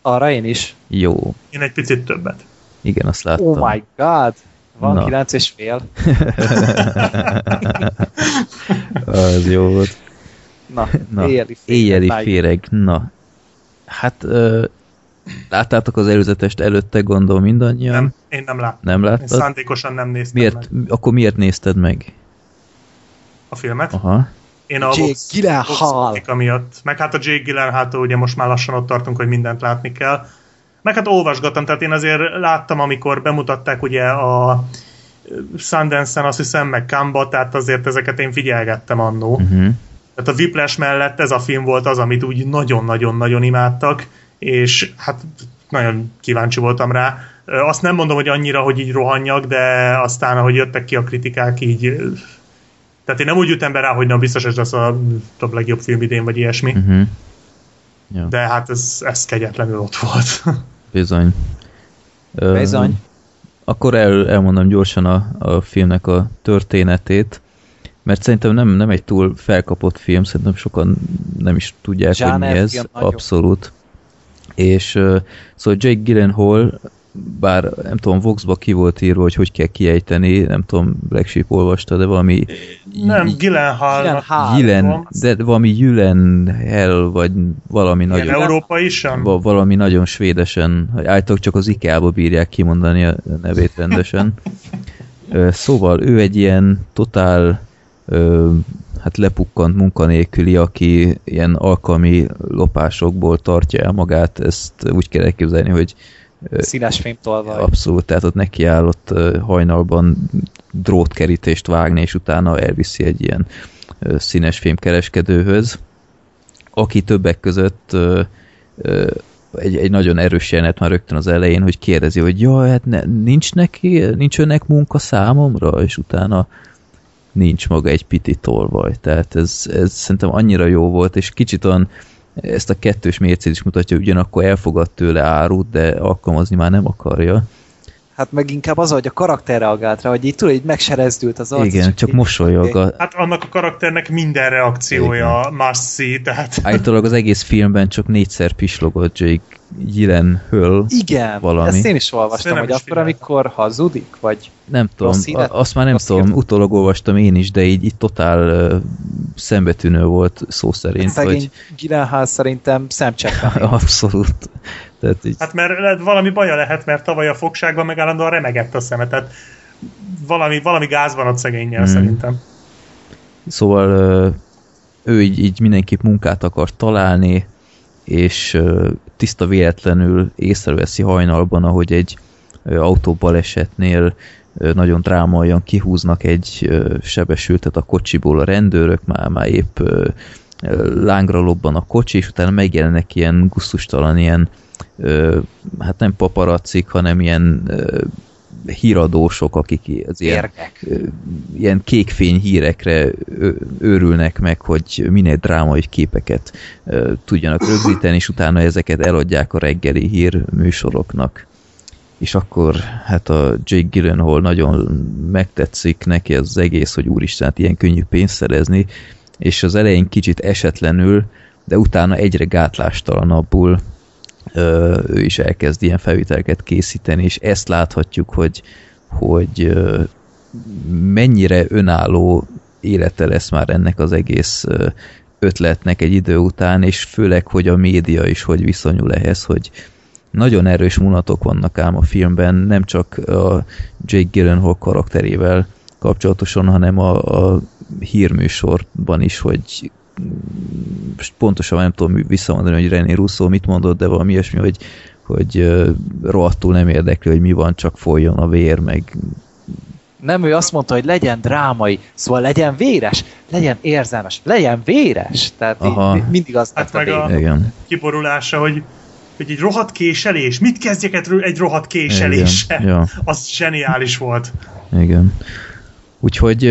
Arra én is. Jó. Én egy picit többet. Igen, azt láttam. Oh my god! Van Na. kilenc és fél. Az jó volt. Na, Na, éjjeli féreg. Éjjeli Vágj. féreg. Na. Hát ö, láttátok az előzetest előtte, gondolom mindannyian? Nem, én nem láttam. Nem Én láttad? szándékosan nem néztem Miért, meg akkor miért nézted meg? a filmet. Aha. Én a Jake Gyllenhaal. Miatt. Meg hát a Jake Gyllenhaal, ugye most már lassan ott tartunk, hogy mindent látni kell. Meg hát olvasgattam, tehát én azért láttam, amikor bemutatták ugye a Sundance-en azt hiszem, meg Kamba, tehát azért ezeket én figyelgettem annó. Uh-huh. Tehát a Whiplash mellett ez a film volt az, amit úgy nagyon-nagyon-nagyon imádtak, és hát nagyon kíváncsi voltam rá. Azt nem mondom, hogy annyira, hogy így rohanjak, de aztán, ahogy jöttek ki a kritikák, így... ö, Tehát én nem úgy jöttem be rá, hogy na biztos ez lesz a top legjobb film idén, vagy ilyesmi. Uh-huh. Ja, De hát ez, ez kegyetlenül ott volt. bizony. Ö, Bizony. Akkor el, elmondom gyorsan a, a filmnek a történetét, mert szerintem nem, nem egy túl felkapott film, szerintem sokan nem is tudják, hogy mi Zsáner ez. Abszolút. És uh, szóval Jake Gyllenhaal, bár nem tudom, Voxba ki volt írva, hogy hogy kell kiejteni, nem tudom, Black Sheep olvasta, de valami nem, Gyllenhaal. Gylen, de valami Hell, vagy valami Ilyen nagyon, európai sem? va- valami nagyon svédesen, állítólag csak az IKEA-ba bírják kimondani a nevét rendesen. Szóval ő egy ilyen totál hát lepukkant munkanélküli, aki ilyen alkalmi lopásokból tartja el magát, ezt úgy kell elképzelni, hogy Színes fémtolvaj. Abszolút, tehát ott nekiállott hajnalban drótkerítést vágni, és utána elviszi egy ilyen színes fémkereskedőhöz, aki többek között egy, egy nagyon erős jelenet már rögtön az elején, hogy kérdezi, hogy jaj, hát ne, nincs neki, nincs önnek munka számomra, és utána nincs maga egy piti tolvaj. Tehát ez, ez szerintem annyira jó volt, és kicsit olyan ezt a kettős mércét is mutatja, ugyanakkor elfogad tőle árut, de alkalmazni már nem akarja. Hát meg inkább az, hogy a karakter reagált rá, hogy így tudod, így megserezdült az arc. Igen, csak így- mosolyog. A, Hát annak a karakternek minden reakciója must see, tehát... állítólag az egész filmben csak négyszer pislogott Jake Gyllenhaal. Igen, valami. ezt én is olvastam, hogy akkor, figyeltem. amikor hazudik, vagy Nem tudom, híret? azt már nem Rossz tudom, hírt? utólag olvastam én is, de így, így totál uh, szembetűnő volt szó szerint, szegény hogy Gyllenhaal szerintem szemcseppen. abszolút. Tehát így, Hát mert valami baja lehet, mert tavaly a fogságban meg állandóan remegett a szeme, tehát valami, valami gáz van ott szegényel Hmm. szerintem. Szóval ő így, így mindenképp munkát akar találni, és tiszta véletlenül észreveszi hajnalban, ahogy egy autóbalesetnél nagyon drámaian kihúznak egy sebesültet a kocsiból a rendőrök, már, már épp lángra lobban a kocsi, és utána megjelennek ilyen gusztustalan, ilyen hát nem paparacik, hanem ilyen híradósok, akik az ilyen, Érgek. ilyen kékfény hírekre őrülnek meg, hogy minél drámai képeket tudjanak rögzíteni, és utána ezeket eladják a reggeli hír műsoroknak. És akkor hát a Jake Gyllenhaal nagyon megtetszik neki az egész, hogy úristen, hát ilyen könnyű pénzt szerezni, és az elején kicsit esetlenül, de utána egyre gátlástalanabbul ő is elkezd ilyen felvételeket készíteni, és ezt láthatjuk, hogy, hogy mennyire önálló élete lesz már ennek az egész ötletnek egy idő után, és főleg, hogy a média is hogy viszonyul ehhez, hogy nagyon erős munatok vannak ám a filmben, nem csak a Jake Gyllenhaal karakterével kapcsolatosan, hanem a, a hírműsorban is, hogy pontosan nem tudom visszamondani, hogy René Russo mit mondott, de valami ilyesmi, hogy, hogy ö, rohadtul nem érdekli, hogy mi van, csak folyjon a vér, meg Nem, ő azt mondta, hogy legyen drámai, szóval legyen véres, legyen érzelmes, legyen véres. Tehát Aha. így, mindig az Hát a meg a- lényeg. igen. kiborulása, hogy, hogy egy rohadt késelés. Mit kezdjek egy- egy rohadt késeléssel? Igen, ja. Az zseniális volt. Igen. Úgyhogy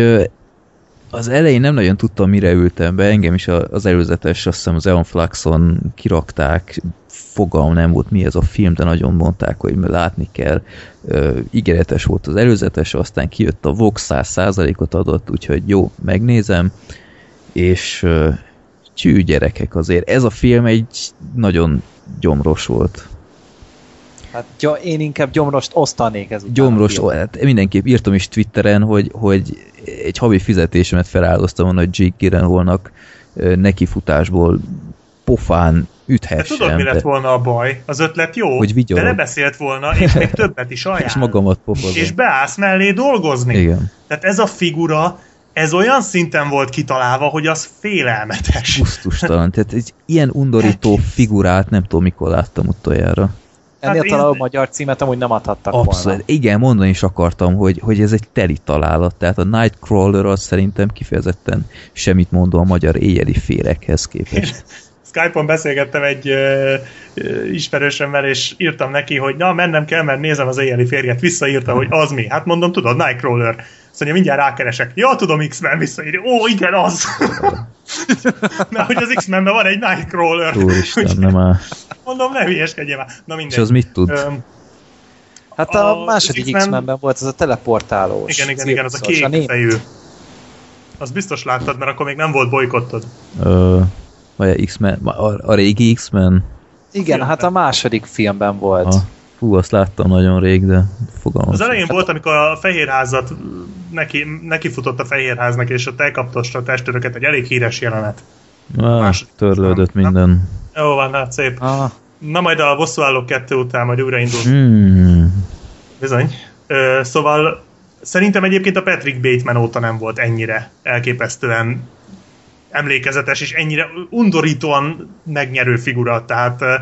az elején nem nagyon tudtam, mire ültem be, engem is az előzetes, azt hiszem az Eon Fluxon kirakták, fogalm nem volt mi ez a film, de nagyon mondták, hogy látni kell. Ö, ígéretes volt az előzetes, aztán kijött a Vox 100%-ot adott, úgyhogy jó, megnézem, és ö, csű gyerekek azért. Ez a film egy nagyon gyomros volt. Hát ja, én inkább gyomrost osztanék ez után a gyomros, hát mindenképp írtam is Twitteren, hogy, hogy egy havi fizetésemet feláldoztam volna, hogy Jake Gyllenhaalnak nekifutásból pofán De üthessem. tudod, mi lett de- volna a baj? Az ötlet jó, Hogy vigyorog. de lebeszélt volna, és még többet is ajánl. és magamat pofozom. és beállsz mellé dolgozni. Igen, Tehát ez a figura, ez olyan szinten volt kitalálva, hogy az félelmetes. gusztustalan. Tehát egy ilyen undorító figurát nem tudom, mikor láttam utoljára. Ennél Hát én- talán a magyar címet amúgy nem adhattak Abszolút. volna. Igen, mondani is akartam, hogy, hogy ez egy teli találat. Tehát a Nightcrawler az szerintem kifejezetten semmit mondó a magyar éjjeli férekhez képest. Skype-on beszélgettem egy ö, ö, ismerősömmel, és írtam neki, hogy na, mennem kell, mert nézem az éjjeli férjet. Visszaírta, hogy az mi? Hát mondom, tudod, Nightcrawler. Azt mondja, mindjárt rákeresek. Ja, tudom, X-Men visszaírja. Ó, igen, az! Mert hogy az X-Menben van egy Nightcrawler. Úristen, nem áll. Mondom, ne hülyeskedjél már. Na mindegy. És az mit tud? Öm, Hát a, A- második az X-Men- X-Menben volt az a teleportálós. igen, igen, igen, az a kék nép- fejű. Azt biztos láttad, mert akkor még nem volt bolykottod. Ö, vagy a X-Men, a, a régi X-Men? Igen, filmben. hát a második filmben volt. Ah, fú, azt láttam nagyon rég, de fogalmam Az elején volt, amikor a Fehérházat neki, neki futott a Fehérháznak, és ott elkaptosta a testőröket, egy elég híres jelenet. Második törlődött X-Men. minden. Jó van, hát szép. Ah, Na majd a bosszúállók kettő után majd újraindul. Hmm. Bizony. Ö, szóval szerintem egyébként a Patrick Bateman óta nem volt ennyire elképesztően emlékezetes, és ennyire undorítóan megnyerő figura. Tehát ö,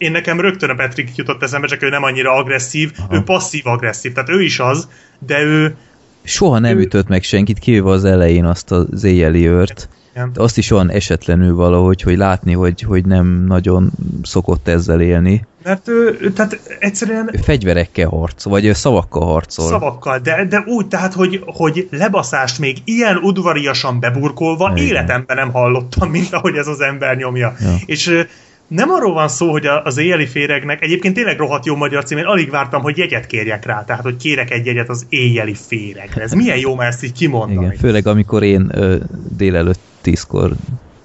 én nekem rögtön a Patrick jutott eszembe, csak ő nem annyira agresszív, Aha. ő passzív-agresszív, tehát ő is az, de ő Soha nem Ő- ütött meg senkit, kivéve az elején azt az éjjeli őrt. Igen. De azt is olyan esetlenül valahogy, hogy látni, hogy, hogy nem nagyon szokott ezzel élni. Mert ő, tehát egyszerűen Ő fegyverekkel harcol, vagy ő szavakkal harcol. szavakkal, de, de úgy, tehát, hogy, hogy lebaszást még ilyen udvariasan beburkolva Igen. életemben nem hallottam, mint ahogy ez az ember nyomja. Ja. És nem arról van szó, hogy az éjjeli féregnek, egyébként tényleg rohadt jó magyar cím, én alig vártam, hogy jegyet kérjek rá, tehát hogy kérek egy jegyet az éjjeli féregre. Ez milyen jó már ezt így kimondani. Igen, főleg amikor én ö, délelőtt tízkor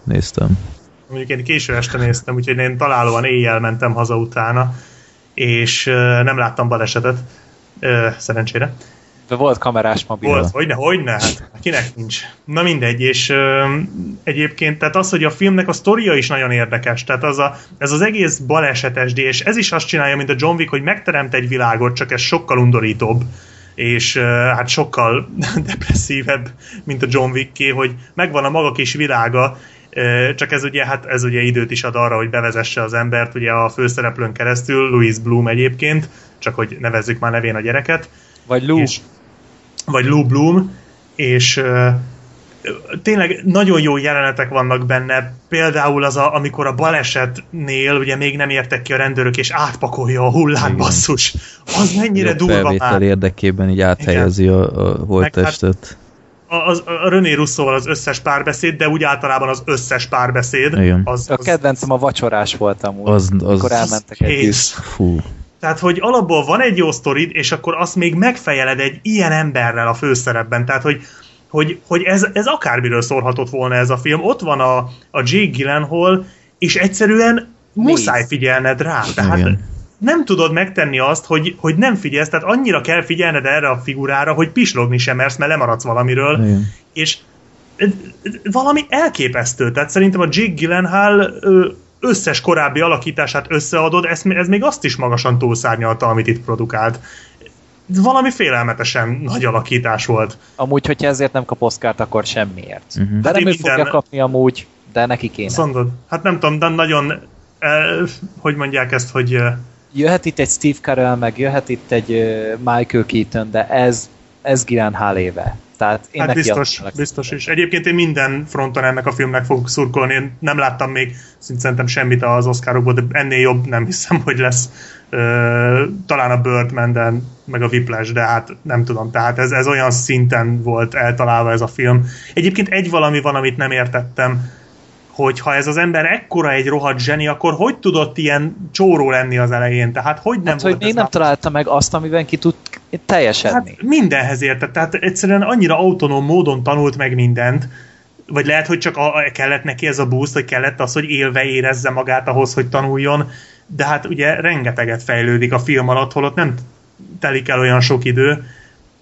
néztem. Mondjuk én késő este néztem, úgyhogy én találóan éjjel mentem haza utána, és ö, nem láttam balesetet, ö, szerencsére. De volt kamerás mobil. Volt, hogyne, hogyne, hát kinek nincs. Na mindegy, és ö, egyébként tehát az, hogy a filmnek a sztoria is nagyon érdekes, tehát az a, ez az egész balesetes, és ez is azt csinálja, mint a John Wick, hogy megteremt egy világot, csak ez sokkal undorítóbb, és ö, hát sokkal depresszívebb, mint a John Wické, hogy megvan a maga kis világa, csak ez ugye, hát ez ugye időt is ad arra, hogy bevezesse az embert, ugye a főszereplőn keresztül, Louis Bloom egyébként, csak hogy nevezzük már nevén a gyereket, Vagy Lou. és, vagy Lou Bloom, és tényleg nagyon jó jelenetek vannak benne, például az, a, amikor a balesetnél ugye még nem értek ki a rendőrök, és átpakolja a hullát, Igen. basszus. Az mennyire Jobb durva felvétel már. érdekében így áthelyezi a, a holttestet. A, az, a René Russo az összes párbeszéd, de úgy általában az összes párbeszéd. Igen. Az, A az, kedvencem a vacsorás volt amúgy, Az- az- amikor elmentek az kész. Fú. Tehát, hogy alapból van egy jó sztorid, és akkor azt még megfejeled egy ilyen emberrel a főszerepben. Tehát, hogy, hogy, hogy ez, ez akármiről szólhatott volna ez a film. Ott van a, a Jake Gyllenhaal, és egyszerűen muszáj figyelned rá. Tehát Igen. nem tudod megtenni azt, hogy, hogy nem figyelsz, tehát annyira kell figyelned erre a figurára, hogy pislogni sem mersz, mert lemaradsz valamiről, Igen. és valami elképesztő. Tehát szerintem a Jake Gyllenhaal ö, összes korábbi alakítását összeadod, ez, ez még azt is magasan túlszárnyalta, amit itt produkált. Valami félelmetesen nagy alakítás volt. Amúgy, hogyha ezért nem kap Oscárt, akkor semmiért. Mhm. De Hát nem én ő minden- fogja kapni amúgy, de neki kéne. Azt mondod? Hát nem tudom, de nagyon, eh, hogy mondják ezt, hogy eh, Jöhet itt egy Steve Carell, meg jöhet itt egy ö, Michael Keaton, de ez, ez Gyllenhaal éve. Tehát én hát neki biztos, biztos is. Egyébként én minden fronton ennek a filmnek fogok szurkolni. Én nem láttam még szerintem semmit az Oscarokból, de ennél jobb nem hiszem, hogy lesz. Ö, talán a Birdman, de meg a Whiplash, de hát nem tudom. Tehát ez, ez olyan szinten volt eltalálva ez a film. Egyébként egy valami van, amit nem értettem, hogy ha ez az ember ekkora egy rohadt zseni, akkor hogy tudott ilyen csóró lenni az elején? Tehát hogy nem Hát, hogy volt még ez nem találta meg azt, amiben ki tud teljesedni. Hát mindenhez értett, tehát egyszerűen annyira autonóm módon tanult meg mindent, vagy lehet, hogy csak a, kellett neki ez a boost, hogy kellett az, hogy élve érezze magát ahhoz, hogy tanuljon, de hát ugye rengeteget fejlődik a film alatt, holott nem telik el olyan sok idő,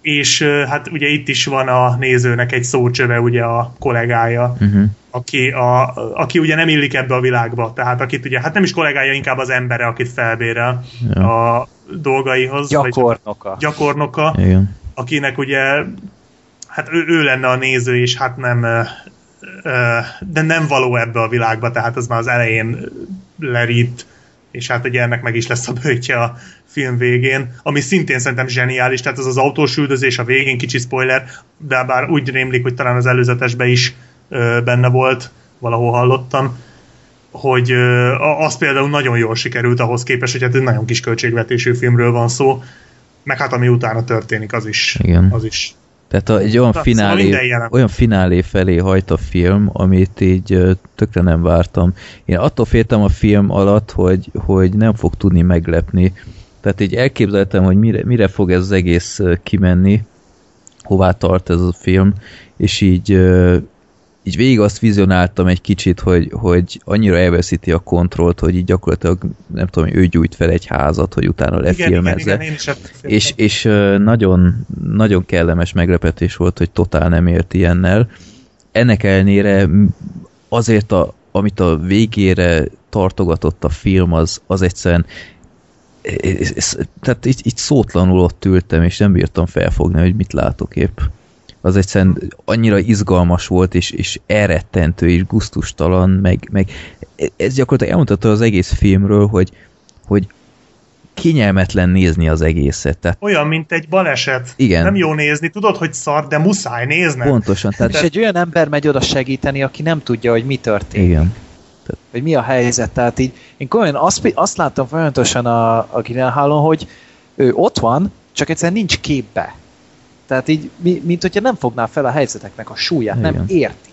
és hát ugye itt is van a nézőnek egy szócsöve, ugye a kollégája, Uh-huh. aki, a, aki ugye nem illik ebbe a világba, tehát akit ugye, hát nem is kollégája, inkább az embere, akit felbérel Ja. a dolgaihoz. vagy Gyakornoka. Gyakornoka Igen. akinek ugye hát ő, ő lenne a néző, és hát nem de nem való ebbe a világba, tehát az már az elején lerít, és hát ugye ennek meg is lesz a bőtje a film végén, ami szintén szerintem zseniális, tehát az az autós üldözés a végén, kicsi spoiler, de bár úgy rémlik, hogy talán az előzetesben is ö, benne volt, valahol hallottam, hogy ö, az például nagyon jól sikerült ahhoz képest, hogy hát egy nagyon kis költségvetésű filmről van szó, meg hát ami utána történik, az is, Igen. az is Tehát a, egy olyan Na, szóval finálé, olyan finálé felé hajt a film, amit így tökre nem vártam. Én attól féltem a film alatt, hogy, hogy nem fog tudni meglepni. Tehát így elképzeltem, hogy mire, mire fog ez az egész kimenni, hová tart ez a film, és így így végig azt vizionáltam egy kicsit, hogy, hogy annyira elveszíti a kontrollt, hogy így gyakorlatilag nem tudom, hogy ő gyújt fel egy házat, hogy utána igen, igen, lefilmezze. igen, én ettől féltem. És, és nagyon, nagyon kellemes meglepetés volt, hogy totál nem ért ilyennel. Ennek ellenére azért, a, amit a végére tartogatott a film, az, az egyszerűen tehát így, így szótlanul ott ültem, és nem bírtam felfogni, hogy mit látok épp. Az egyszerűen annyira izgalmas volt, és, és elrettentő, és guztustalan, meg, meg ez gyakorlatilag elmondható az egész filmről, hogy, hogy kényelmetlen nézni az egészet. Tehát Olyan, mint egy baleset. Igen. Nem jó nézni, tudod, hogy szar, de muszáj nézned. pontosan, És tehát egy olyan ember megy oda segíteni, aki nem tudja, hogy mi történik. igen. hogy mi a helyzet. Tehát így, én komolyan azt, azt láttam folyamatosan a, a Gyllenhaalon, hogy ő ott van, csak egyszerűen nincs képbe. Tehát így, mi, mint hogyha nem fogná fel a helyzeteknek a súlyát, nem Igen. érti.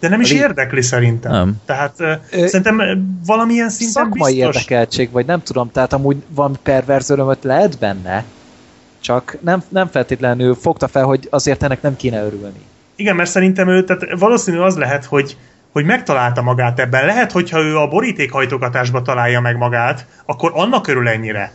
De nem is érdekli szerintem. Nem. Tehát ö, Ö, szerintem valamilyen szinten Szakmai biztos. érdekeltség, vagy nem tudom, tehát amúgy van perverz örömöt lehet benne, csak nem, nem feltétlenül fogta fel, hogy azért ennek nem kéne örülni. Igen, mert szerintem ő, tehát valószínű az lehet, hogy hogy megtalálta magát ebben. Lehet, hogyha ő a borítékhajtogatásba találja meg magát, akkor annak örül ennyire.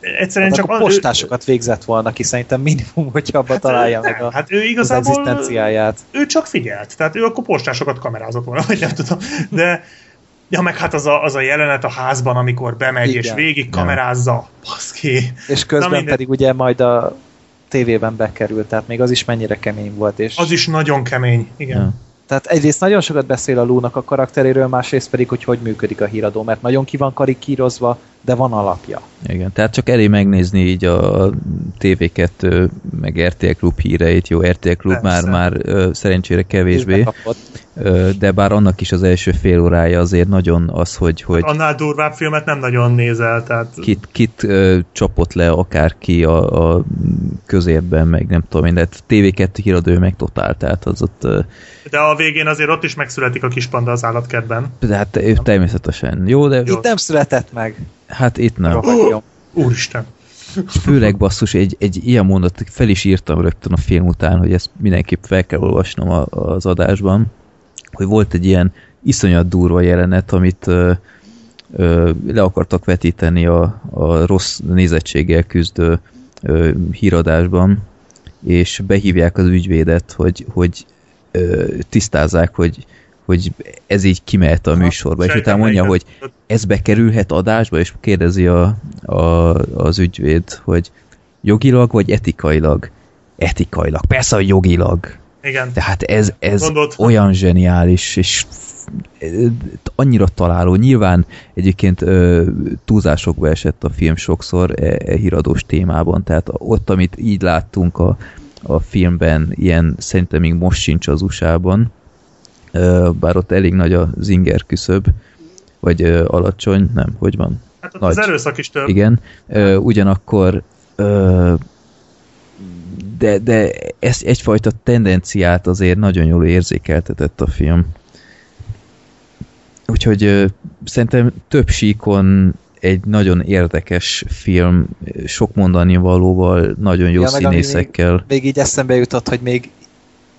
Egyszerűen Hát csak akkor az- ő- postásokat végzett volna ki, szerintem minimum, hogyha abba találja meg a, Hát ő az igazából egzisztenciáját. ő csak figyelt. Tehát ő akkor postásokat kamerázott volna, vagy nem tudom. De Ja, meg hát az a, az a jelenet a házban, amikor bemegy Igen. és végig kamerázza. Baszki. És közben Na mindegy. pedig ugye majd a tévében bekerült, tehát még az is mennyire kemény volt. És Az is nagyon kemény. Igen. Ja. Tehát egyrészt nagyon sokat beszél a Lúnak a karakteréről, másrészt pedig, hogy hogy működik a híradó, mert nagyon ki van karikírozva, de van alapja. Igen, tehát csak elég megnézni így a TV2 meg RTL Klub híreit, jó, RTL Klub már, Persze. már ö, szerencsére kevésbé. De bár annak is az első fél órája azért nagyon az, hogy, hogy Annál durvább filmet nem nagyon nézel, tehát kit, kit ö, csapott le akárki a, a közérben, meg nem tudom én, de hát TV2 híradő meg totál, tehát az ott, ö, de a végén azért ott is megszületik a kis panda az állatkertben. de hát ő természetesen jó, de Itt nem született meg. hát itt nem. Rohadjon. Úristen. Főleg basszus, egy, egy ilyen mondat fel is írtam rögtön a film után, hogy ezt mindenképp fel kell olvasnom a, az adásban, hogy volt egy ilyen iszonyat durva jelenet, amit ö, ö, le akartak vetíteni a, a rossz nézettséggel küzdő ö, híradásban, és behívják az ügyvédet, hogy, hogy ö, tisztázzák, hogy, hogy ez így kimehet a műsorba, és Sejtem, utána mondja, hogy ez bekerülhet adásba, és kérdezi a, a, az ügyvéd, hogy jogilag vagy etikailag? Etikailag. Persze, hogy jogilag. Igen. Tehát ez, ez Gondolt. olyan zseniális, és annyira találó. Nyilván egyébként túlzásokba esett a film sokszor e, e híradós témában, tehát ott, amit így láttunk a, a filmben, ilyen szerintem még most sincs az USA-ban, bár ott elég nagy a zinger küszöb, vagy alacsony, nem, hogy van? Hát ott Nagy. az erőszak is több. Igen, ugyanakkor de, de ezt egyfajta tendenciát azért nagyon jól érzékeltetett a film. Úgyhogy ö, szerintem több síkon egy nagyon érdekes film, sok mondani valóval, nagyon jó Ja, meg színészekkel. Még így eszembe jutott, hogy még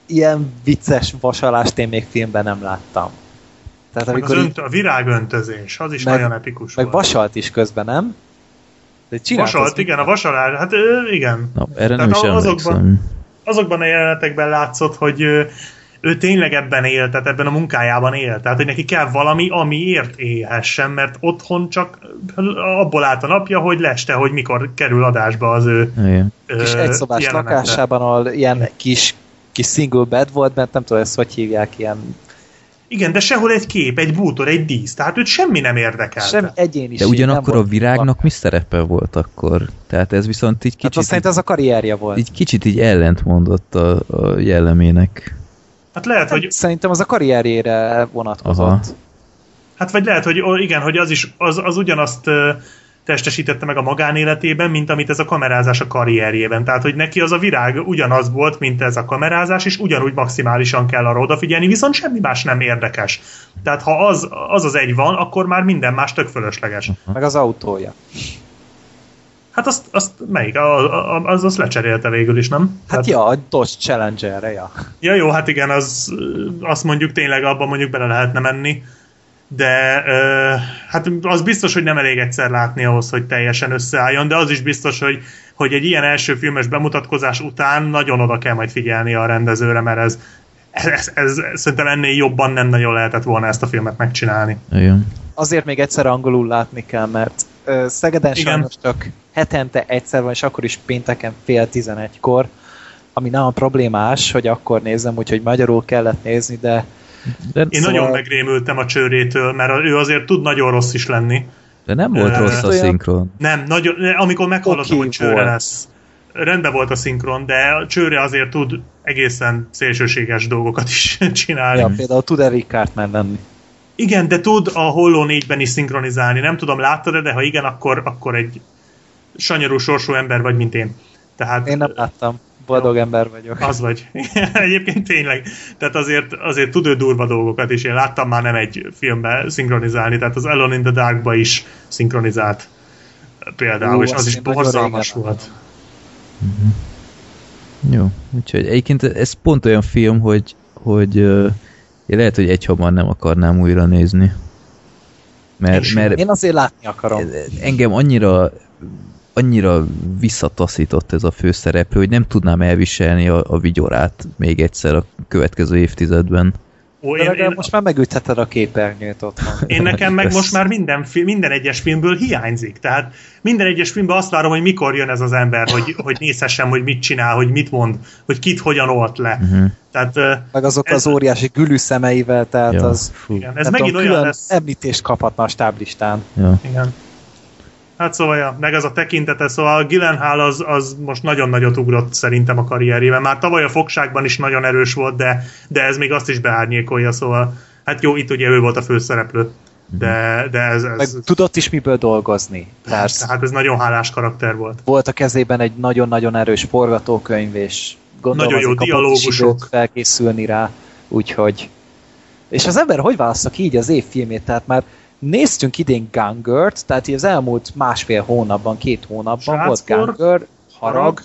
ilyen vicces vasalást én még filmben nem láttam. Tehát Meg az amikor így, önt, a virágöntözés, az is Meg- nagyon epikus meg volt. vasalt is közben, nem? De Vasalt, azt igen, a vasalás, hát igen. Na, erre Tehát nem is azokban-. Azokban a jelenetekben látszott, hogy ő tényleg ebben él, tehát ebben a munkájában él. Tehát, hogy neki kell valami, amiért élhessen, mert otthon csak abból állt a napja, hogy leste, hogy mikor kerül adásba az ő Igen. ö, Kis egyszobás jelenete. lakásában, ahol ilyen kis, kis single bed volt, mert nem tudom, ezt hogy hívják, ilyen Igen, de sehol egy kép, egy bútor, egy dísz, tehát őt semmi nem érdekel. semmi egyéniség. De ugyanakkor a virágnak mi szerepe volt akkor? Tehát ez viszont így Hát kicsit, azt szerint ez a karrierje volt. így kicsit így ellent mondott a, a jellemének. Hát lehet, hogy, Szerintem az a karrierjére vonatkozott. Aha. hát vagy lehet, hogy igen, hogy az is, az, az ugyanazt testesítette meg a magánéletében, mint amit ez a kamerázás a karrierjében. Tehát, hogy neki az a virág ugyanaz volt, mint ez a kamerázás, és ugyanúgy maximálisan kell arra odafigyelni, viszont semmi más nem érdekes. Tehát, ha az az, az egy van, akkor már minden más tök fölösleges. Meg az autója. Hát azt, azt melyik? A- a- Az azt lecserélte végül is, nem? Hát ja, a Dodge Challenger-re, ja. Ja jó, hát igen, az, azt mondjuk tényleg abban mondjuk bele lehetne menni, de ö, hát az biztos, hogy nem elég egyszer látni ahhoz, hogy teljesen összeálljon, de az is biztos, hogy, hogy egy ilyen első filmes bemutatkozás után nagyon oda kell majd figyelni a rendezőre, mert ez, ez, ez, ez szerintem ennél jobban nem nagyon lehetett volna ezt a filmet megcsinálni. Igen. Azért még egyszer angolul látni kell, mert ö, Szegeden Igen. sajnos csak hetente egyszer van, és akkor is pénteken fél tizenegykor, ami nálam problémás, hogy akkor nézem, úgyhogy magyarul kellett nézni, de De, Én Szóval- nagyon megrémültem a csőrétől, mert ő azért tud nagyon rossz is lenni. de nem volt Ö, rossz a olyan- szinkron. Nem, nagyon, amikor meghallottam, Oké hogy csőre volt. lesz. Rendben volt a szinkron, de a csőre azért tud egészen szélsőséges dolgokat is csinálni. ja, például tud Eric Cartman lenni. Igen, de tud a Hollow 4-ben is szinkronizálni. Nem tudom, láttad de ha igen, akkor, akkor egy sanyarú sorsú ember vagy, mint én. Tehát Én nem láttam. Boldog ember vagyok. az vagy. Egyébként tényleg. Tehát azért, azért tud ő durva dolgokat is. Én láttam már nem egy filmben szinkronizálni, tehát az Alone in the Darkba is szinkronizált például, Ó, és az is borzalmas volt. Jó, úgyhogy egyébként ez pont olyan film, hogy, hogy uh, lehet, hogy egy hamar nem akarnám újra nézni. Mert, mert Én azért látni akarom. engem annyira annyira visszataszított ez a főszereplő, hogy nem tudnám elviselni a, a vigyorát még egyszer a következő évtizedben. Ó, én, én, most már megütheted a képernyőt otthon. én nekem meg most már minden, minden egyes filmből hiányzik. Tehát minden egyes filmben azt várom, hogy mikor jön ez az ember, hogy, hogy nézhessem, hogy mit csinál, hogy mit mond, hogy kit hogyan olt le. Uh-huh. Tehát Meg azok Ez- az óriási gülű szemeivel, tehát Ja, az fú, igen, ez megint tudom, olyan lesz. említést kaphatna a stáblistán. ja. Igen. Hát szóval, ja, meg ez a tekintete, szóval Gyllenhaal az, az most nagyon nagyot ugrott szerintem a karrierjében. Már tavaly a fogságban is nagyon erős volt, de, de ez még azt is beárnyékolja, szóval hát jó, itt ugye ő volt a főszereplő. De, de ez, ez, Meg tudott is miből dolgozni. Tehát tehát ez nagyon hálás karakter volt. volt a kezében egy nagyon-nagyon erős forgatókönyv, és gondolom Nagyon jó dialógusok. felkészülni rá, úgyhogy... És az ember hogy választja ki így az év filmét? Tehát már néztünk idén Gungert, tehát az elmúlt másfél hónapban, két hónapban volt Sráckor, Gunger, Harag, Harag.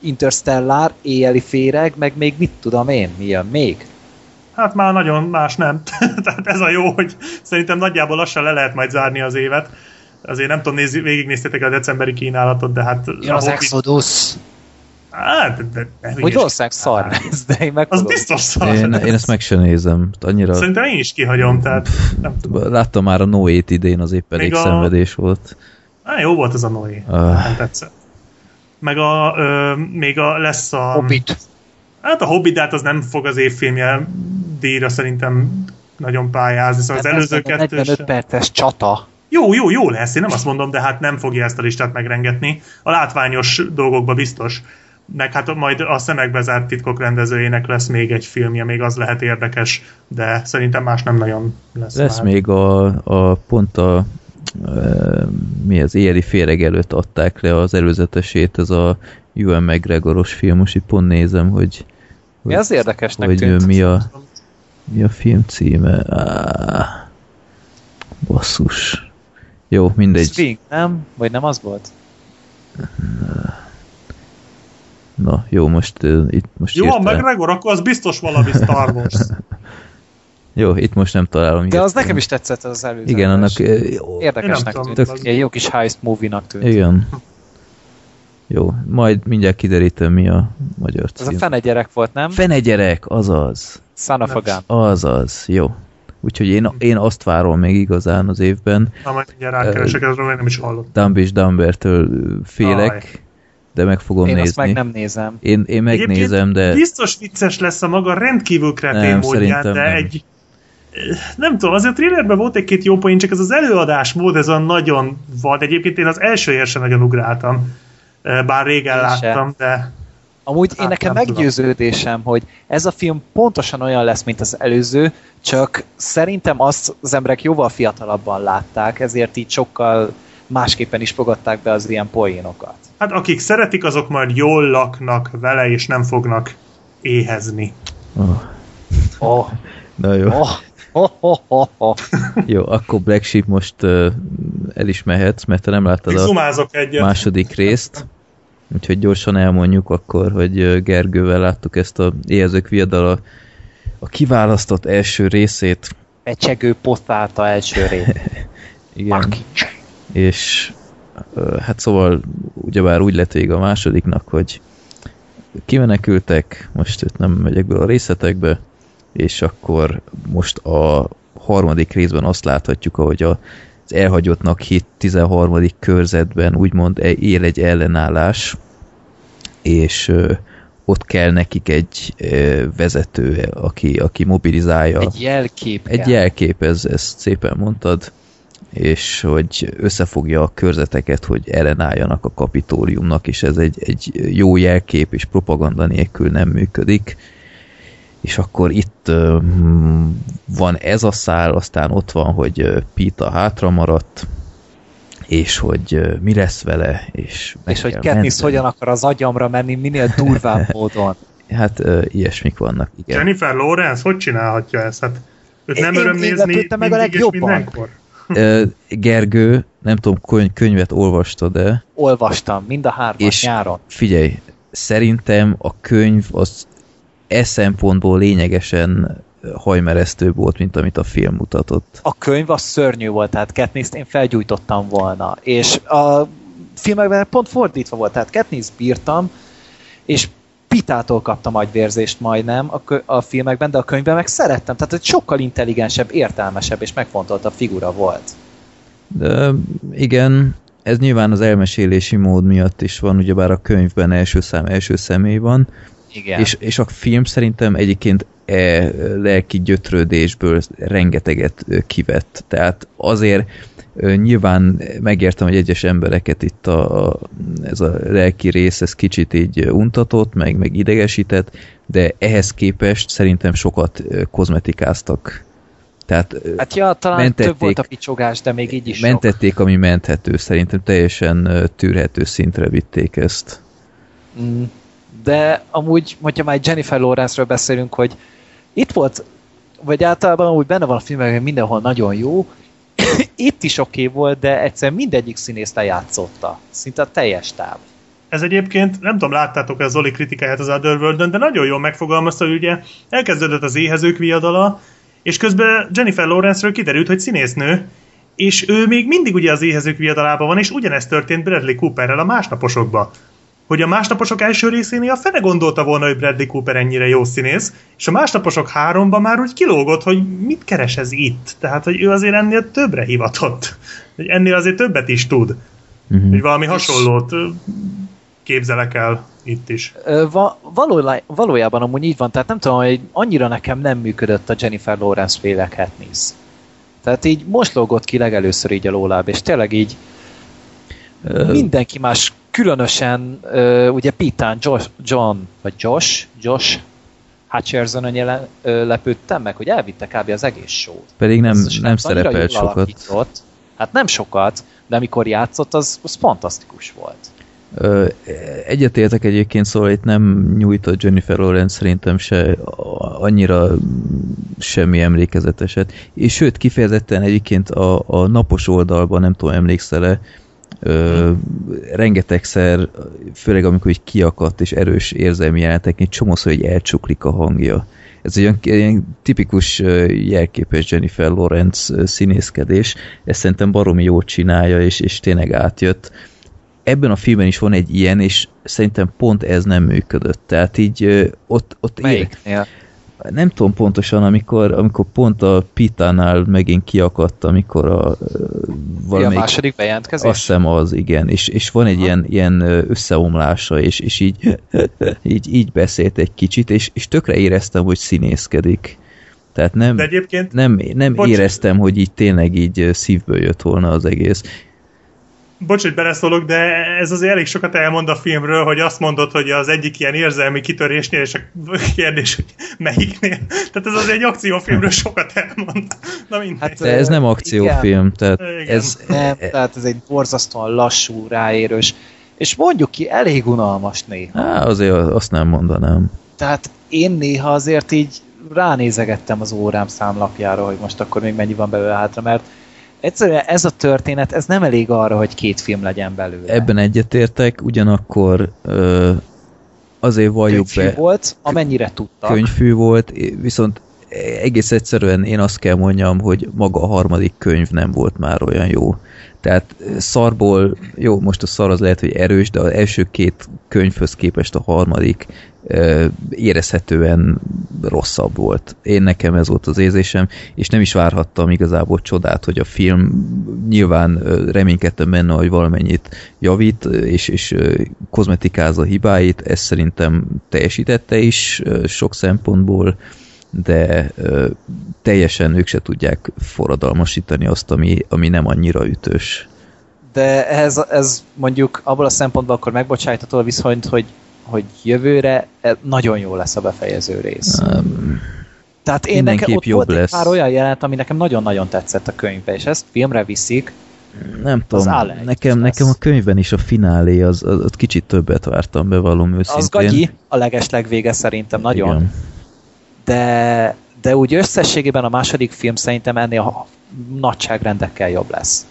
Interstellar, Éjjeli féreg, meg még mit tudom én, mi jön még? Hát már nagyon más nem. Tehát ez a jó, hogy szerintem nagyjából lassan le lehet majd zárni az évet. Azért nem tudom, nézni, végignéztétek a decemberi kínálatot, de hát... Jön a az Hobbit- Exodus! Hát, de, de, de Hogy valószínűleg szar lesz, de én Az megmondom. biztos szar. Én, én ezt meg sem nézem. Annyira Szerintem én is kihagyom, tehát nem tudom. láttam már a Noét idén, az épp elég a- szenvedés volt. Á, jó volt ez a Noé. Ah. Nem tetszett. Meg a, ö, még a, lesz a... Hobbit. Hát a Hobbit, de hát az nem fog az évfilmje díjra szerintem nagyon pályázni, szóval az Hát előző ez a kettő 45 sem. perces csata. Jó, jó, jó lesz, én nem azt mondom, de hát nem fogja ezt a listát megrengetni. A látványos dolgokba biztos. Meg hát majd a szemekbe zárt titkok rendezőjének lesz még egy filmje, még az lehet érdekes, de szerintem más nem nagyon lesz. Lesz már. még a, a pont a e, mi az éjjeli féreg előtt adták le az előzetesét, ez a Ewan McGregoros film, most itt pont nézem, hogy, Mi az érdekesnek hogy tűnt? mi a, mi a film címe. Á, basszus. Jó, mindegy. Swing, nem? Vagy nem az volt? Na, jó, most uh, itt most Jó, a hirtelen- McGregor, akkor az biztos valami Star Wars. Jó, itt most nem találom. De az nekem is tetszett az előző. Igen, annak... jó, Érdekesnek tűnt. az- Ilyen jó kis heist movie-nak tűnt. Igen. Jó, majd mindjárt kiderítem, mi a magyar Ez a cím. fene gyerek volt, nem? Fene gyerek, azaz. Son of a Nem. gun. Azaz, jó. Úgyhogy én, én azt várom még igazán az évben. Na, majd mindjárt rákeresek, ezről még nem is hallottam. Dumb és Dumbertől félek, de meg fogom Én nézni. azt meg nem nézem. Én, én megnézem, de Biztos vicces lesz a maga rendkívül kretén Nem, módján, de nem. egy nem tudom, azért a thrillerben volt egy-két jó poén, csak ez az előadás mód, ez a nagyon vad. Egyébként én az első sem nagyon ugráltam, eh, bár régen Én se. láttam, de Amúgy én Hát, nekem nem tudom. meggyőződésem, hogy ez a film pontosan olyan lesz, mint az előző, csak szerintem azt az emberek jóval fiatalabban látták, ezért így sokkal másképpen is fogadták be az ilyen poénokat. Hát akik szeretik, azok majd jól laknak vele, és nem fognak éhezni. oh, Oh, na jó. oh, oh, oh, oh. Jó, akkor Black Sheep most uh, el is mehetsz, mert te nem láttad a egyet. második részt. Úgyhogy gyorsan elmondjuk akkor, hogy Gergővel láttuk ezt a éhezők viadal a, kiválasztott első részét. Becsegő poszálta első rész. Igen. És ö, hát szóval ugyebár úgy lett vége a másodiknak, hogy kimenekültek, most itt nem megyek be a részletekbe, és akkor most a harmadik részben azt láthatjuk, ahogy a, az elhagyottnak hit 13. körzetben úgymond e- él egy ellenállás, és ö, ott kell nekik egy ö, vezető, aki, aki mobilizálja Egy jelkép egy jelkép, ez, ezt szépen mondtad, és hogy összefogja a körzeteket, hogy ellenálljanak a kapitóliumnak, és ez egy, egy jó jelkép, és propaganda nélkül nem működik. És akkor itt van ez a szál, aztán ott van, hogy Pita hátra maradt, és hogy mi lesz vele, és És hogy Katniss hogyan akar az agyamra menni minél durvább módon. Hát ilyesmik vannak, igen. Jennifer Lawrence, hogy csinálhatja ezt? Hát őt Én- nem én- öröm én nézni meg a legjobban. mindenkor. Gergő, nem tudom, könyv, könyvet olvastad de Olvastam, mind a hármat És- nyáron. figyelj, szerintem a könyv az e szempontból lényegesen hajmeresztőbb volt, mint amit a film mutatott. A könyv az szörnyű volt, tehát Katniss-t én felgyújtottam volna. És a filmekben pont fordítva volt, tehát Katniss bírtam, és Pitától kaptam agyvérzést majdnem a, a filmekben, de a könyvben meg szerettem. Tehát egy sokkal intelligensebb, értelmesebb és megfontoltabb figura volt. De igen, ez nyilván az elmesélési mód miatt is van, ugyebár a könyvben első szám első személy van, Igen. És, és a film szerintem egyébként e lelki gyötrődésből rengeteget kivett. Tehát azért nyilván megértem, hogy egyes embereket itt a, a, ez a lelki rész ez kicsit így untatott, meg, meg idegesített, de ehhez képest szerintem sokat kozmetikáztak. Tehát Hát ja, talán mentették- több volt a picsogás, de még így is sok. mentették, ami menthető. Szerintem teljesen tűrhető szintre vitték ezt. Mm, De amúgy, hogyha már Jennifer Lawrence-ről beszélünk, hogy itt volt, vagy általában amúgy benne van a hogy mindenhol nagyon jó, itt is oké okay volt, de egyszerűen mindegyik színész lejátszotta. Szinte a teljes táv. Ez egyébként, nem tudom, láttátok az Zoli kritikáját az otherworld de nagyon jól megfogalmazta, hogy ugye elkezdődött az éhezők viadala, és közben Jennifer Lawrence-ről kiderült, hogy színésznő, és ő még mindig ugye az éhezők viadalában van, és ugyanezt történt Bradley Cooperrel a másnaposokba. Hogy a másnaposok első részénél a fene gondolta volna, hogy Bradley Cooper ennyire jó színész, és a másnaposok háromban már úgy kilógott, hogy mit keres ez itt. Tehát, hogy ő azért ennél többre hivatott. Hogy ennél azért többet is tud. Mhm. Hogy valami hasonlót képzelek el itt is. Va, valójá, valójában amúgy így van, tehát nem tudom, hogy annyira nekem nem működött a Jennifer Lawrence féle Katniss. Tehát így most lógott ki legelőször így a lóláb, és tényleg így mindenki más, különösen uh, ugye Pitán, Josh, John, vagy Josh, Josh Hutcherson-on jelen, uh, lepődtem meg, hogy elvitte kb. az egész show Pedig nem, nem szerepelt sokat. Alakított. Hát nem sokat, de amikor játszott, az, az fantasztikus volt. Ö, Egyetértek egyébként, szóval itt nem nyújtott Jennifer Lawrence szerintem se annyira semmi emlékezeteset. És sőt, kifejezetten egyébként a, a napos oldalban, nem tudom, emlékszel-e, ö, rengetegszer, főleg amikor így kiakadt és erős érzelmi jelenetek, egy csomószor, hogy elcsuklik a hangja. Ez egy olyan, ilyen tipikus jelképes Jennifer Lawrence színészkedés, ezt szerintem baromi jól csinálja, és, és tényleg átjött ebben a filmben is van egy ilyen, és szerintem pont ez nem működött. Tehát így ott, ott ér, Melyiknél? Nem tudom pontosan, amikor, amikor pont a Pitánál megint kiakadt, amikor a Mi a valamelyik második bejelentkezés? azt hiszem az, igen, és, és van egy ilyen, ilyen összeomlása, és, és így, így, így beszélt egy kicsit, és, és tökre éreztem, hogy színészkedik. Tehát nem, De egyébként nem, nem Bocs. éreztem, hogy így tényleg így szívből jött volna az egész. Bocs, hogy beleszólok, de ez azért elég sokat elmond a filmről, hogy azt mondod, hogy az egyik ilyen érzelmi kitörésnél, és a kérdés, hogy melyiknél. Tehát ez azért egy akciófilmről sokat elmond. Na mindegy. Hát, De ez nem akciófilm, tehát Igen. ez, Nem, tehát ez egy borzasztóan lassú, ráérős, és mondjuk ki, elég unalmas néha. Á, azért azt nem mondanám. Tehát én néha azért így ránézegettem az órám számlapjára, hogy most akkor még mennyi van belőle hátra, mert egyszerűen ez a történet, ez nem elég arra, hogy két film legyen belőle. Ebben egyetértek, ugyanakkor ö, azért valljuk Könyvfilm be, volt, amennyire tudtak. könyvfű volt, viszont egész egyszerűen én azt kell mondjam, hogy maga a harmadik könyv nem volt már olyan jó. Tehát szarból, jó, most a szar az lehet, hogy erős, de az első két könyvhöz képest a harmadik érezhetően rosszabb volt. Én nekem ez volt az érzésem, és nem is várhattam igazából csodát, hogy a film nyilván reménykedtem benne, hogy valamennyit javít, és, és kozmetikázza hibáit, ezt szerintem teljesítette is sok szempontból, de ö, teljesen ők se tudják forradalmasítani azt, ami, ami nem annyira ütős. De ez, ez mondjuk abból a szempontból akkor megbocsájtató viszont, hogy, hogy jövőre e- nagyon jó lesz a befejező rész. Um, Tehát én nekem ott jobb volt egy lesz. pár olyan jelenet, ami nekem nagyon-nagyon tetszett a könyvbe, és ezt filmre viszik. nem tudom, nekem, nekem a könyvben is a finálé, az, az, az kicsit többet vártam, bevallom őszintén. Az gagyi, a legesleg vége szerintem nagyon. Igen. De, de úgy összességében a második film szerintem ennél a nagyságrendekkel jobb lesz.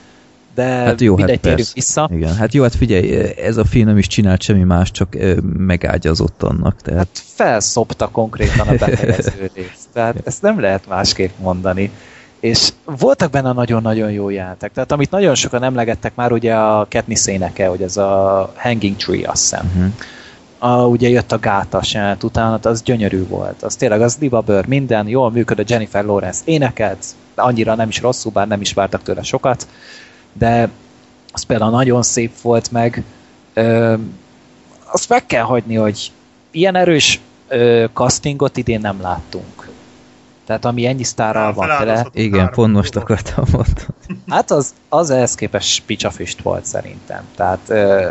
De Hát jó, hát mindegy, vissza. Igen, hát jó, hát figyelj, ez a film nem is csinált semmi más, csak megágyazott annak. Tehát Hát felszopta konkrétan a befejező részt. Tehát ezt nem lehet másképp mondani. És voltak benne nagyon-nagyon jó jelentek. Tehát amit nagyon sokan emlegettek már, ugye a Katniss éneke, hogy ez a Hanging Tree, azt hiszem. uh-huh. A, ugye jött a gátas jelenet utána, az gyönyörű volt. Az tényleg az libabőr, minden, jól működött, Jennifer Lawrence énekelt, de annyira nem is rosszul, bár nem is vártak tőle sokat, de az például nagyon szép volt meg. Ö, azt meg kell hagyni, hogy ilyen erős ö, castingot idén nem láttunk. Tehát ami ennyi sztárral van tele, Igen, pont most akartam mondani. hát az, az ehhez képest picsafüst volt szerintem. Tehát ö,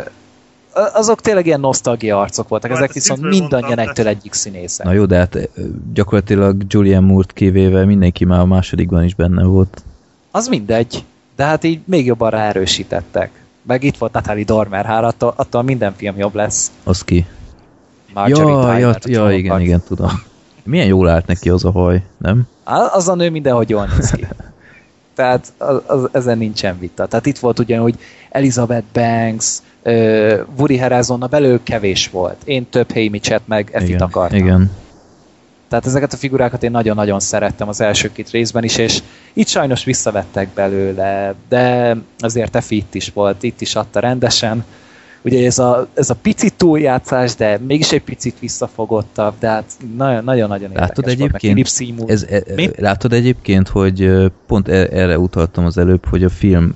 azok tényleg ilyen nosztalgia arcok voltak, Hát ezek viszont mindannyian egytől egyik színészek. Na jó, de hát gyakorlatilag Julian Moore-t kivéve mindenki már a másodikban is benne volt. Az mindegy, de hát így még jobban ráerősítettek. Meg itt volt Natalie Dormer, hát attól, attól minden film jobb lesz. Az ki? Marjorie Ja, Tyler, ja, a ja, igen, igen, tudom. Milyen jól állt neki az a haj, nem? Az a nő mindenhogy jól néz ki. Tehát az, az, ezen nincsen vita. Tehát itt volt ugyanúgy Elizabeth Banks, uh, Woody Harrelsonna belül kevés volt. Én több Hey Mitchell meg Effit akartam. igen. Tehát ezeket a figurákat én nagyon-nagyon szerettem az első két részben is, és itt sajnos visszavettek belőle, de azért Effi itt is volt, itt is adta rendesen. Ugye ez a, ez a pici túljátszás, de mégis egy picit visszafogottabb, de hát nagyon- nagyon-nagyon érdekes Látod egyébként, ez, e, Mi? látod egyébként, hogy pont e- erre utaltam az előbb, hogy a film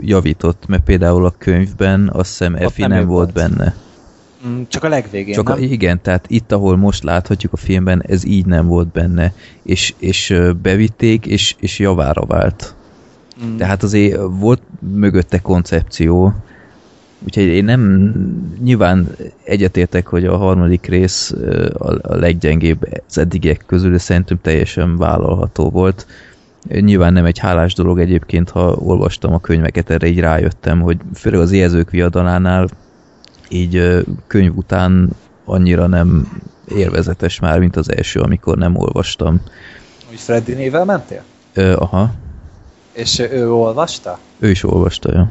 javított, mert például a könyvben azt hiszem Effi nem nem, volt volt. benne. Mm, Csak a legvégén, Csak a, nem? igen, tehát itt, ahol most láthatjuk a filmben, ez így nem volt benne, és, és bevitték, és, és javára vált. Mm. Tehát azért volt mögötte koncepció, úgyhogy én nem nyilván egyetértek, hogy a harmadik rész a, a leggyengébb az eddigiek közül, de szerintem teljesen vállalható volt. Nyilván nem egy hálás dolog egyébként, ha olvastam a könyveket, erre így rájöttem, hogy főleg az érzők viadalánál így könyv után annyira nem élvezetes már, mint az első, amikor nem olvastam. Hogy Freddy nével mentél? Ö, aha, És ő olvasta? ő is olvasta, ja.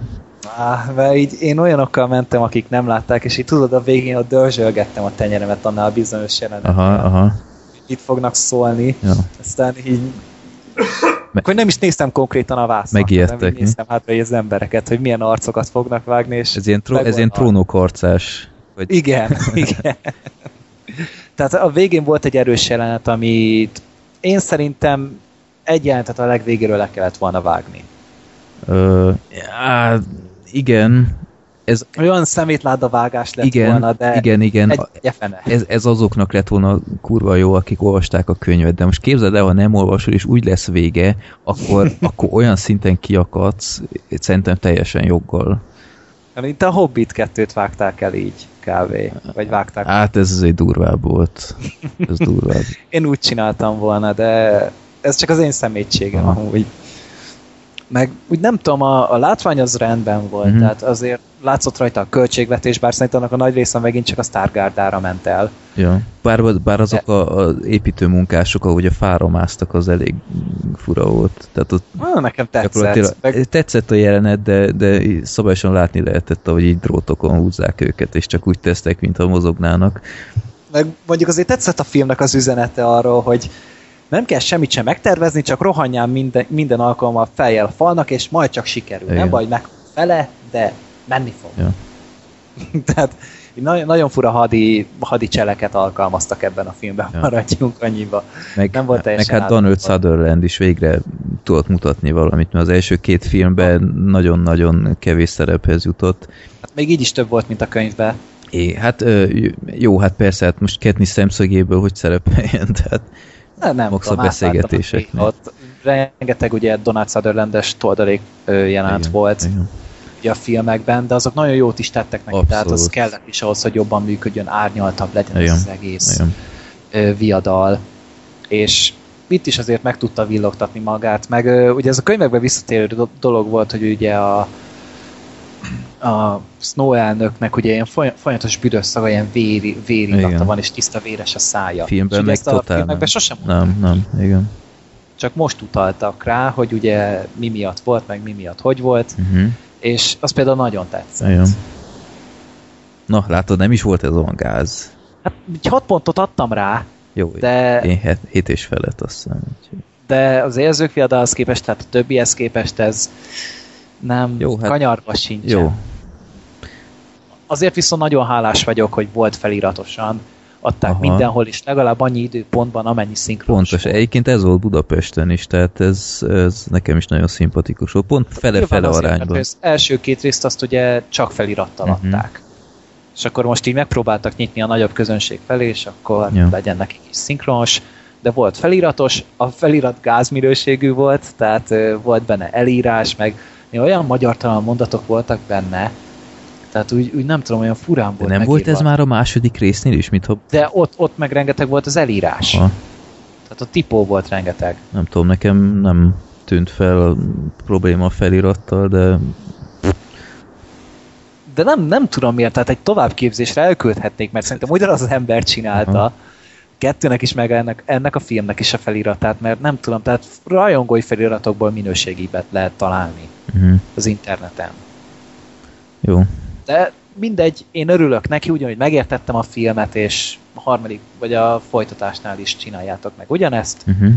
Á, mert így én olyanokkal mentem, akik nem látták, és így tudod, a végén ott dörzsölgettem a tenyeremet annál a bizonyos jelenetnél. Aha, aha. Itt fognak szólni, Ja. aztán így... Akkor nem is néztem konkrétan a vászat. Megijedtek, hanem néztem hátra az embereket, hogy milyen arcokat fognak vágni, és... Ez ilyen, tró- ez ilyen a- trónokharcás. Vagy... Igen, igen. Tehát a végén volt egy erős jelenet, amit én szerintem egy jelenetet a legvégéről le kellett volna vágni. Ö, á, igen, ez, Olyan szemétláda vágás lett igen, volna, de igen, igen. egy gyefene. Ez, ez azoknak lett volna kurva jó, akik olvasták a könyvet, de most képzeld el, ha nem olvasol, és úgy lesz vége, akkor, akkor olyan szinten kiakadsz, szerintem teljesen joggal. Mint a Hobbit 2-t vágták el így, kb. Vagy vágták. Hát ez azért durvább volt. Ez durvább. Én úgy csináltam volna, de ez csak az én szemétségem Aha. amúgy. Meg úgy nem tudom, a, a látvány az rendben volt, Mhm. uh-huh. tehát azért látszott rajta a költségvetés, bár szerintem annak a nagy része megint csak a Stargardára ment el. Ja. Bár, bár azok a, az építőmunkások, ahogy a fára másztak, az elég fura volt. Tehát ott Ah, nekem tetszett. Meg, tetszett a jelenet, de, de szabályosan látni lehetett, ahogy így drótokon húzzák őket, és csak úgy tesztek, mintha mozognának. meg mondjuk azért tetszett a filmnek az üzenete arról, hogy nem kell semmit sem megtervezni, csak rohanjál minden, minden alkalommal feljel a falnak, és majd csak sikerül. Igen. Nem baj, meg fele, de menni fog. Ja. Tehát nagyon, nagyon fura hadi, hadi cseleket alkalmaztak ebben a filmben, Ja. maradjunk annyiba. Meg, Nem volt meg teljesen hát Donald. Sutherland is végre tudott mutatni valamit, mert az első két filmben nagyon-nagyon kevés szerephez jutott. Hát még így is több volt, mint a könyvben. É, hát jó, hát persze, hát most Katniss szemszögéből hogy szerepeljen, tehát Ne, nem Max a tudom, átláttam beszélgetéseknél. Ott rengeteg ugye Donald Sutherlandes toldalék jelent igen, volt igen. ugye a filmekben, de azok nagyon jót is tettek neki, Abszolút. tehát az kellett is ahhoz, hogy jobban működjön, árnyaltabb legyen Igen, az egész Igen. viadal. És itt is azért meg tudta villogtatni magát, meg ugye ez a könyvekben visszatérő do- dolog volt, hogy ugye a a Snow elnöknek ugye ilyen foly- folyamatos büdös szaga, ilyen véri, vérillata Igen. van, és tiszta véres a szája. Filmben és meg ezt totál filmekben nem. sosem Nem, nem, igen. csak most utaltak rá, hogy ugye mi miatt volt, meg mi miatt hogy volt, Uh-huh. és az például nagyon tetszett. Igen. Na, látod, nem is volt ez olyan gáz. Hát így hat pontot adtam rá, Jó, de, én het, hét és felett azt hiszem. úgyhogy- de az érzők viadalhoz képest, tehát a többihez képest ez nem Jó, hát- hát, kanyarba sincsen. Jó, Azért viszont nagyon hálás vagyok, hogy volt feliratosan, adták Aha. Mindenhol is, legalább annyi időpontban, amennyi szinkronos pontos. Egyébként ez volt Budapesten is, tehát ez, ez nekem is nagyon szimpatikus volt. Pont fele-fele arányban. Az első két részt azt ugye csak felirattal Mhm. adták. És akkor most így megpróbáltak nyitni a nagyobb közönség felé, és akkor Ja. legyen nekik is szinkronos, de volt feliratos, a felirat gázminőségű volt, tehát volt benne elírás, meg olyan magyartalan mondatok voltak benne, tehát úgy, úgy nem tudom, olyan furán De volt nem volt ez megírva. már a második résznél is, mintha, De ott, ott meg rengeteg volt az elírás. ha, Tehát a tipó volt rengeteg. nem tudom, nekem nem tűnt fel a probléma a felirattal, de De nem, nem tudom miért, tehát egy továbbképzésre elküldhetnék, mert szerintem ugyanaz az ember csinálta. Aha. Kettőnek is, meg ennek, ennek a filmnek is a feliratát, mert nem tudom, tehát rajongói feliratokból minőségibet lehet találni uh-huh. az interneten. jó. De mindegy, én örülök neki, ugyanúgy megértettem a filmet, és a harmadik, vagy a folytatásnál is csináljátok meg ugyanezt, Uh-huh.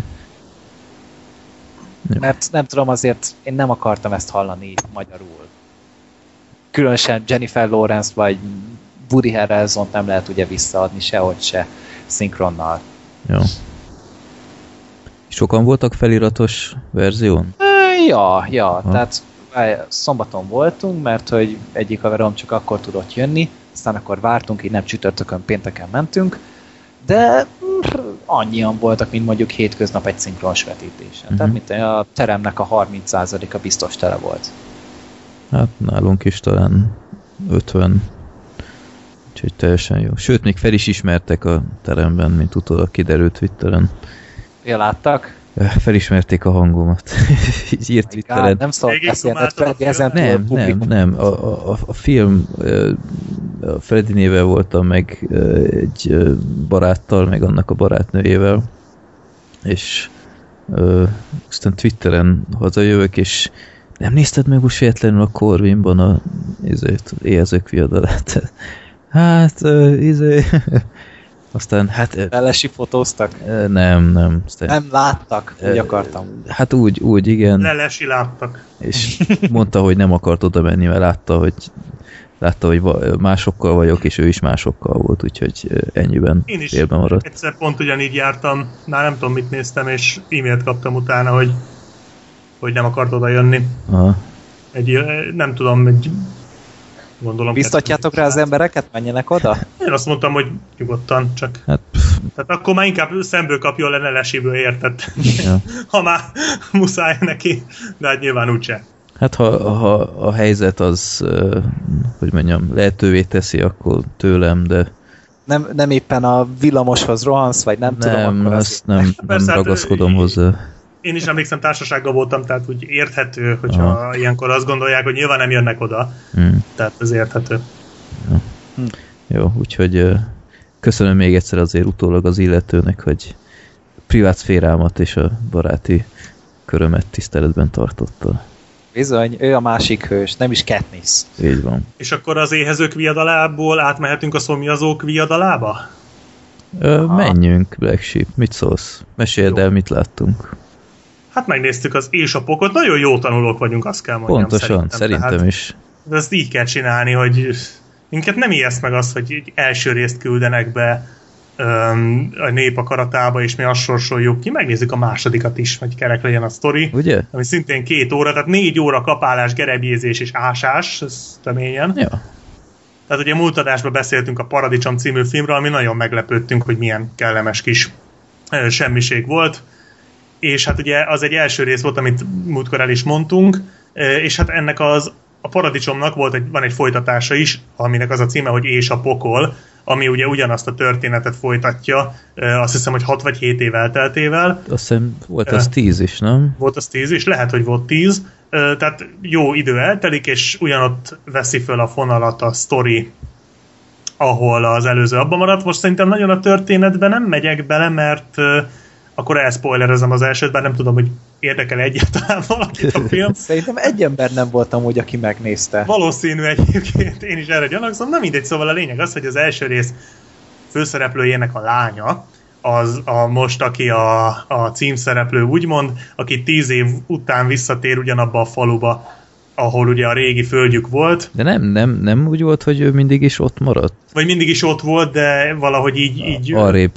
Mert nem tudom, azért én nem akartam ezt hallani magyarul. Különösen Jennifer Lawrence vagy Woody harrelson nem lehet ugye visszaadni sehogy se szinkronnal. Jó. Sokan voltak feliratos verzión? Ö, Ja, ja, Ha. tehát szombaton voltunk, mert hogy egyik haverom csak akkor tudott jönni, aztán akkor vártunk, így nem csütörtökön, pénteken mentünk, de annyian voltak, mint mondjuk hétköznap egy szinkronos vetítésen. Mhm. Tehát mint a teremnek a 30%-a biztos tele volt. Hát nálunk is talán 50. Úgyhogy teljesen jó. Sőt, még fel is ismertek a teremben, mint utólag kiderült Twitteren. Ja, láttak? Felismerték a hangomat. Így írt Twitteren. Nem szabad Végig beszélned, Freddy, ezen Nem, nem, nem. A, a, a film a Freddy nével voltam meg egy baráttal, meg annak a barátnőjével, és ö, aztán Twitteren hazajövök, és nem nézted meg most véletlenül a Corvinban a ezért, éhezők viadalát? Hát, ö, izé... Aztán, hát ö, Lelesi fotóztak? nem, nem. Aztán, Nem láttak, úgy akartam. Hát úgy, úgy, igen. Lelesi láttak. és mondta, hogy nem akart oda menni, mert látta, hogy látta, hogy másokkal vagyok, és ő is másokkal volt, úgyhogy ennyiben Én is félben maradt. egyszer pont ugyanígy jártam, már nem tudom mit néztem, és e-mailt kaptam utána, hogy, hogy nem akart oda jönni. Aha. Egy, nem tudom, egy gondolom... Biztatjátok rá az embereket, menjenek oda? Én azt mondtam, hogy nyugodtan, csak... Hát, Tehát akkor már inkább szemből kapjon le Lelesiből, érted? ja. ha már muszáj neki, de hát nyilván úgyse. hát ha, ha a helyzet az, hogy mondjam, lehetővé teszi, akkor tőlem, de Nem, nem éppen a villamoshoz rohansz, vagy nem, tudom, nem, akkor azt nem, nem Persze, hát, ragaszkodom ö, hozzá. Én is emlékszem, társasággal voltam, tehát úgy érthető, hogyha Aha. ilyenkor azt gondolják, hogy nyilván nem jönnek oda. Mm. Tehát ez érthető. Jó, úgyhogy köszönöm még egyszer azért utólag az illetőnek, hogy privát szférámat és a baráti körömet tiszteletben tartotta. Bizony, ő a másik hős, nem is Katniss. Így van. És akkor az éhezők viadalából átmehetünk a szomjazók viadalába? Ö, menjünk, Black Sheep, mit szólsz? Meséld Jó. el, mit láttunk. Hát megnéztük az és a pokot, nagyon jó tanulók vagyunk, azt kell mondjam. Pontosan, szerintem, Tehát, is. de ezt így kell csinálni, hogy minket nem ijeszt meg az, hogy egy első részt küldenek be öm, a nép akaratába, és mi azt sorsoljuk ki, megnézzük a másodikat is, hogy kerek legyen a sztori. Ugye? ami szintén két óra, tehát négy óra kapálás, gerebjézés és ásás, ez teményen. Ja. Tehát ugye múlt adásban beszéltünk a Paradicsom című filmről, ami nagyon meglepődtünk, hogy milyen kellemes kis semmiség volt. És hát ugye az egy első rész volt, amit múltkor el is mondtunk, ö, és hát ennek az a Paradicsomnak volt egy, van egy folytatása is, aminek az a címe, hogy És a pokol, ami ugye ugyanazt a történetet folytatja, ö, azt hiszem, hogy 6 vagy 7 év elteltével, Azt hiszem volt Ö. az tíz is, nem? volt az 10 és lehet, hogy volt 10, Ö, tehát jó idő eltelik, és ugyanott veszi föl a fonalat a sztori, ahol az előző abban maradt. Most szerintem nagyon a történetben nem megyek bele, mert akkor elspoilerezem az elsőt, bár nem tudom, hogy érdekel egyáltalán valakit a film. Szerintem egy ember nem voltam úgy, aki megnézte. Valószínű egyébként, én is erre gyanakszom. Na mindegy, szóval a lényeg az, hogy az első rész főszereplőjének a lánya, az a most, aki a, a címszereplő úgymond, aki tíz év után visszatér ugyanabba a faluba, ahol ugye a régi földjük volt, De nem, nem, nem úgy volt, hogy ő mindig is ott maradt? vagy mindig is ott volt, de valahogy így, így Arrébb,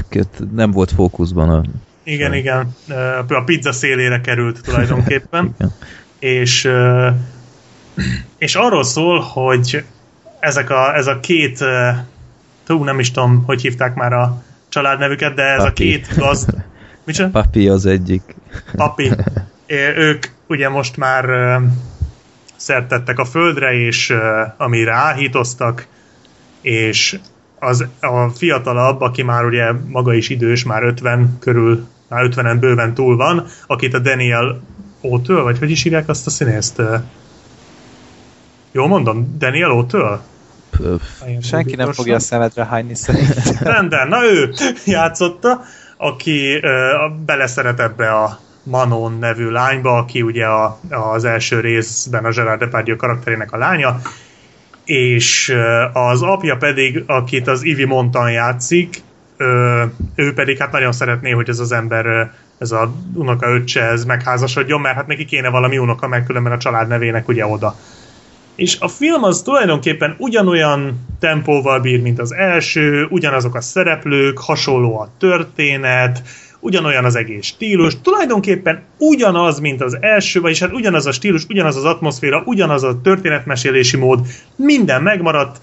nem volt fókuszban a... igen, igen, ö, a pizza szélére került tulajdonképpen. Igen. és, és arról szól, hogy ezek a, ez a két, tú, nem is tudom, hogy hívták már a családnevüket, de ez Papi. a két gazd... Micsoda? Papi az egyik. Papi. Ők ugye most már ö, szert tettek a földre, és amire áhítoztak, és az, a fiatalabb, aki már ugye maga is idős, már 50 körül, már 50-en bőven túl van, akit a Daniel Ótől, vagy hogy is hívják azt a színészt? Jól mondom? Daniel? Pöf. Senki nem fogja a szemedre hányni szerint. Rendben, na ő játszotta, aki ö, beleszeret ebbe a Manon nevű lányba, aki ugye a, az első részben a Gerard Depardieu karakterének a lánya, és az apja pedig, akit az Ivi Montan játszik, ö, ő pedig hát nagyon szeretné, hogy ez az ember, ez a unoka öccse, ez megházasodjon, mert hát neki kéne valami unoka, meg különben a család nevének ugye oda. És a film az tulajdonképpen ugyanolyan tempóval bír, mint az első, ugyanazok a szereplők, hasonló a történet, ugyanolyan az egész stílus, tulajdonképpen ugyanaz, mint az első, vagyis hát ugyanaz a stílus, ugyanaz az atmoszféra, ugyanaz a történetmesélési mód, minden megmaradt,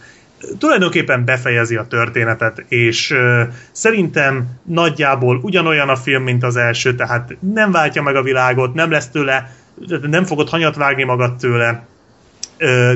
tulajdonképpen befejezi a történetet, és szerintem nagyjából ugyanolyan a film, mint az első, tehát nem váltja meg a világot, nem lesz tőle, nem fogod hanyat vágni magad tőle,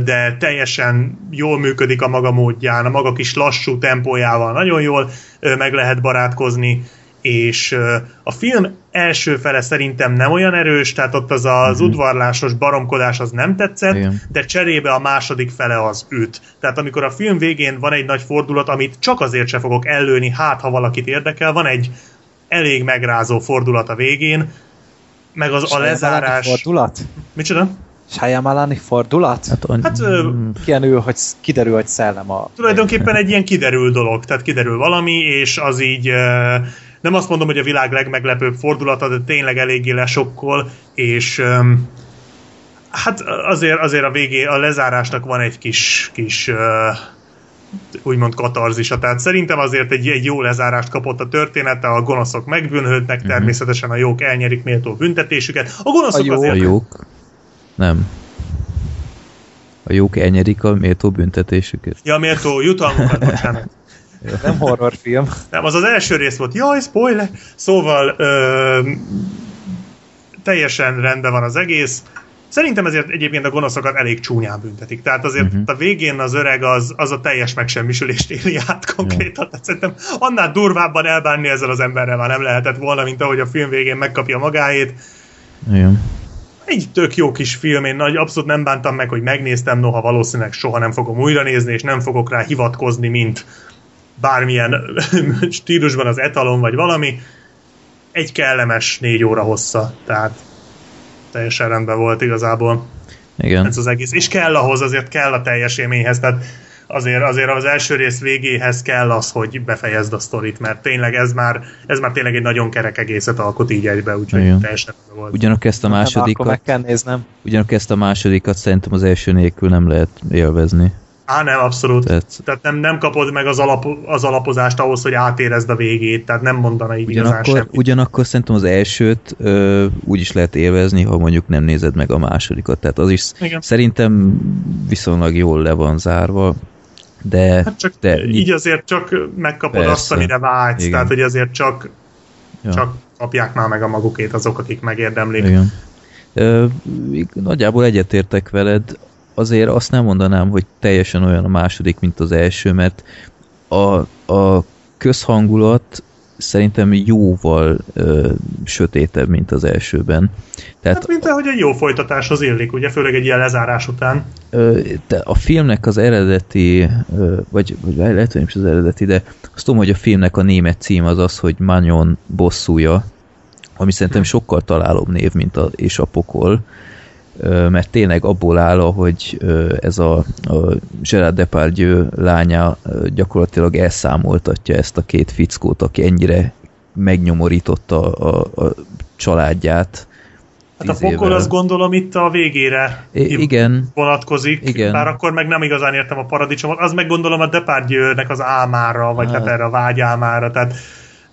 de teljesen jól működik a maga módján, a maga kis lassú tempójával nagyon jól meg lehet barátkozni, és a film első fele szerintem nem olyan erős, tehát ott az az udvarlásos baromkodás az nem tetszett, Igen. de cserébe a második fele az üt. Tehát amikor a film végén van egy nagy fordulat, amit csak azért se fogok ellőni, hát ha valakit érdekel, van egy elég megrázó fordulat a végén, meg az a lezárás... fordulat? Micsoda? Shyamalan fordulat? Hát, an... Hát, ö, Kiderül, hogy, kiderül, hogy szellem a... Tulajdonképpen egy ilyen kiderül dolog, tehát kiderül valami, és az így ö, nem azt mondom, hogy a világ legmeglepőbb fordulata, de tényleg eléggé lesokkol, és öm, hát azért, azért a végé, a lezárásnak van egy kis, kis ö, úgymond katarzisa, tehát szerintem azért egy, egy jó lezárást kapott a története, a gonoszok megbűnhődnek, Mhm. természetesen a jók elnyerik méltó büntetésüket. A gonoszok A jó- A azért... jók? Nem. A jók elnyerik a méltó büntetésüket. Ja, méltó jutalmukat, bocsánat. Nem horrorfilm. Nem, az az első rész volt. Jaj, spoiler! Szóval ö, teljesen rendben van az egész. Szerintem ezért egyébként a gonoszokat elég csúnyán büntetik. Tehát azért uh-huh. a végén az öreg az, az a teljes megsemmisülést éli át konkrétan. Tehát szerintem annál durvábban elbánni ezzel az emberrel már nem lehetett volna, mint ahogy a film végén megkapja magáét. Igen. Egy tök jó kis film, én nagy, abszolút nem bántam meg, hogy megnéztem, noha valószínűleg soha nem fogom újra nézni, és nem fogok rá hivatkozni, mint bármilyen stílusban az etalon, vagy valami. Egy kellemes négy óra hossza, tehát teljesen rendben volt igazából Igen. ez az egész. És kell ahhoz, azért kell a teljes élményhez, tehát azért, azért az első rész végéhez kell az, hogy befejezd a sztorit, mert tényleg ez már, ez már tényleg egy nagyon kerek egészet alkot így egybe, úgyhogy Igen. teljesen rendben volt. Ugyanakkor ezt a Nem, akkor másodikat, meg kell néznem. ugyanakkor ezt a másodikat szerintem az első nélkül nem lehet élvezni. Á, nem, abszolút. Tehát Tehát nem, nem kapod meg az, alap, az alapozást ahhoz, hogy átérezd a végét, tehát nem mondana így igazán ugyanakkor, semmit. ugyanakkor szerintem az elsőt ö, úgy is lehet élvezni, ha mondjuk nem nézed meg a másodikat. Tehát az is Igen. szerintem viszonylag jól le van zárva, de, Hát csak de így azért csak megkapod Persze. azt, amire vágysz, Igen. tehát hogy azért csak, ja, csak kapják már meg a magukét azok, akik megérdemlik. igen. Ö, nagyjából egyetértek veled, azért azt nem mondanám, hogy teljesen olyan a második, mint az első, mert a, a közhangulat szerintem jóval ö, sötétebb, mint az elsőben. Tehát Hát mint ahogy egy jó folytatáshoz illik, ugye, főleg egy ilyen lezárás után. Ö, de a filmnek az eredeti, ö, vagy, vagy lehet, hogy nem is az eredeti, de azt tudom, hogy a filmnek a német cím az az, hogy Magnon bosszúja, ami szerintem sokkal találóbb név, mint a, és a pokol, ö, mert tényleg abból áll, hogy ez a, a Gerard Depardieu lánya gyakorlatilag elszámoltatja ezt a két fickót, aki ennyire megnyomorította a, a családját. Hát a pokol azt gondolom itt a végére I- igen, vonatkozik, Igen. bár akkor meg nem igazán értem a paradicsomot, az meg gondolom a Depardieu-nek az álmára, vagy hát, Hát. erre a vágyálmára, tehát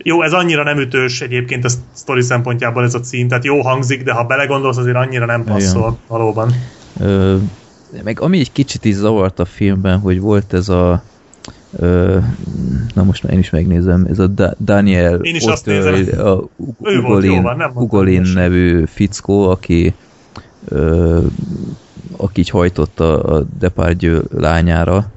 jó, ez annyira nem ütős egyébként a sztori szempontjából ez a cím, tehát jó hangzik, de ha belegondolsz, azért annyira nem passzol valóban. Ö, meg ami egy kicsit is zavart a filmben, hogy volt ez a ö, na most már én is megnézem, ez a da- Daniel Én is azt Otter- nézem. a Ő volt, Ugolin, jó van, nem Ugolin nevű fickó, aki ö, aki így hajtotta a Depardieu lányára,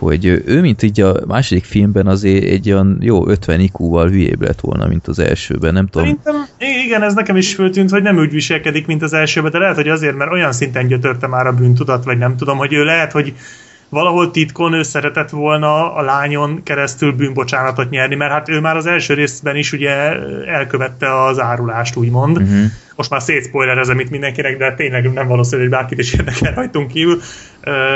hogy ő, mint így a második filmben azért egy olyan jó 50 IQ-val hülyébb lett volna, mint az elsőben, nem tudom. Szerintem igen, ez nekem is föltűnt, hogy nem úgy viselkedik, mint az elsőben, de lehet, hogy azért, mert olyan szinten gyötörte már a bűntudat, vagy nem tudom, hogy ő lehet, hogy valahol titkon ő szeretett volna a lányon keresztül bűnbocsánatot nyerni, mert hát ő már az első részben is ugye elkövette az árulást, úgymond. Uh-huh. Most már szétszpoilerezem itt mindenkinek, de tényleg nem valószínű, hogy bárkit is érdekel rajtunk kívül. Ö,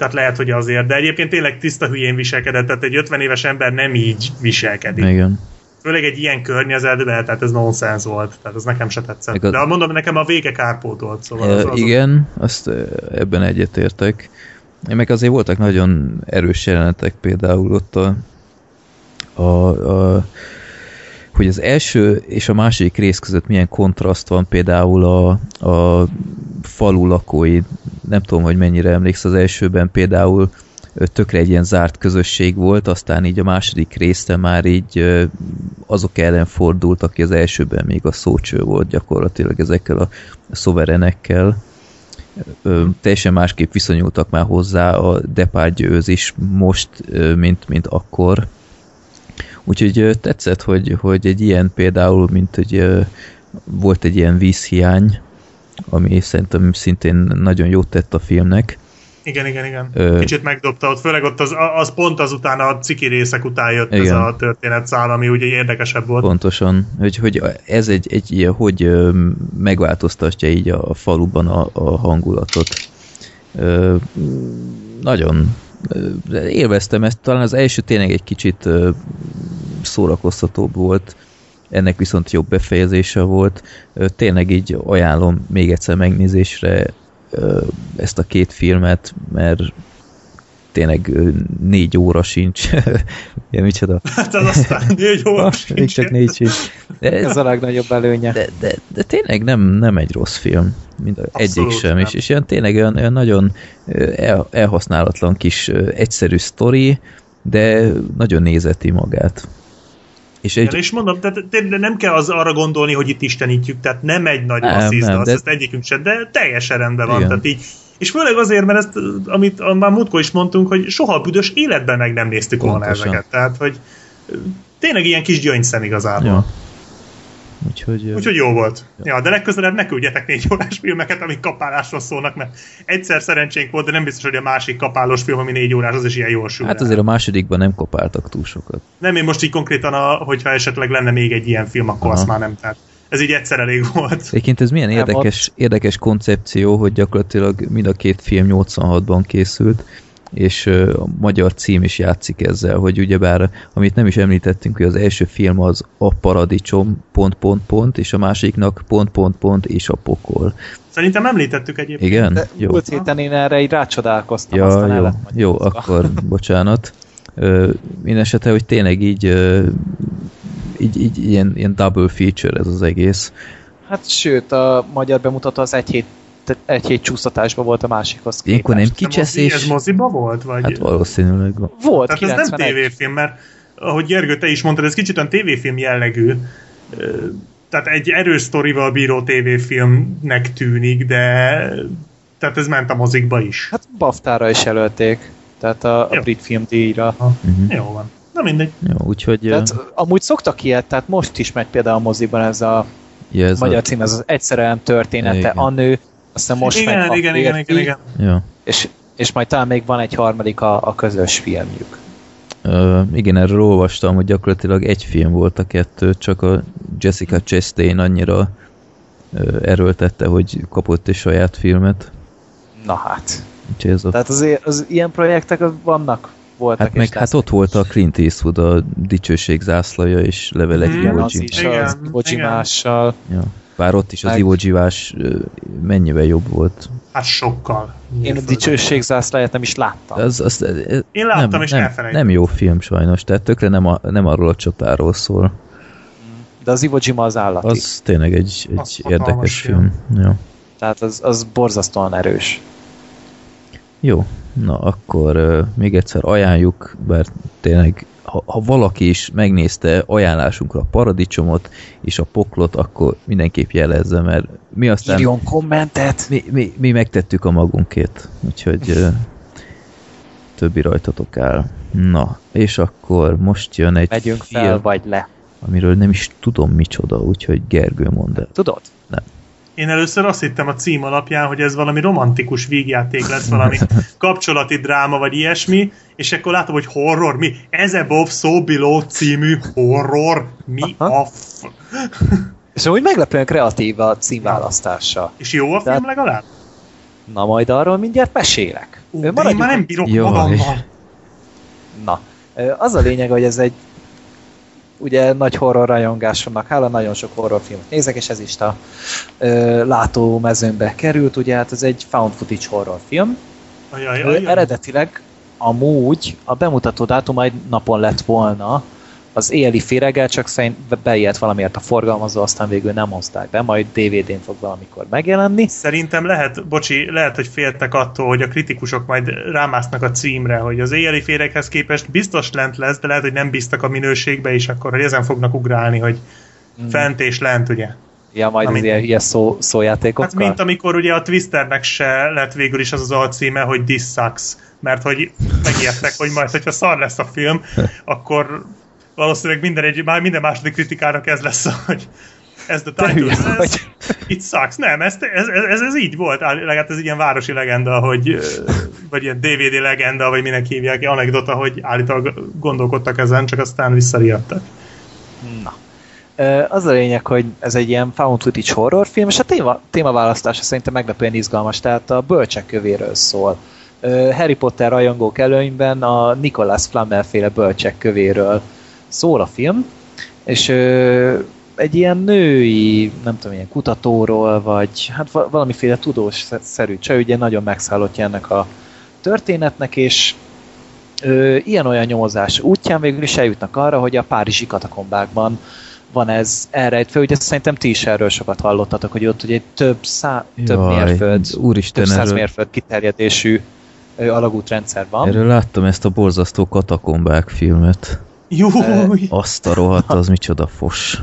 tehát lehet, hogy azért. De egyébként tényleg tiszta hülyén viselkedett, tehát egy 50 éves ember nem így viselkedik. Igen. Főleg egy ilyen környezetben, tehát ez nonsens volt, tehát ez nekem se tetszett. Meg a- De mondom, nekem a vége kárpótolt, szóval az, az igen, azt ebben egyetértek. Meg azért voltak nagyon erős jelenetek, például ott a, a, a hogy az első és a második rész között milyen kontraszt van például a, a falu lakói, nem tudom, hogy mennyire emléksz az elsőben például tökre egy ilyen zárt közösség volt, aztán így a második részre már így azok ellen fordult, aki az elsőben még a szócső volt gyakorlatilag ezekkel a szoverenekkel. Ö, teljesen másképp viszonyultak már hozzá a Depardieu is most, mint, mint akkor. Úgyhogy tetszett, hogy, hogy egy ilyen például, mint hogy volt egy ilyen vízhiány, ami szerintem szintén nagyon jót tett a filmnek. Igen, igen, igen. Ö- Kicsit megdobta ott, főleg ott az, az pont azután a ciki részek után jött ez Igen. a történetszál, ami ugye érdekesebb volt. Pontosan, hogy, hogy ez egy, egy ilyen, hogy megváltoztatja így a, faluban a, a hangulatot. Ö, nagyon élveztem ezt, talán az első tényleg egy kicsit szórakoztatóbb volt, ennek viszont jobb befejezése volt. Tényleg így ajánlom még egyszer megnézésre ezt a két filmet, mert tényleg négy óra sincs. ja, micsoda? Hát az aztán négy óra Ah, sincs. még csak négy sincs. De, Ez a legnagyobb előnye. de, de, de tényleg nem, nem egy rossz film. Mind a, egyik sem. nem. És, és ilyen tényleg olyan, olyan nagyon el, elhasználatlan kis egyszerű sztori, de nagyon nézeti magát. És egy, és mondom, tehát tényleg nem kell az arra gondolni, hogy itt istenítjük, tehát nem egy nagy nem, azt de- ezt egyikünk sem, de teljesen rendben van. Igen. Tehát így, és főleg azért, mert ezt, amit már múltkor is mondtunk, hogy soha a büdös életben meg nem néztük volna ezeket. Tehát, hogy tényleg ilyen kis gyöngyszem igazából. ja. Úgyhogy, Úgyhogy jó volt. Ja, de legközelebb ne küldjetek négy órás filmeket, amik kapálásról szólnak, mert egyszer szerencsénk volt, de nem biztos, hogy a másik kapálós film, ami négy órás, az is ilyen jól sül. hát azért a másodikban nem kopáltak túl sokat. Nem, én most így konkrétan, a, hogyha esetleg lenne még egy ilyen film, akkor Aha. azt már nem. Tehát ez így egyszer elég volt. Egyébként ez milyen Nem, érdekes, érdekes koncepció, hogy gyakorlatilag mind a két film 86-ban készült, és a magyar cím is játszik ezzel, hogy ugyebár, amit nem is említettünk, hogy az első film az a paradicsom, pont, pont, pont, és a másiknak pont, pont, pont, és a pokol. Szerintem említettük egyébként. Igen? De Jó. múlt héten én erre így rácsodálkoztam, aztán Ja, el jó, jó, akkor bocsánat. Ö, Minden esetre, hogy tényleg így, így, így ilyen, ilyen double feature ez az egész. Hát sőt, a magyar bemutató az egy hét, tehát egy hét csúsztatásban volt a másikhoz Ilyenkor nem képest. Mozi, ez kicseszés? moziba volt? Vagy? Hát valószínűleg. Volt, Tehát ez nem 91. tévéfilm, mert ahogy Gergő, te is mondtad, ez kicsit olyan tévéfilm jellegű. Tehát egy erős sztorival bíró tévéfilmnek tűnik, de tehát ez ment a mozikba is. Hát Baftára is jelölték, tehát a, a brit filmdíjra. Uh-huh. Jó van. Na mindegy. Jó, úgyhogy... Tehát amúgy szoktak ilyet, tehát most is megy például a moziban ez a ja, ez magyar a, cím, ez az egyszerűen története, Igen. a nő, aztán most igen, megy igen, igen, igen, igen. ja. És, és majd talán még van egy harmadik a, a közös filmjük. Ö, igen, erről olvastam, hogy gyakorlatilag egy film volt a kettő, csak a Jessica Chastain annyira ö, erőltette, hogy kapott egy saját filmet. Na hát. Úgyhogy ez a... Tehát azért az ilyen projektek az vannak, voltak Hát meg hát ott volt a. Clint Eastwood a dicsőség zászlaja és levelek. Igen, Iwo az Jima. is, Igen, az Iwo igen. Ja. Bár ott is az Meg- Iwo Jivás ö, mennyivel jobb volt. Hát sokkal. Én a dicsőség zászláját nem is láttam. Az, az, ez Én láttam, nem, és nem, nem jó film sajnos, tehát tökre nem, a, nem arról a csatáról szól. De az Iwo Jima az állati. Az tényleg egy, Az egy hatalmas érdekes film. film. Ja. Tehát az, az borzasztóan erős. Jó, na akkor uh, még egyszer ajánljuk, bár tényleg, ha, ha valaki is megnézte ajánlásunkra a paradicsomot és a poklot, akkor mindenképp jelezze, mert mi aztán... Írjon kommentet! Mi, mi, mi megtettük a magunkét, úgyhogy többi rajtatok áll. Na, és akkor most jön egy Megyünk film, fel, vagy le. amiről nem is tudom micsoda, úgyhogy Gergő mond el. Tudod? Nem. Én először azt hittem a cím alapján, hogy ez valami romantikus vígjáték lesz, valami kapcsolati dráma, vagy ilyesmi, és akkor látom, hogy horror, mi? Ez a Bob So Below című horror, mi Aha. a f... És amúgy meglepően kreatív a címválasztása. És jó a film Tehát- legalább? Na majd arról mindjárt mesélek. Ú, de én már nem bírok Jaj. magammal. Na, az a lényeg, hogy ez egy ugye nagy horror rajongásomnak hála, nagyon sok horrorfilmet nézek, és ez is a ö, látómezőnbe került, ugye hát ez egy found footage horrorfilm. Ajaj, ajaj. eredetileg amúgy a bemutató dátum egy napon lett volna, az éjjeli féreggel, csak szerint beijedt valamiért a forgalmazó, aztán végül nem hozták be, majd DVD-n fog valamikor megjelenni. Szerintem lehet, bocsi, lehet, hogy féltek attól, hogy a kritikusok majd rámásznak a címre, hogy az éjjeli férekhez képest biztos lent lesz, de lehet, hogy nem bíztak a minőségbe, és akkor hogy ezen fognak ugrálni, hogy fent és lent, ugye? Ja, majd Amit- az ilyen hülye szó, szójátékokkal. Hát mint amikor ugye a Twisternek se lett végül is az az alcíme, hogy This sucks, mert hogy megijedtek, hogy majd, hogyha szar lesz a film, akkor valószínűleg minden, egy, már minden második kritikának ez lesz, hogy ez the title says, vagy. it sucks. Nem, ez, ez, ez, ez, így volt, legalább ez egy ilyen városi legenda, hogy, vagy ilyen DVD legenda, vagy minek hívják, anekdota, hogy állítólag gondolkodtak ezen, csak aztán visszariadtak. Na. Az a lényeg, hogy ez egy ilyen found footage horrorfilm, és a téma, témaválasztása szerintem meglepően izgalmas, tehát a bölcsek kövéről szól. Harry Potter rajongók előnyben a Nicholas Flamel féle bölcsek kövéről szól a film, és ö, egy ilyen női, nem tudom, ilyen kutatóról, vagy hát va- valamiféle tudós-szerű csaj, ugye nagyon megszállottja ennek a történetnek, és ilyen-olyan nyomozás útján végül is eljutnak arra, hogy a párizsi katakombákban van ez elrejtve. Ugye szerintem ti is erről sokat hallottatok, hogy ott ugye több, szá, több Jaj, mérföld, Úristen, több száz erről, mérföld kiterjedésű alagútrendszer van. erről láttam ezt a borzasztó katakombák filmet. Júj! Azt a rohadt, az micsoda fos.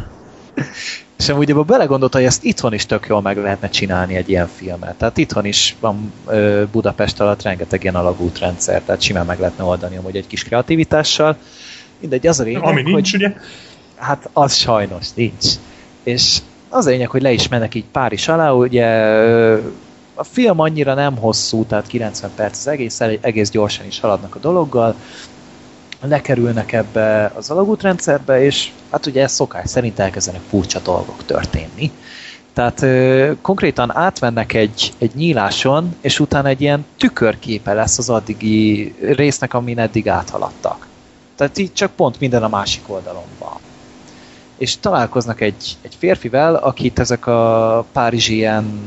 És amúgy ebben belegondolta, hogy ezt itthon is tök jól meg lehetne csinálni egy ilyen filmet. Tehát itthon is van ö, Budapest alatt rengeteg ilyen alagútrendszer, tehát simán meg lehetne oldani amúgy egy kis kreativitással. Mindegy, az a lényeg, Ami nincs, hogy ugye? Hát az sajnos nincs. És az a lényeg, hogy le is mennek így Párizs alá, ugye ö, a film annyira nem hosszú, tehát 90 perc az egész, el- egész gyorsan is haladnak a dologgal, lekerülnek ebbe az alagútrendszerbe, és hát ugye ez szokás szerint elkezdenek furcsa dolgok történni. Tehát ö, konkrétan átmennek egy, egy nyíláson, és utána egy ilyen tükörképe lesz az addigi résznek, amin eddig áthaladtak. Tehát így csak pont minden a másik oldalon van. És találkoznak egy, egy férfivel, akit ezek a párizsi ilyen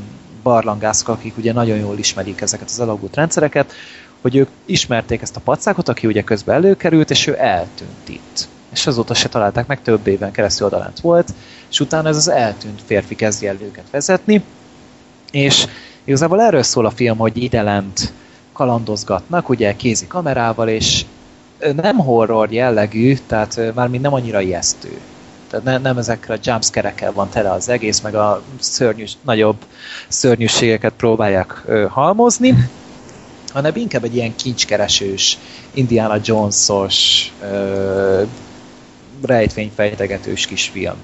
barlangászok, akik ugye nagyon jól ismerik ezeket az alagút rendszereket, hogy ők ismerték ezt a pacákot, aki ugye közben előkerült, és ő eltűnt itt. És azóta se találták meg, több éven keresztül odalent volt, és utána ez az eltűnt férfi kezdi el őket vezetni, és igazából erről szól a film, hogy ide lent kalandozgatnak, ugye kézi kamerával, és nem horror jellegű, tehát mármint nem annyira ijesztő. Tehát ne, nem ezekre a jumpscare van tele az egész, meg a szörnyű, nagyobb szörnyűségeket próbálják ö, halmozni, hanem inkább egy ilyen kincskeresős, Indiana Jones-os, ö, rejtvényfejtegetős kisfilm.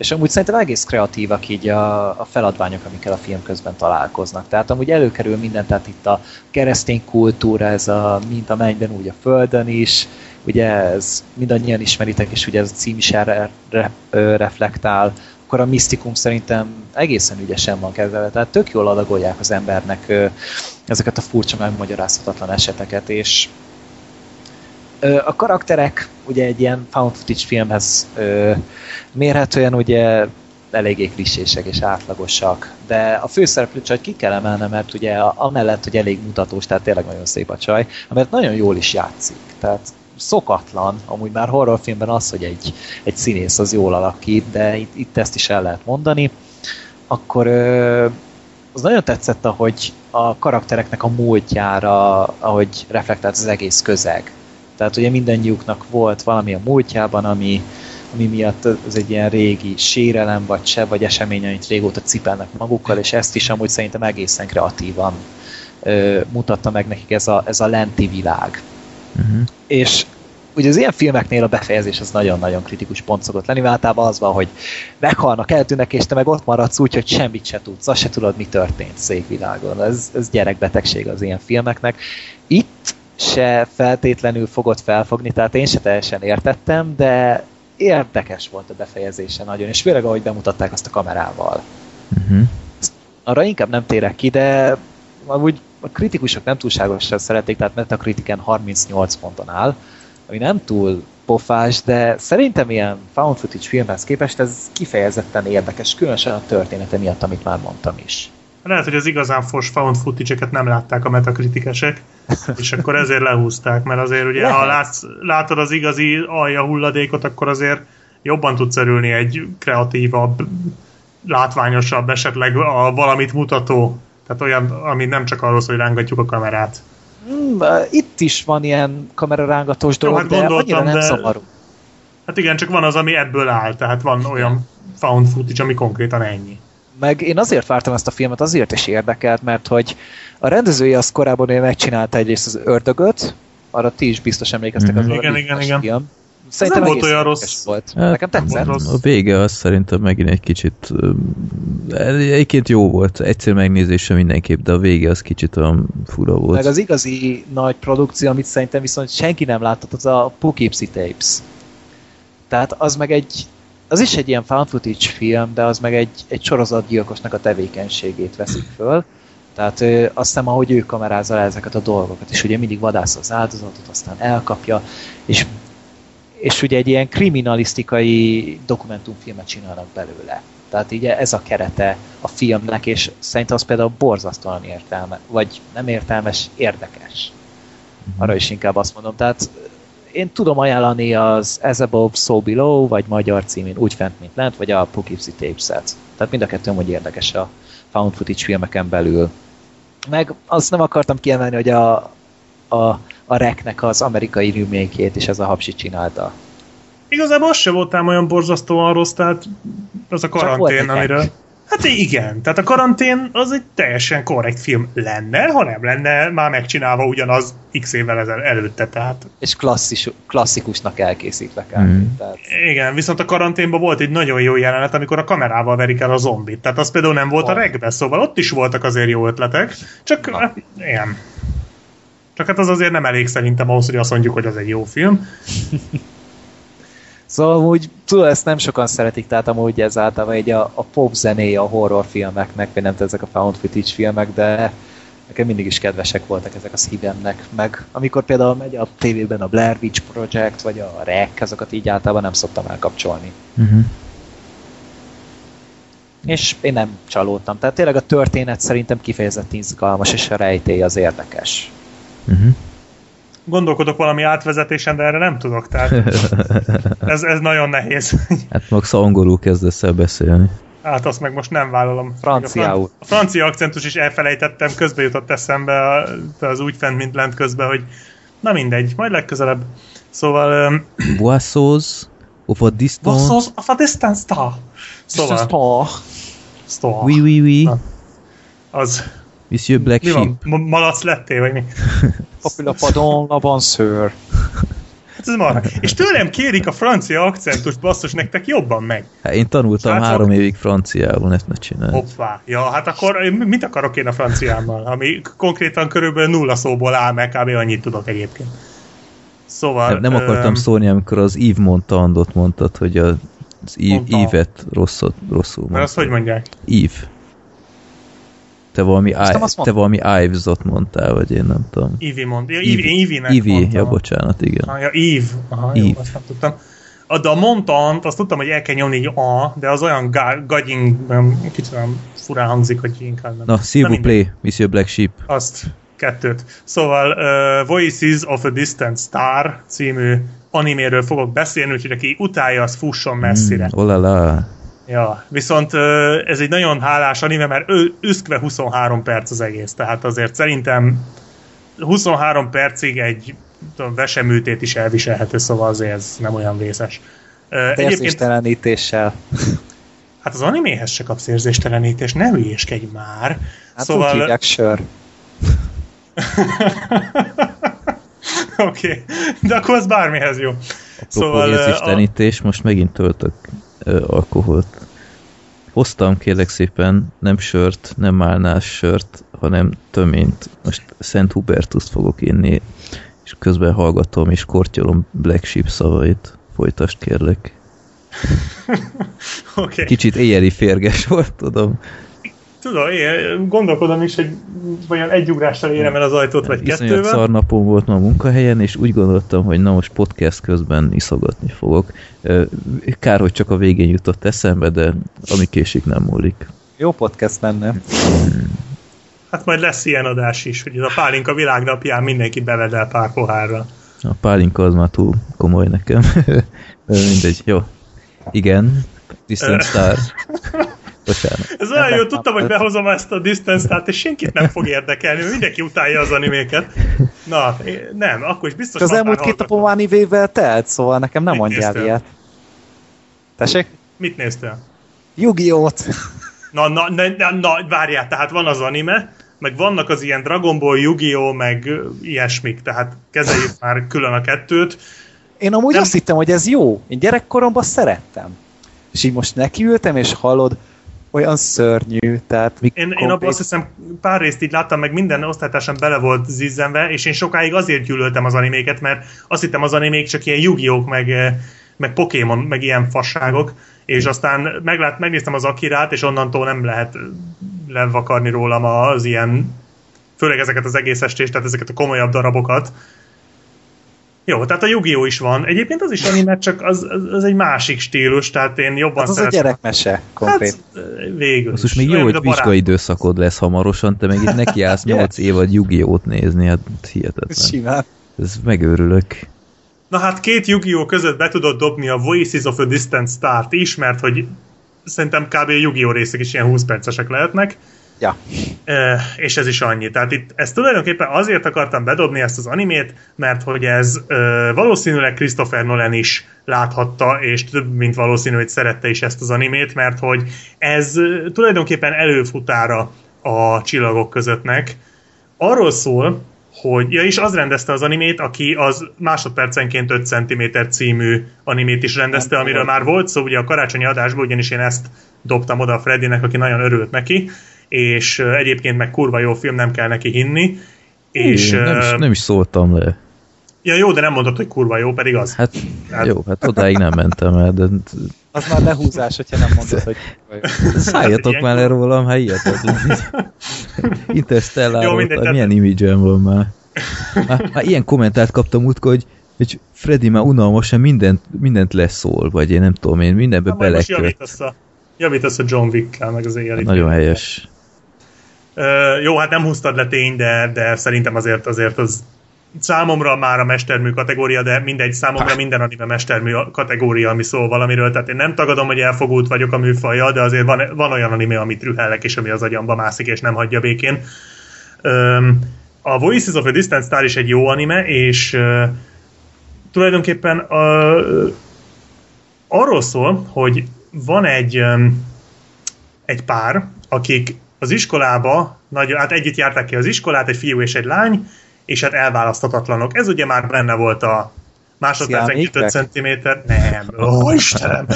És amúgy szerintem egész kreatívak így a, a feladványok, amikkel a film közben találkoznak. Tehát amúgy előkerül minden, tehát itt a keresztény kultúra, ez a mint a mennyben, úgy a földön is, ugye ez mindannyian ismeritek, és ugye ez a cím is erre reflektál, akkor a misztikum szerintem egészen ügyesen van kezelve, tehát tök jól adagolják az embernek ezeket a furcsa, megmagyarázhatatlan eseteket, és a karakterek ugye egy ilyen found footage filmhez ö, mérhetően ugye eléggé klisések és átlagosak, de a főszereplő csajt ki kell emelnem, mert ugye amellett, hogy elég mutatós, tehát tényleg nagyon szép a csaj, mert nagyon jól is játszik, tehát szokatlan, amúgy már horrorfilmben az, hogy egy, egy színész az jól alakít, de itt, itt ezt is el lehet mondani, akkor ö, az nagyon tetszett, ahogy a karaktereknek a múltjára, ahogy reflektált az egész közeg. Tehát ugye mindannyiuknak volt valami a múltjában, ami, ami miatt ez egy ilyen régi sérelem, vagy se, vagy esemény, amit régóta cipelnek magukkal, és ezt is amúgy szerintem egészen kreatívan ö, mutatta meg nekik ez a, ez a lenti világ. Uh-huh. És ugye az ilyen filmeknél a befejezés az nagyon-nagyon kritikus pont szokott lenni, mert általában az van, hogy meghalnak, eltűnnek, és te meg ott maradsz úgy, hogy semmit se tudsz, azt se tudod, mi történt szép világon. Ez, ez gyerekbetegség az ilyen filmeknek. Itt se feltétlenül fogod felfogni, tehát én se teljesen értettem, de érdekes volt a befejezése nagyon, és főleg ahogy bemutatták azt a kamerával. Uh-huh. Arra inkább nem térek ki, de úgy a kritikusok nem túlságosan szeretik, tehát Metacritiken 38 ponton áll, ami nem túl pofás, de szerintem ilyen found footage filmhez képest ez kifejezetten érdekes, különösen a története miatt, amit már mondtam is. Lehet, hogy az igazán fos found footage-eket nem látták a metakritikesek, és akkor ezért lehúzták, mert azért ugye, Lehet. ha látsz, látod az igazi alja hulladékot, akkor azért jobban tudsz örülni egy kreatívabb, látványosabb, esetleg a valamit mutató. Tehát olyan, ami nem csak arról szól, hogy rángatjuk a kamerát. Hmm, itt is van ilyen kamerarángatós dolog, hát de annyira nem de- zavaró. Hát igen, csak van az, ami ebből áll, tehát van olyan found footage, ami konkrétan ennyi. Meg én azért vártam ezt a filmet, azért is érdekelt, mert hogy a rendezője az korábban ő megcsinálta egyrészt az ördögöt, arra ti is biztos emlékeztek Mhm. az Igen, igen, igen. film. Szerintem nem volt olyan rossz. Volt. Hát, Nekem tetszett. rossz. A vége az szerintem megint egy kicsit egyébként jó volt, egyszer megnézése mindenképp, de a vége az kicsit olyan fura volt. Meg az igazi nagy produkció, amit szerintem viszont senki nem látott, az a Poughkeepsie Tapes. Tehát az meg egy, az is egy ilyen found footage film, de az meg egy, egy sorozatgyilkosnak a tevékenységét veszik föl. Tehát ö, azt hiszem, ahogy ő kamerázza le ezeket a dolgokat, és ugye mindig vadász az áldozatot, aztán elkapja, és, és ugye egy ilyen kriminalisztikai dokumentumfilmet csinálnak belőle. Tehát így ez a kerete a filmnek, és szerintem az például borzasztóan értelme, vagy nem értelmes, érdekes. Arra is inkább azt mondom. Tehát én tudom ajánlani az As Above, So Below, vagy magyar címén Úgy fent, mint lent, vagy a Poughkeepsie Tapes-et. Tehát mind a kettő hogy érdekes a found footage filmeken belül. Meg azt nem akartam kiemelni, hogy a, a, a Reknek az amerikai remake és ez a hapsi csinálta. Igazából az sem voltál olyan borzasztóan rossz, tehát az a karantén, amiről... Hát igen, tehát a karantén az egy teljesen korrekt film lenne, ha nem lenne már megcsinálva ugyanaz x évvel ezel előtte, tehát És klasszis, klasszikusnak elkészítve kb. Mm. Tehát, igen, viszont a karanténban volt egy nagyon jó jelenet, amikor a kamerával verik el a zombit, tehát az például nem volt a Oh. regbe, szóval ott is voltak azért jó ötletek, csak hát, igen. Csak hát az azért nem elég szerintem ahhoz, hogy azt mondjuk, hogy az egy jó film. Szóval amúgy, tudod, ezt nem sokan szeretik, tehát amúgy ez általában egy a, a pop zenéje a horrorfilmeknek, vagy nem ezek a found footage filmek, de nekem mindig is kedvesek voltak ezek a szívemnek. Meg amikor például megy a tévében a Blair Witch Project, vagy a Rec, azokat így általában nem szoktam elkapcsolni. Uh-huh. És én nem csalódtam. Tehát tényleg a történet szerintem kifejezetten izgalmas, és a rejtély az érdekes. Uh-huh. Gondolkodok valami átvezetésen, de erre nem tudok, tehát ez, ez nagyon nehéz. Hát max angolul kezdesz el beszélni. Hát azt meg most nem vállalom. Franciául. A, fran- a francia akcentus is elfelejtettem, közbe jutott eszembe az úgy fent, mint lent közben, hogy na mindegy, majd legközelebb. Szóval... Um, Boissos, of a distance, Vassos of a distance star. Szóval, Oh, star. oui, oui, oui, Na. Az, Monsieur Black mi Sheep. van? Ma- Malac lettél, vagy mi? Papilla padon, l'avanceur. Hát ez marha. És tőlem kérik a francia akcentus, basszus, nektek jobban meg. Hát én tanultam Srácok? három évig franciául, ezt ne csinálj. Hoppá. Ja, hát akkor én mit akarok én a franciámmal? Ami konkrétan körülbelül nulla szóból áll, meg kb. annyit tudok egyébként. Szóval... Nem, nem akartam öm, szólni, amikor az Yves Montandot mondtad, hogy a, az. Yves-et rosszul, rosszul Mert azt hogy mondtad. mondják? Yves. Te valami, I, azt te valami Ives-ot mondtál, vagy én nem tudom. Ivi mond. Ja, Ivi. Én Ivinek Ivi, mondtam. ja bocsánat, igen. Ah, ja, Eve. Aha, jó, Eve. azt nem tudtam. A, de a Montant, azt tudtam, hogy el kell nyomni egy A, de az olyan gagying, nem, kicsit olyan furán hangzik, hogy inkább nem. Na, s'il Na vous mindegy. plaît, Monsieur Black Sheep. Azt, kettőt. Szóval uh, Voices of a Distant Star című animéről fogok beszélni, úgyhogy aki utálja, az fusson messzire. Mm, oh la la. Ja, viszont ez egy nagyon hálás anime, mert ő, üszkve 23 perc az egész, tehát azért szerintem 23 percig egy tudom, veseműtét is elviselhető, szóval azért ez nem olyan vészes. Egyébként, Érzéstelenítéssel. hát az animéhez se kapsz érzéstelenítést, ne hülyéskedj már. Hát szóval... úgy hívják sör. Oké, okay. de akkor az bármihez jó. Apropó Szóval, érzéstelenítés, most megint töltök alkoholt. Hoztam kérlek szépen nem sört, nem málnás sört, hanem töményt. Most Szent Hubertuszt fogok inni, és közben hallgatom és kortyolom Black Sheep szavait. Folytasd kérlek. Okay. Kicsit éjjeli férges volt, tudom. Tudom, én gondolkodom is, hogy vajon egy ugrással érem el az ajtót, vagy Iszonyat kettővel. szar napom volt ma a munkahelyen, és úgy gondoltam, hogy na most podcast közben iszogatni fogok. Kár, hogy csak a végén jutott eszembe, de ami késik nem múlik. Jó podcast lenne. Hát majd lesz ilyen adás is, hogy ez a pálinka világnapján mindenki bevedel pár pohárra. A pálinka az már túl komoly nekem. De Mindegy, jó. Igen, Distant Star. Bocsánat. Ez olyan jó, tudtam, hogy behozom ezt a distance és senkit nem fog érdekelni, mert mindenki utálja az animéket. Na, nem, akkor is biztos az elmúlt két napom animével telt, szóval nekem nem Mit mondjál néztél? ilyet. Tessék? Mit néztél? Yu-Gi-Oh-t! Na, na, na, na, na, várjál, tehát van az anime, meg vannak az ilyen Dragon Ball, Yu-Gi-Oh! meg ilyesmik, tehát kezeljük már külön a kettőt. Én amúgy Nem- azt hittem, hogy ez jó. Én gyerekkoromban szerettem. És így most nekiültem, és hallod, olyan szörnyű, tehát... Én, én abban azt hiszem pár részt így láttam, meg minden osztálytársam bele volt zizzenve, és én sokáig azért gyűlöltem az animéket, mert azt hittem az animék csak ilyen yu meg, eh, meg Pokémon, meg ilyen fasságok, és aztán meglát, megnéztem az Akirát, és onnantól nem lehet eh, levakarni rólam az ilyen, főleg ezeket az egész estés, tehát ezeket a komolyabb darabokat. Jó, tehát a yu is van. Egyébként az is anime, csak az, az, az egy másik stílus, tehát én jobban Hát az a szeretem. gyerekmese, konkrét. Hát, végül Basszus, is. még jó, Olyan, hogy a vizsgai időszakod lesz hamarosan, te meg itt nekiállsz 8 évad Yu-Gi-Oh-t nézni, hát hihetetlen. Simán. Ez megőrülök. Na hát két yu között be tudod dobni a Voices of a Distant Star-t is, mert hogy szerintem kb. yu részek is ilyen 20 percesek lehetnek, Ja. e, és ez is annyi. Tehát itt ezt tulajdonképpen azért akartam bedobni ezt az animét, mert hogy ez e, valószínűleg Christopher Nolan is láthatta, és több mint valószínű, hogy szerette is ezt az animét, mert hogy ez tulajdonképpen előfutára a csillagok közöttnek. Arról szól, hogy, ja, és az rendezte az animét, aki az másodpercenként 5 cm című animét is rendezte, amiről már volt szó ugye a karácsonyi adásból, ugyanis én ezt dobtam oda a Freddynek, aki nagyon örült neki, és egyébként meg kurva jó film, nem kell neki hinni, és... Nem, is, nem is szóltam le. Ja jó, de nem mondod, hogy kurva jó, pedig az. Hát, Hát- jó, hát odáig nem mentem el, de Az már lehúzás, hogyha nem mondod, hogy... szálljatok Hát, már le rólam, hát hihetetlen. Interstellar Jó, mindegy, hát tehát- milyen image van már. Hát, hát ilyen kommentárt kaptam útkor, hogy, hogy Freddy már unalmasan mindent, mindent leszól, vagy én nem tudom én, mindenbe beleköt. javítasz a, javítasz a John Wick-kel, meg az éjjeli Nagyon helyes. Jó, hát nem húztad le tény, de, de szerintem azért azért az számomra már a mestermű kategória, de mindegy, számomra minden anime mestermű kategória, ami szól valamiről, tehát én nem tagadom, hogy elfogult vagyok a műfajjal, de azért van, van olyan anime, amit rühellek, és ami az agyamba mászik, és nem hagyja békén. A Voices of a Distant Star is egy jó anime, és tulajdonképpen a, arról szól, hogy van egy egy pár, akik az iskolába, nagy, hát együtt járták ki az iskolát, egy fiú és egy lány, és hát elválaszthatatlanok. Ez ugye már benne volt a másodpercenként 5 Sziámékek? cm. Nem. Ó, Istenem!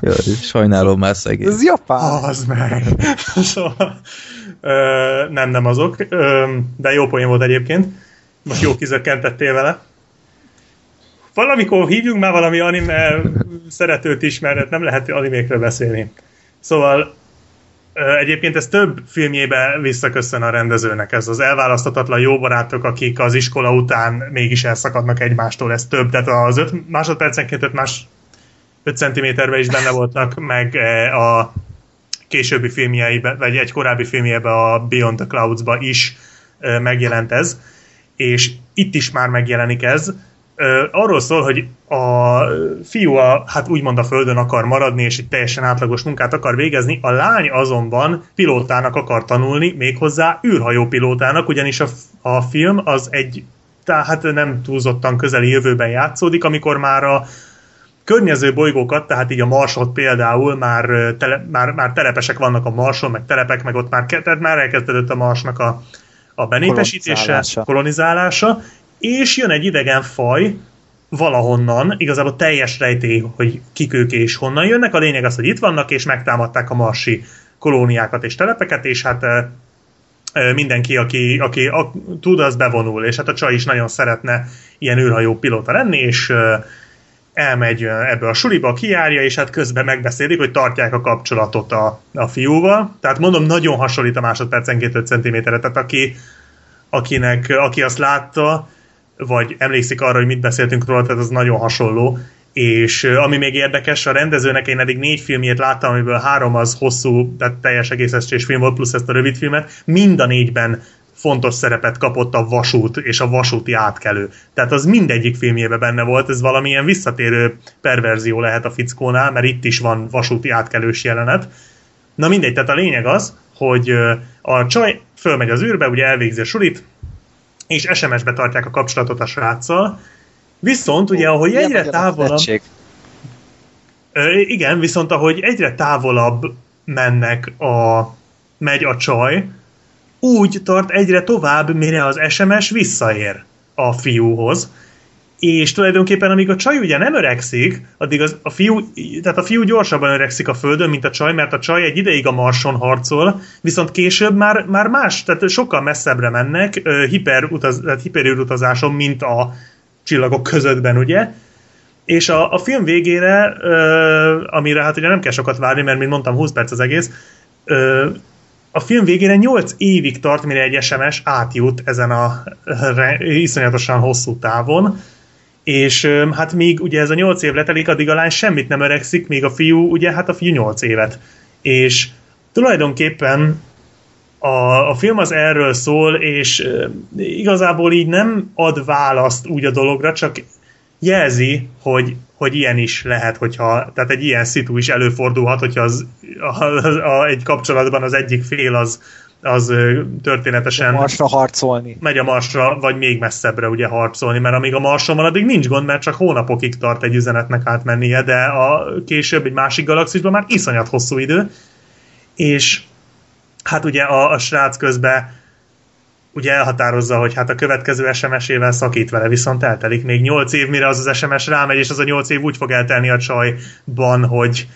Jó, sajnálom már szegény. Ez japán! Az meg! Szóval, ö, nem, nem azok, ö, de jó poén volt egyébként. Most jó kizökkentettél vele. Valamikor hívjunk már valami anime szeretőt is, mert nem lehet animékről beszélni. Szóval egyébként ez több filmjébe visszaköszön a rendezőnek. Ez az elválaszthatatlan jó barátok, akik az iskola után mégis elszakadnak egymástól. Ez több, tehát az 5 másodpercenként 5 más 5 cm is benne voltak, meg eh, a későbbi filmjeiben, vagy egy korábbi filmjében a Beyond the Clouds-ba is eh, megjelent ez, és itt is már megjelenik ez, arról szól, hogy a fiú a, hát úgymond a földön akar maradni, és egy teljesen átlagos munkát akar végezni, a lány azonban pilótának akar tanulni, méghozzá űrhajó pilótának, ugyanis a, a film az egy, tehát nem túlzottan közeli jövőben játszódik, amikor már a környező bolygókat, tehát így a Marsot például már, tele, már, már telepesek vannak a Marson, meg telepek, meg ott már, tehát már elkezdődött a Marsnak a, a benépesítése, kolonizálása. kolonizálása, és jön egy idegen faj, valahonnan, igazából teljes rejtély, hogy kik ők és honnan jönnek. A lényeg az, hogy itt vannak, és megtámadták a marsi kolóniákat és telepeket, és hát mindenki, aki, aki a, tud, az bevonul, és hát a csaj is nagyon szeretne ilyen űrhajó pilóta lenni, és elmegy ebbe a suliba, kiárja, és hát közben megbeszélik, hogy tartják a kapcsolatot a, a fiúval. Tehát mondom, nagyon hasonlít a másodpercenként 5 cm-re, tehát aki, akinek, aki azt látta, vagy emlékszik arra, hogy mit beszéltünk róla, tehát az nagyon hasonló. És ami még érdekes, a rendezőnek én eddig négy filmjét láttam, amiből három az hosszú, tehát teljes egész film volt, plusz ezt a rövid filmet. Mind a négyben fontos szerepet kapott a vasút és a vasúti átkelő. Tehát az mindegyik filmjében benne volt, ez valamilyen visszatérő perverzió lehet a fickónál, mert itt is van vasúti átkelős jelenet. Na mindegy, tehát a lényeg az, hogy a csaj fölmegy az űrbe, ugye elvégzi a sulit, és SMS-be tartják a kapcsolatot a sráccal, viszont ugye, ahogy egyre távolabb... Igen, viszont ahogy egyre távolabb mennek a, megy a csaj, úgy tart egyre tovább, mire az SMS visszaér a fiúhoz, és tulajdonképpen amíg a csaj ugye nem öregszik, addig az, a fiú, tehát a fiú gyorsabban öregszik a földön, mint a csaj, mert a csaj egy ideig a Marson harcol, viszont később már, már más, tehát sokkal messzebbre mennek, hiperutaz, tehát hiperűrutazáson, mint a csillagok közöttben, ugye? És a, a film végére, amire hát ugye nem kell sokat várni, mert mint mondtam, 20 perc az egész, a film végére 8 évig tart, mire egy SMS átjut ezen a iszonyatosan hosszú távon, és hát még ugye ez a 8 év letelik, addig a lány semmit nem öregszik, még a fiú, ugye hát a fiú 8 évet. És tulajdonképpen a, a film az erről szól, és e, igazából így nem ad választ úgy a dologra, csak jelzi, hogy, hogy ilyen is lehet, hogyha, tehát egy ilyen szitu is előfordulhat, hogyha az, a, a, a, egy kapcsolatban az egyik fél az, az történetesen... A marsra harcolni. Megy a marsra, vagy még messzebbre ugye harcolni, mert amíg a marson van, addig nincs gond, mert csak hónapokig tart egy üzenetnek átmennie, de a később egy másik galaxisban már iszonyat hosszú idő, és hát ugye a, a srác közben ugye elhatározza, hogy hát a következő SMS-ével szakít vele, viszont eltelik még 8 év, mire az az SMS rámegy, és az a 8 év úgy fog eltelni a csajban, hogy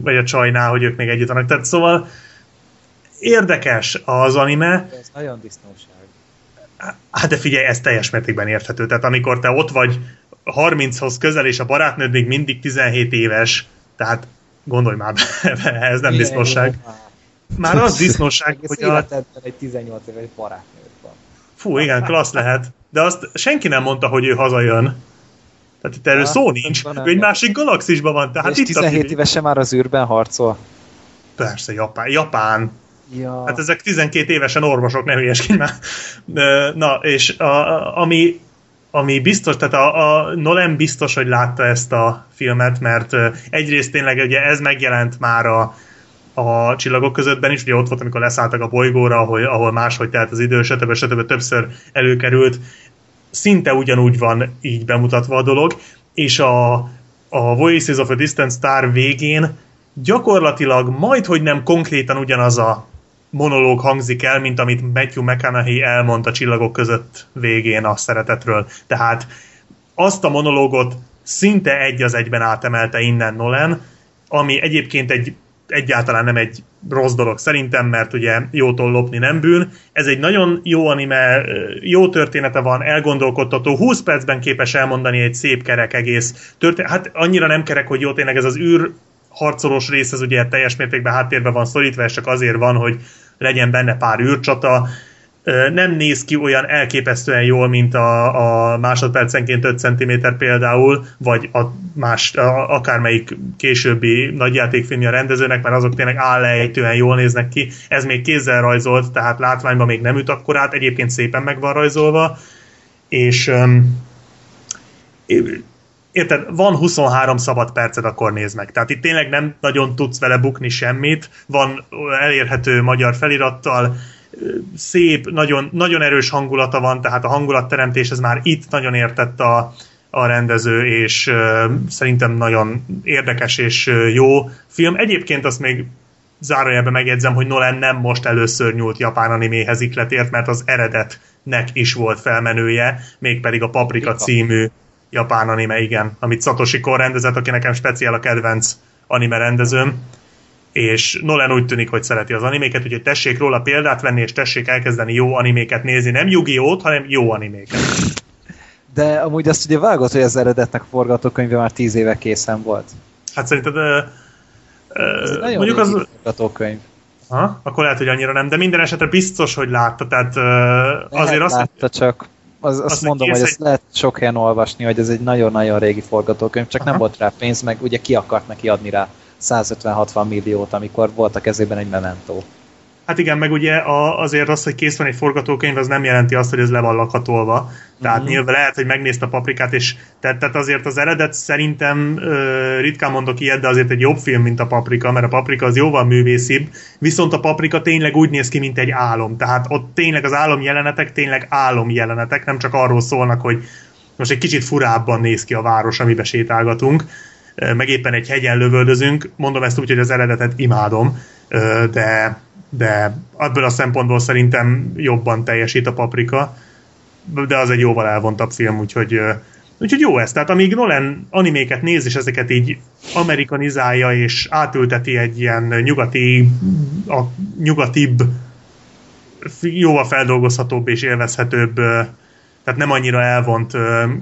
vagy a csajnál, hogy ők még együtt vannak. Tehát szóval érdekes az anime. Ez nagyon disznóság. Hát de figyelj, ez teljes mértékben érthető. Tehát amikor te ott vagy 30-hoz közel, és a barátnőd még mindig 17 éves, tehát gondolj már be, ez nem disznóság. Már az disznóság, hogy a... egy 18 éves barátnőd van. Fú, igen, klassz lehet. De azt senki nem mondta, hogy ő hazajön. Tehát itt erről ja, szó nincs. Ő egy másik galaxisban van. Tehát és itt 17 évesen már az űrben harcol? Persze, Japán. Japán. Ja. Hát ezek 12 évesen orvosok, ne hülyeskedj már. Na, és a, ami, ami biztos, tehát a, a Nolan biztos, hogy látta ezt a filmet, mert egyrészt tényleg ugye ez megjelent már a, a csillagok közöttben is, ugye ott volt, amikor leszálltak a bolygóra, ahol, ahol máshogy telt az idő, stb. stb. többször előkerült. Szinte ugyanúgy van így bemutatva a dolog, és a, a Voices of a Distant Star végén gyakorlatilag majd, hogy nem konkrétan ugyanaz a monológ hangzik el, mint amit Matthew McConaughey elmond a csillagok között végén a szeretetről. Tehát azt a monológot szinte egy az egyben átemelte innen Nolan, ami egyébként egy egyáltalán nem egy rossz dolog szerintem, mert ugye jótól lopni nem bűn. Ez egy nagyon jó anime, jó története van, elgondolkodtató, 20 percben képes elmondani egy szép kerek egész történet. Hát annyira nem kerek, hogy jó tényleg ez az űr harcolós rész, ez ugye teljes mértékben háttérben van szorítva, és csak azért van, hogy legyen benne pár űrcsata, nem néz ki olyan elképesztően jól, mint a, a másodpercenként 5 cm például, vagy a más, a, akármelyik későbbi nagyjátékfilmje a rendezőnek, mert azok tényleg állejtően jól néznek ki. Ez még kézzel rajzolt, tehát látványban még nem üt akkorát, egyébként szépen meg van rajzolva, és érted, van 23 szabad perced, akkor nézd meg. Tehát itt tényleg nem nagyon tudsz vele bukni semmit, van elérhető magyar felirattal, szép, nagyon, nagyon erős hangulata van, tehát a hangulatteremtés ez már itt nagyon értett a, a rendező, és uh, szerintem nagyon érdekes és uh, jó film. Egyébként azt még zárójelben megjegyzem, hogy Nolan nem most először nyúlt japán animéhez ikletért, mert az eredetnek is volt felmenője, mégpedig a Paprika című japán anime, igen, amit Satoshi Kon rendezett, aki nekem speciál a kedvenc anime rendezőm, és Nolan úgy tűnik, hogy szereti az animéket, úgyhogy tessék róla példát venni, és tessék elkezdeni jó animéket nézni, nem yu oh hanem jó animéket. De amúgy azt ugye vágott, hogy az eredetnek forgatókönyve már tíz éve készen volt. Hát szerinted uh, uh, mondjuk az... forgatókönyv. Ha? Akkor lehet, hogy annyira nem, de minden esetre biztos, hogy látta, tehát uh, azért azt... Látta, csak az, azt, azt mondom, hogy ezt egy... lehet sok helyen olvasni, hogy ez egy nagyon-nagyon régi forgatókönyv, csak Aha. nem volt rá pénz, meg ugye ki akart neki adni rá 150-60 milliót, amikor volt a kezében egy memento. Hát igen, meg ugye a, azért az, hogy kész van egy forgatókönyv, az nem jelenti azt, hogy ez le van lakatolva. Tehát uh-huh. nyilván lehet, hogy megnézte a paprikát, és tehát, tehát azért az eredet szerintem ö, ritkán mondok ilyet, de azért egy jobb film, mint a paprika, mert a paprika az jóval művészibb, viszont a paprika tényleg úgy néz ki, mint egy álom. Tehát ott tényleg az álom jelenetek tényleg álom jelenetek, nem csak arról szólnak, hogy most egy kicsit furábban néz ki a város, amiben sétálgatunk, meg éppen egy hegyen lövöldözünk. Mondom ezt úgy, hogy az eredetet imádom, de de ebből a szempontból szerintem jobban teljesít a paprika, de az egy jóval elvontabb film, úgyhogy, úgyhogy jó ez. Tehát amíg Nolan animéket néz, és ezeket így amerikanizálja, és átülteti egy ilyen nyugati, a nyugatibb, jóval feldolgozhatóbb és élvezhetőbb, tehát nem annyira elvont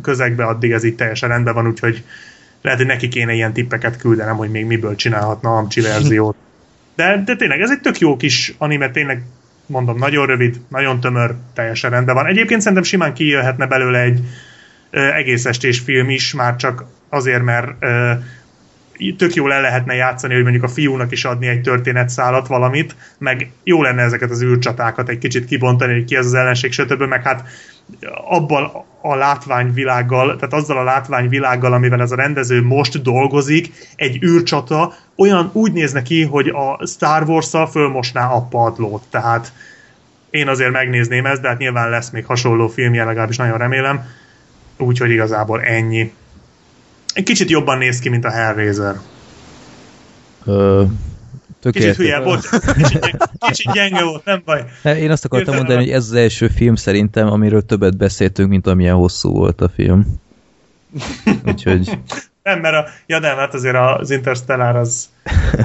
közegbe, addig ez itt teljesen rendben van, úgyhogy lehet, hogy neki kéne ilyen tippeket küldenem, hogy még miből csinálhatna Amcsi verziót. De, de tényleg ez egy tök jó kis anime, tényleg mondom, nagyon rövid, nagyon tömör, teljesen rendben van. Egyébként szerintem simán kijöhetne belőle egy ö, egész estés film is, már csak azért, mert ö, tök jól el lehetne játszani, hogy mondjuk a fiúnak is adni egy történetszálat valamit, meg jó lenne ezeket az űrcsatákat egy kicsit kibontani, hogy ki ez az ellenség, stb. meg hát abban a látványvilággal, tehát azzal a látványvilággal, amivel ez a rendező most dolgozik, egy űrcsata olyan úgy néz neki, hogy a Star Wars-szal fölmosná a padlót. Tehát én azért megnézném ezt, de hát nyilván lesz még hasonló filmje, legalábbis nagyon remélem. Úgyhogy igazából ennyi. Egy kicsit jobban néz ki, mint a Hellraiser. Ö, Kicsit hülye, bocs. Kicsit, kicsit gyenge volt, nem baj. Én azt akartam mondani, hogy ez az első film szerintem, amiről többet beszéltünk, mint amilyen hosszú volt a film. Úgyhogy... Nem, mert a, ja nem, hát azért az Interstellar az,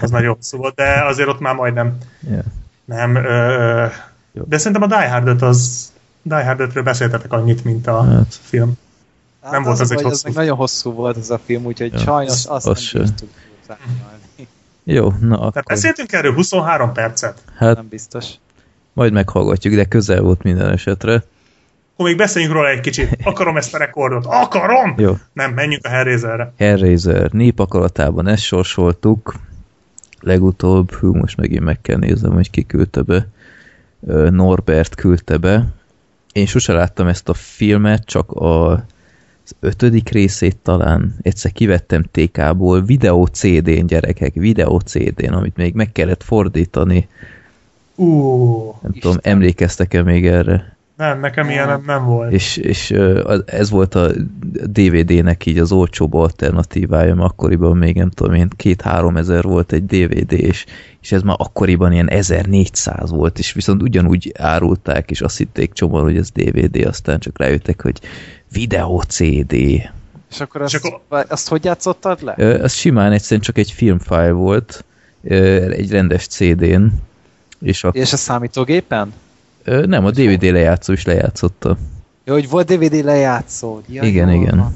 az nagyon hosszú volt, de azért ott már majdnem yeah. nem. Ö, de szerintem a Die Hard az Die hard beszéltetek annyit, mint a hát. film. Hát nem az volt az, az egy hosszú. Ez nagyon hosszú volt ez a film, úgyhogy ja, sajnos azt az nem tudtuk jó, na akkor... Tehát beszéltünk erről 23 percet? Hát, nem biztos. Majd meghallgatjuk, de közel volt minden esetre. Akkor még beszéljünk róla egy kicsit. Akarom ezt a rekordot. Akarom! Jó. Nem, menjünk a Hellraiserre. Hellraiser. Népakaratában ezt sorsoltuk. Legutóbb, hú, most megint meg kell néznem, hogy ki küldte be. Norbert küldte be. Én sose láttam ezt a filmet, csak a ötödik részét talán egyszer kivettem TK-ból, videó CD-n gyerekek, videó CD-n, amit még meg kellett fordítani. Uh, nem Isten. tudom, emlékeztek-e még erre? Nem, nekem ilyen nem, nem volt. És, és ez volt a DVD-nek így az olcsóbb alternatívája, mert akkoriban még nem tudom én, két-három ezer volt egy DVD, és, és ez már akkoriban ilyen 1400 volt, és viszont ugyanúgy árulták, és azt hitték csomóan, hogy ez DVD, aztán csak rájöttek, hogy videó CD. És akkor azt, és akkor... azt hogy játszottad le? Az simán egyszerűen csak egy filmfile volt, egy rendes CD-n. És, a... és a számítógépen? Nem, a DVD lejátszó is lejátszotta. Jó, hogy volt DVD lejátszó. Ja, igen, igen. Van.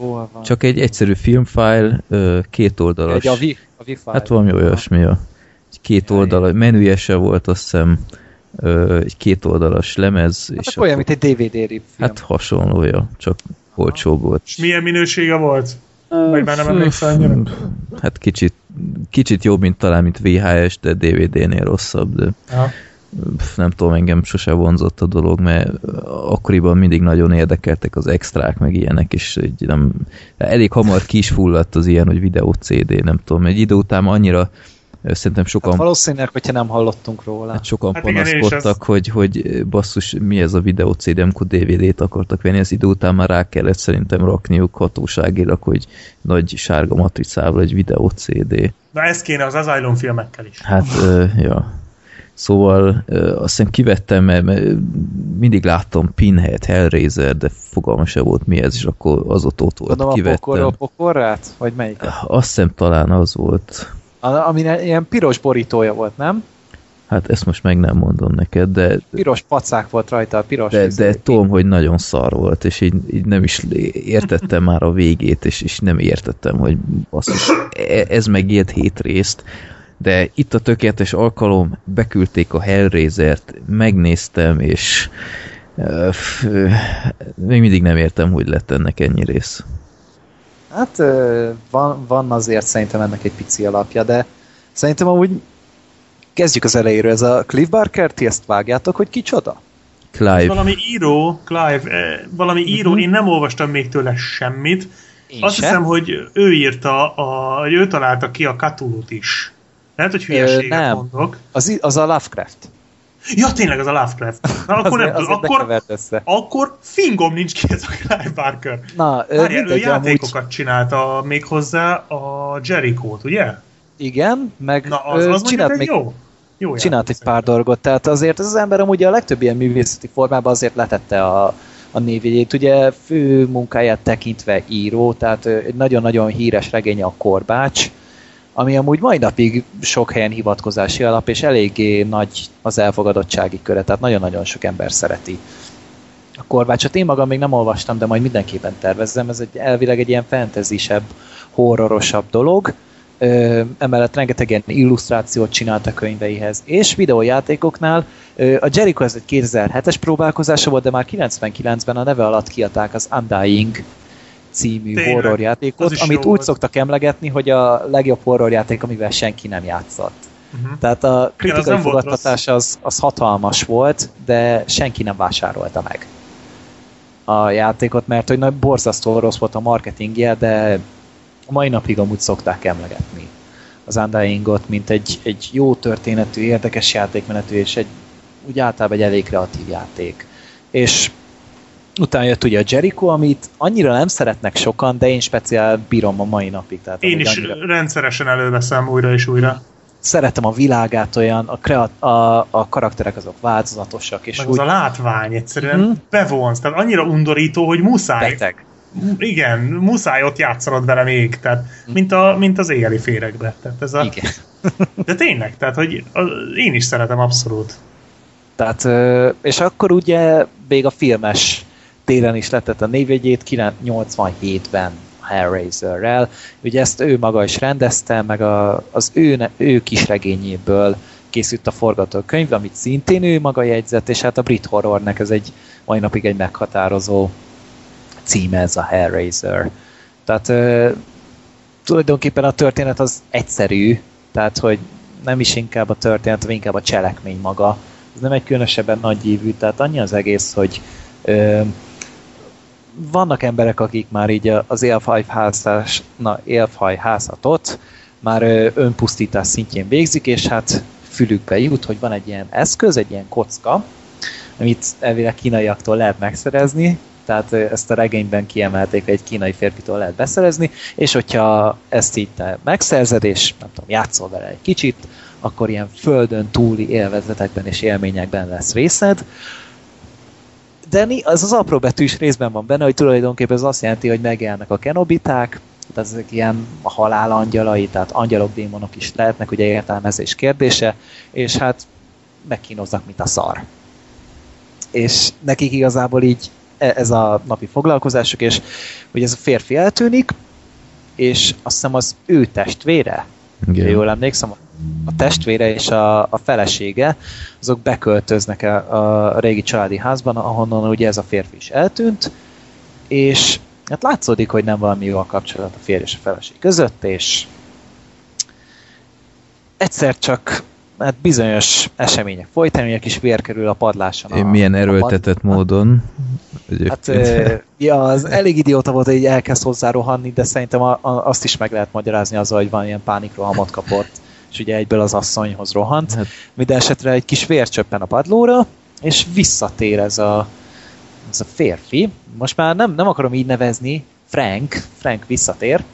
Jól van. Csak egy egyszerű filmfile, két oldalas. Egy a, vi, a file. Hát valami olyasmi, a két oldalas, menüje se volt, azt hiszem, egy két oldalas lemez. Hát és olyan, mint egy DVD rip film. Hát hasonlója, csak olcsóbb volt. És milyen minősége volt? Vagy már nem emlékszel Hát kicsit, kicsit jobb, mint talán, mint VHS, de DVD-nél rosszabb, de... Ja. pff, nem tudom, engem sose vonzott a dolog, mert akkoriban mindig nagyon érdekeltek az extrák, meg ilyenek, és így nem, elég hamar ki is fulladt az ilyen, hogy videó CD, nem tudom, egy idő után annyira szerintem sokan Hát valószínűleg, hogyha nem hallottunk róla. Hát sokan Hát igen, panaszkodtak, ez- hogy, hogy basszus, mi ez a videó CD, amikor DVD-t akartak venni, az idő után már rá kellett szerintem rakniuk hatóságilag, hogy nagy sárga matricával egy videó CD. Na ez kéne az Asylum filmekkel is. Hát, ö, ja. Szóval ö, azt hiszem kivettem, mert, mert mindig láttam Pinhead, Hellraiser, de fogalma se volt mi ez, és akkor az ott ott volt, Tudom, a kivettem. pokorról pokorrát? Vagy melyik? Azt hiszem talán az volt. A, ami ilyen piros borítója volt, nem? Hát ezt most meg nem mondom neked, de, Piros pacák volt rajta, a piros de, izé. de tudom, hogy nagyon szar volt, és így, így nem is értettem már a végét, és, és nem értettem, hogy basszus, e- ez megért hét részt, de itt a tökéletes alkalom, beküldték a Hellraiser-t, megnéztem, és ö, még mindig nem értem, hogy lett ennek ennyi rész. Hát van, van azért szerintem ennek egy pici alapja, de szerintem amúgy kezdjük az elejéről. Ez a Cliff Barker, ti ezt vágjátok, hogy kicsoda? Clive, Valami író, Clive, eh, valami író, én nem olvastam még tőle semmit. Én Azt se. hiszem, hogy ő írta, a, hogy ő találta ki a Cthulhu-t is. Lehet, hogy hülyeséget nem. mondok. Az, az a Lovecraft. Ja, tényleg az a Lovecraft. Na, akkor nem, ne akkor, akkor fingom nincs ki ez a Clive Barker. Na, Várjál, ő mindegy, amúgy, játékokat csinálta még hozzá a Jericho-t, ugye? igen, meg Na, az, az csinált még egy jó. jó csinált egy pár dolgot, tehát azért ez az ember amúgy a legtöbb ilyen művészeti formában azért letette a, a névjegyét. Ugye fő munkáját tekintve író, tehát egy nagyon-nagyon híres regénye a Korbács, ami amúgy mai napig sok helyen hivatkozási alap, és eléggé nagy az elfogadottsági köre, tehát nagyon-nagyon sok ember szereti. A Korbácsot én magam még nem olvastam, de majd mindenképpen tervezzem. Ez egy elvileg egy ilyen fantasy-sebb, horrorosabb dolog. Ö, emellett rengeteg ilyen illusztrációt csinált a könyveihez, és videójátékoknál ö, a Jericho ez egy 2007-es próbálkozása volt, de már 99-ben a neve alatt kiadták az Undying című Tényleg, horrorjátékot, amit úgy volt. szoktak emlegetni, hogy a legjobb horrorjáték, amivel senki nem játszott. Uh-huh. Tehát a kritikai volt fogadtatás az, az hatalmas volt, de senki nem vásárolta meg a játékot, mert hogy nagy borzasztó rossz volt a marketingje, de a mai napig amúgy szokták emlegetni az Undyingot, mint egy, egy jó történetű, érdekes játékmenetű, és egy, úgy általában egy elég kreatív játék. És utána jött ugye a Jericho, amit annyira nem szeretnek sokan, de én speciál bírom a mai napig. Tehát Én is annyira rendszeresen előveszem újra és újra. szeretem a világát olyan, a, kreat, a, a karakterek azok változatosak, és Meg úgy az a látvány egyszerűen Mhm. bevonz, tehát annyira undorító, hogy muszáj. beteg. Igen, muszáj ott játszanod vele még, tehát mint, a, mint az éjjeli féregbe. Tehát ez a, Igen. de tényleg, tehát hogy a, én is szeretem abszolút. Tehát, és akkor ugye még a filmes téren is letett a névjegyét 87-ben Hellraiserrel. Ugye ezt ő maga is rendezte, meg a, az ő, ő kis regényéből készült a forgatókönyv, amit szintén ő maga jegyzett, és hát a brit horrornek ez egy mai napig egy meghatározó címe ez a Hellraiser. Tehát ö, tulajdonképpen a történet az egyszerű, tehát hogy nem is inkább a történet, hanem inkább a cselekmény maga. Ez nem egy különösebben nagy ívű, tehát annyi az egész, hogy ö, vannak emberek, akik már így az élfaj házás, na, élfaj házatot már önpusztítás szintjén végzik, és hát fülükbe jut, hogy van egy ilyen eszköz, egy ilyen kocka, amit elvileg kínaiaktól lehet megszerezni, tehát ezt a regényben kiemelték, egy kínai férfitől lehet beszerezni, és hogyha ezt így te megszerzed, és nem tudom, játszol vele egy kicsit, akkor ilyen földön túli élvezetekben és élményekben lesz részed. De az az apró betű is részben van benne, hogy tulajdonképpen ez azt jelenti, hogy megjelennek a kenobiták, tehát ezek ilyen a halál angyalai, tehát angyalok, démonok is lehetnek, ugye értelmezés kérdése, és hát megkínoznak, mint a szar. És nekik igazából így e- ez a napi foglalkozásuk, és hogy ez a férfi eltűnik, és azt hiszem az ő testvére, Igen. jól emlékszem, a testvére és a, a felesége, azok beköltöznek a, a régi családi házban, ahonnan ugye ez a férfi is eltűnt, és hát látszódik, hogy nem valami jó a kapcsolat a férj és a feleség között, és egyszer csak hát bizonyos események folytán, hogy egy kis vér kerül a padláson. A, Milyen erőltetett a módon. Hát, ö, ja, az elég idióta volt, hogy így elkezd hozzá rohanni, de szerintem a, a, azt is meg lehet magyarázni azzal, hogy van ilyen pánikrohamot kapott, és ugye egyből az asszonyhoz rohant. Hát. Minden esetre egy kis vér csöppen a padlóra, és visszatér ez a, ez a férfi. Most már nem, nem akarom így nevezni, Frank, Frank visszatér,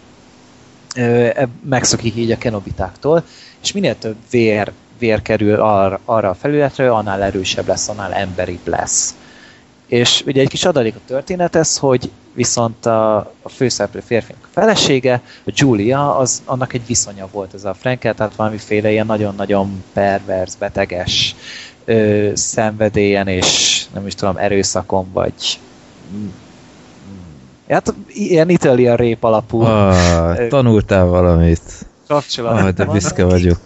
ö, megszokik így a kenobitáktól, és minél több vér, vér kerül arra, arra a felületre, annál erősebb lesz, annál emberibb lesz. És ugye egy kis adalék a történethez, hogy viszont a, a főszereplő férfinak a felesége, a Julia, az, annak egy viszonya volt ez a Frankel, tehát valamiféle ilyen nagyon-nagyon pervers, beteges ö, szenvedélyen és nem is tudom, erőszakon, vagy Hát ilyen Italian rép alapú. Ah, tanultál valamit. Kapcsolat. Ah, de büszke vagyok.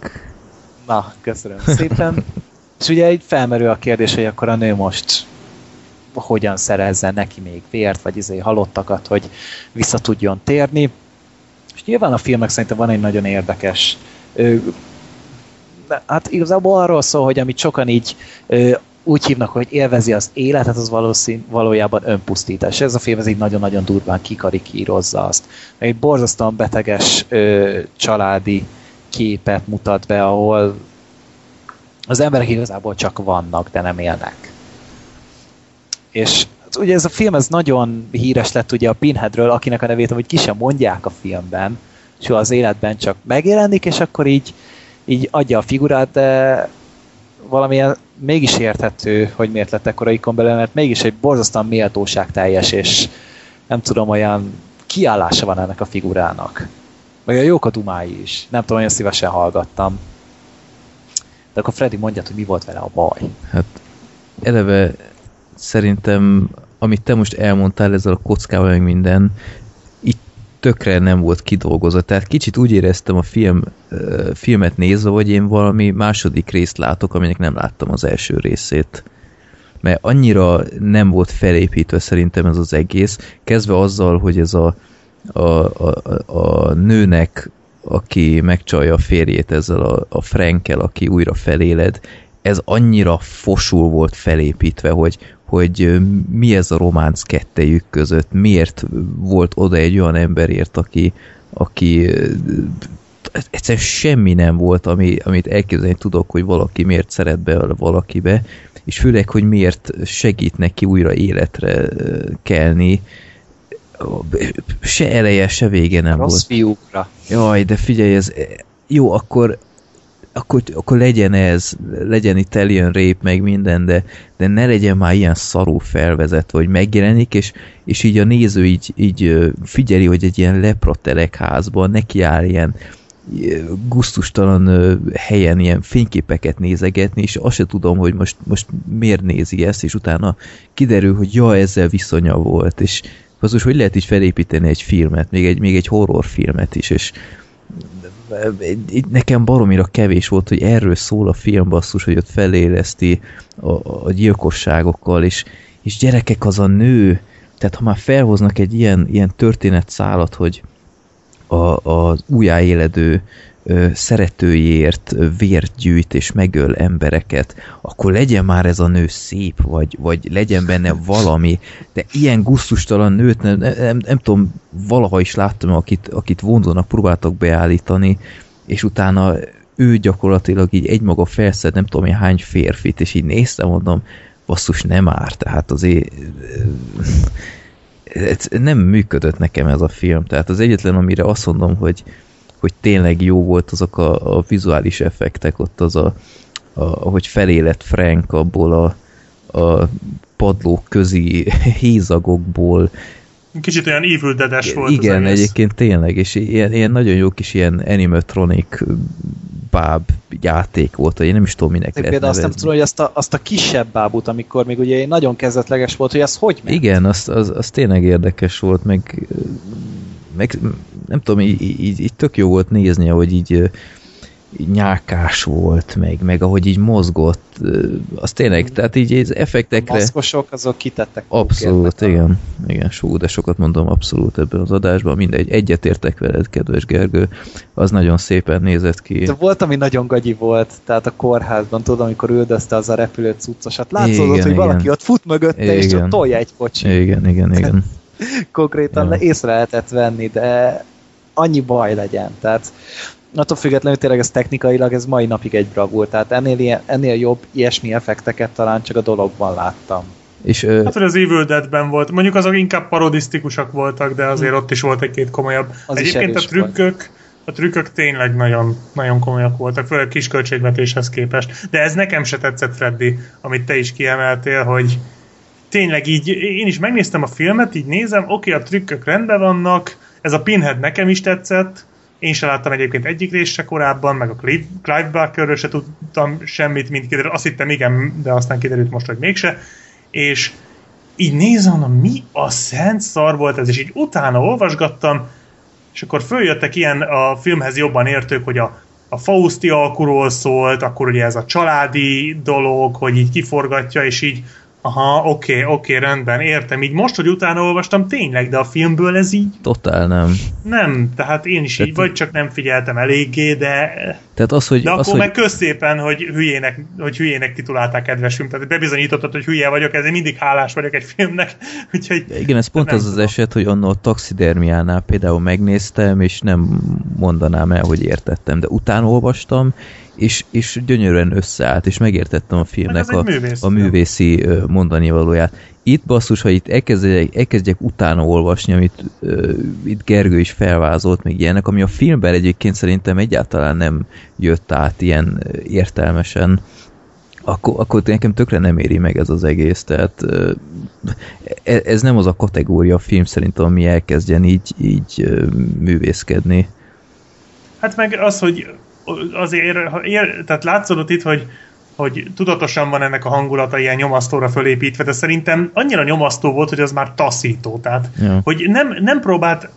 Na, köszönöm szépen. És ugye így felmerül a kérdés, hogy akkor a nő most hogyan szerezzen neki még vért, vagy izé halottakat, hogy vissza tudjon térni. És nyilván a filmek szerintem van egy nagyon érdekes hát igazából arról szól, hogy amit sokan így úgy hívnak, hogy élvezi az életet, az valószín, valójában önpusztítás. Ez a film ez így nagyon-nagyon durván kikarikírozza azt. Egy borzasztóan beteges ö, családi képet mutat be, ahol az emberek igazából csak vannak, de nem élnek. És ugye ez a film ez nagyon híres lett ugye a Pinheadről, akinek a nevét hogy ki sem mondják a filmben, és az életben csak megjelenik, és akkor így, így adja a figurát, de valamilyen mégis érthető, hogy miért lett ekkora ikon belőle, mert mégis egy borzasztóan méltóság teljes, és nem tudom, olyan kiállása van ennek a figurának. Meg a jók a dumái is. Nem tudom, olyan szívesen hallgattam. De akkor Freddy mondja, hogy mi volt vele a baj. Hát eleve szerintem, amit te most elmondtál ezzel a kockával, meg minden, tökre nem volt kidolgozott. Tehát kicsit úgy éreztem a film, filmet nézve, hogy én valami második részt látok, aminek nem láttam az első részét. Mert annyira nem volt felépítve szerintem ez az egész, kezdve azzal, hogy ez a, a, a, a nőnek, aki megcsalja a férjét ezzel a, a Frankel, aki újra feléled, ez annyira fosul volt felépítve, hogy, hogy mi ez a románc kettejük között, miért volt oda egy olyan emberért, aki, aki egyszerűen semmi nem volt, ami, amit elképzelni tudok, hogy valaki miért szeret be valakibe, és főleg, hogy miért segít neki újra életre kelni, se eleje, se vége nem Rossz volt. fiúkra. Jaj, de figyelj, ez jó, akkor akkor, akkor legyen ez, legyen itt alien rép, meg minden, de, de ne legyen már ilyen szarú felvezet, hogy megjelenik, és, és így a néző így, így figyeli, hogy egy ilyen lepratelek neki áll ilyen guztustalan helyen ilyen fényképeket nézegetni, és azt se tudom, hogy most, most miért nézi ezt, és utána kiderül, hogy ja, ezzel viszonya volt, és az hogy lehet így felépíteni egy filmet, még egy, még egy horrorfilmet is, és nekem baromira kevés volt, hogy erről szól a film basszus, hogy ott feléleszti a, a gyilkosságokkal, és, és gyerekek az a nő, tehát ha már felhoznak egy ilyen, ilyen történetszálat, hogy a, az újjáéledő szeretőjéért vért gyűjt és megöl embereket, akkor legyen már ez a nő szép, vagy, vagy legyen benne valami, de ilyen gusztustalan nőt nem, nem, nem, nem tudom, valaha is láttam, akit, akit vonzónak próbáltak beállítani, és utána ő gyakorlatilag így egymaga felszed, nem tudom, hány férfit, és így néztem, mondom, basszus, nem ár, tehát azért nem működött nekem ez a film, tehát az egyetlen, amire azt mondom, hogy hogy tényleg jó volt azok a, a vizuális effektek, ott az a, a ahogy felélett Frank abból a, a padlók közi hézagokból. Kicsit olyan Evil dead volt Igen, az egyébként tényleg, és ilyen, ilyen nagyon jó kis ilyen animatronic báb játék volt, hogy én nem is tudom, minek lehet Például azt nem tudom, hogy azt a, azt a kisebb bábút, amikor még ugye nagyon kezdetleges volt, hogy ez hogy ment? Igen, az, az, az tényleg érdekes volt, meg meg nem tudom, így, így, így tök jó volt nézni, hogy így így nyálkás volt, meg, meg ahogy így mozgott, az tényleg, tehát így az effektekre... Maszkosok, azok kitettek. Abszolút, a- igen. Igen, sú, de sokat mondom abszolút ebben az adásban. Mindegy, egyetértek veled, kedves Gergő. Az nagyon szépen nézett ki. De volt, ami nagyon gagyi volt, tehát a kórházban, tudod, amikor üldözte az a repülő cuccosat. Látszódott, Igen, hogy valaki igen. ott fut mögötte, és Igen. csak tolja egy kocsi. Igen, igen, igen. Konkrétan Ja. észre lehetett venni, de annyi baj legyen. Tehát attól függetlenül tényleg ez technikailag ez mai napig egy bravúr. Tehát ennél, ilyen, ennél jobb ilyesmi effekteket talán csak a dologban láttam. És ö, Hát, hogy az Evil Dead-ben volt. Mondjuk azok inkább parodisztikusak voltak, de azért ott is volt egy-két komolyabb. Az is Egyébként a trükkök, a trükkök tényleg nagyon, nagyon komolyak voltak, főleg kis költségvetéshez képest. De ez nekem se tetszett, Freddy, amit te is kiemeltél, hogy tényleg így, én is megnéztem a filmet, így nézem, oké, a trükkök rendben vannak, ez a Pinhead nekem is tetszett, én sem láttam egyébként egyik részt korábban, meg a Clive, Clive Barkerről se tudtam semmit, mint kiderült. Azt hittem igen, de aztán kiderült most, hogy mégse. És így nézem, mondom, mi a szent szar volt ez, és így utána olvasgattam, és akkor följöttek ilyen a filmhez jobban értők, hogy a, a Fausti alkuról szólt, akkor ugye ez a családi dolog, hogy így kiforgatja, és így aha, oké, oké, rendben, értem. Így most, hogy utána olvastam, tényleg, de a filmből ez így totál nem. nem. Tehát én is így, vagy csak nem figyeltem eléggé, de Tehát az, hogy... de az, akkor hogy meg közszépen, hogy hülyének, hogy hülyének titulálták kedves film. Tehát bebizonyítottad, hogy hülye vagyok, ezért mindig hálás vagyok egy filmnek. Úgyhogy Igen, ez pont az az tudom. eset, hogy annól a taxidermiánál például megnéztem, és nem mondanám el, hogy értettem, de utána olvastam, és, és gyönyörűen összeállt, és megértettem a filmnek ez a, művész a művészi ö, mondani valóját. Itt basszus, ha itt elkezdjek, elkezdjek utána olvasni, amit ö, itt Gergő is felvázolt, még ilyenek, ami a filmben egyébként szerintem egyáltalán nem jött át ilyen értelmesen, akkor, akkor nekem tökre nem éri meg ez az egész, tehát e- ez nem az a kategória a film szerintem, ami elkezdjen így, így ö, művészkedni. Hát meg az, hogy azért, ha ér, tehát látszódott itt, hogy, hogy tudatosan van ennek a hangulata ilyen nyomasztóra fölépítve, de szerintem annyira nyomasztó volt, hogy az már taszító. Tehát, Ja. hogy nem, nem próbált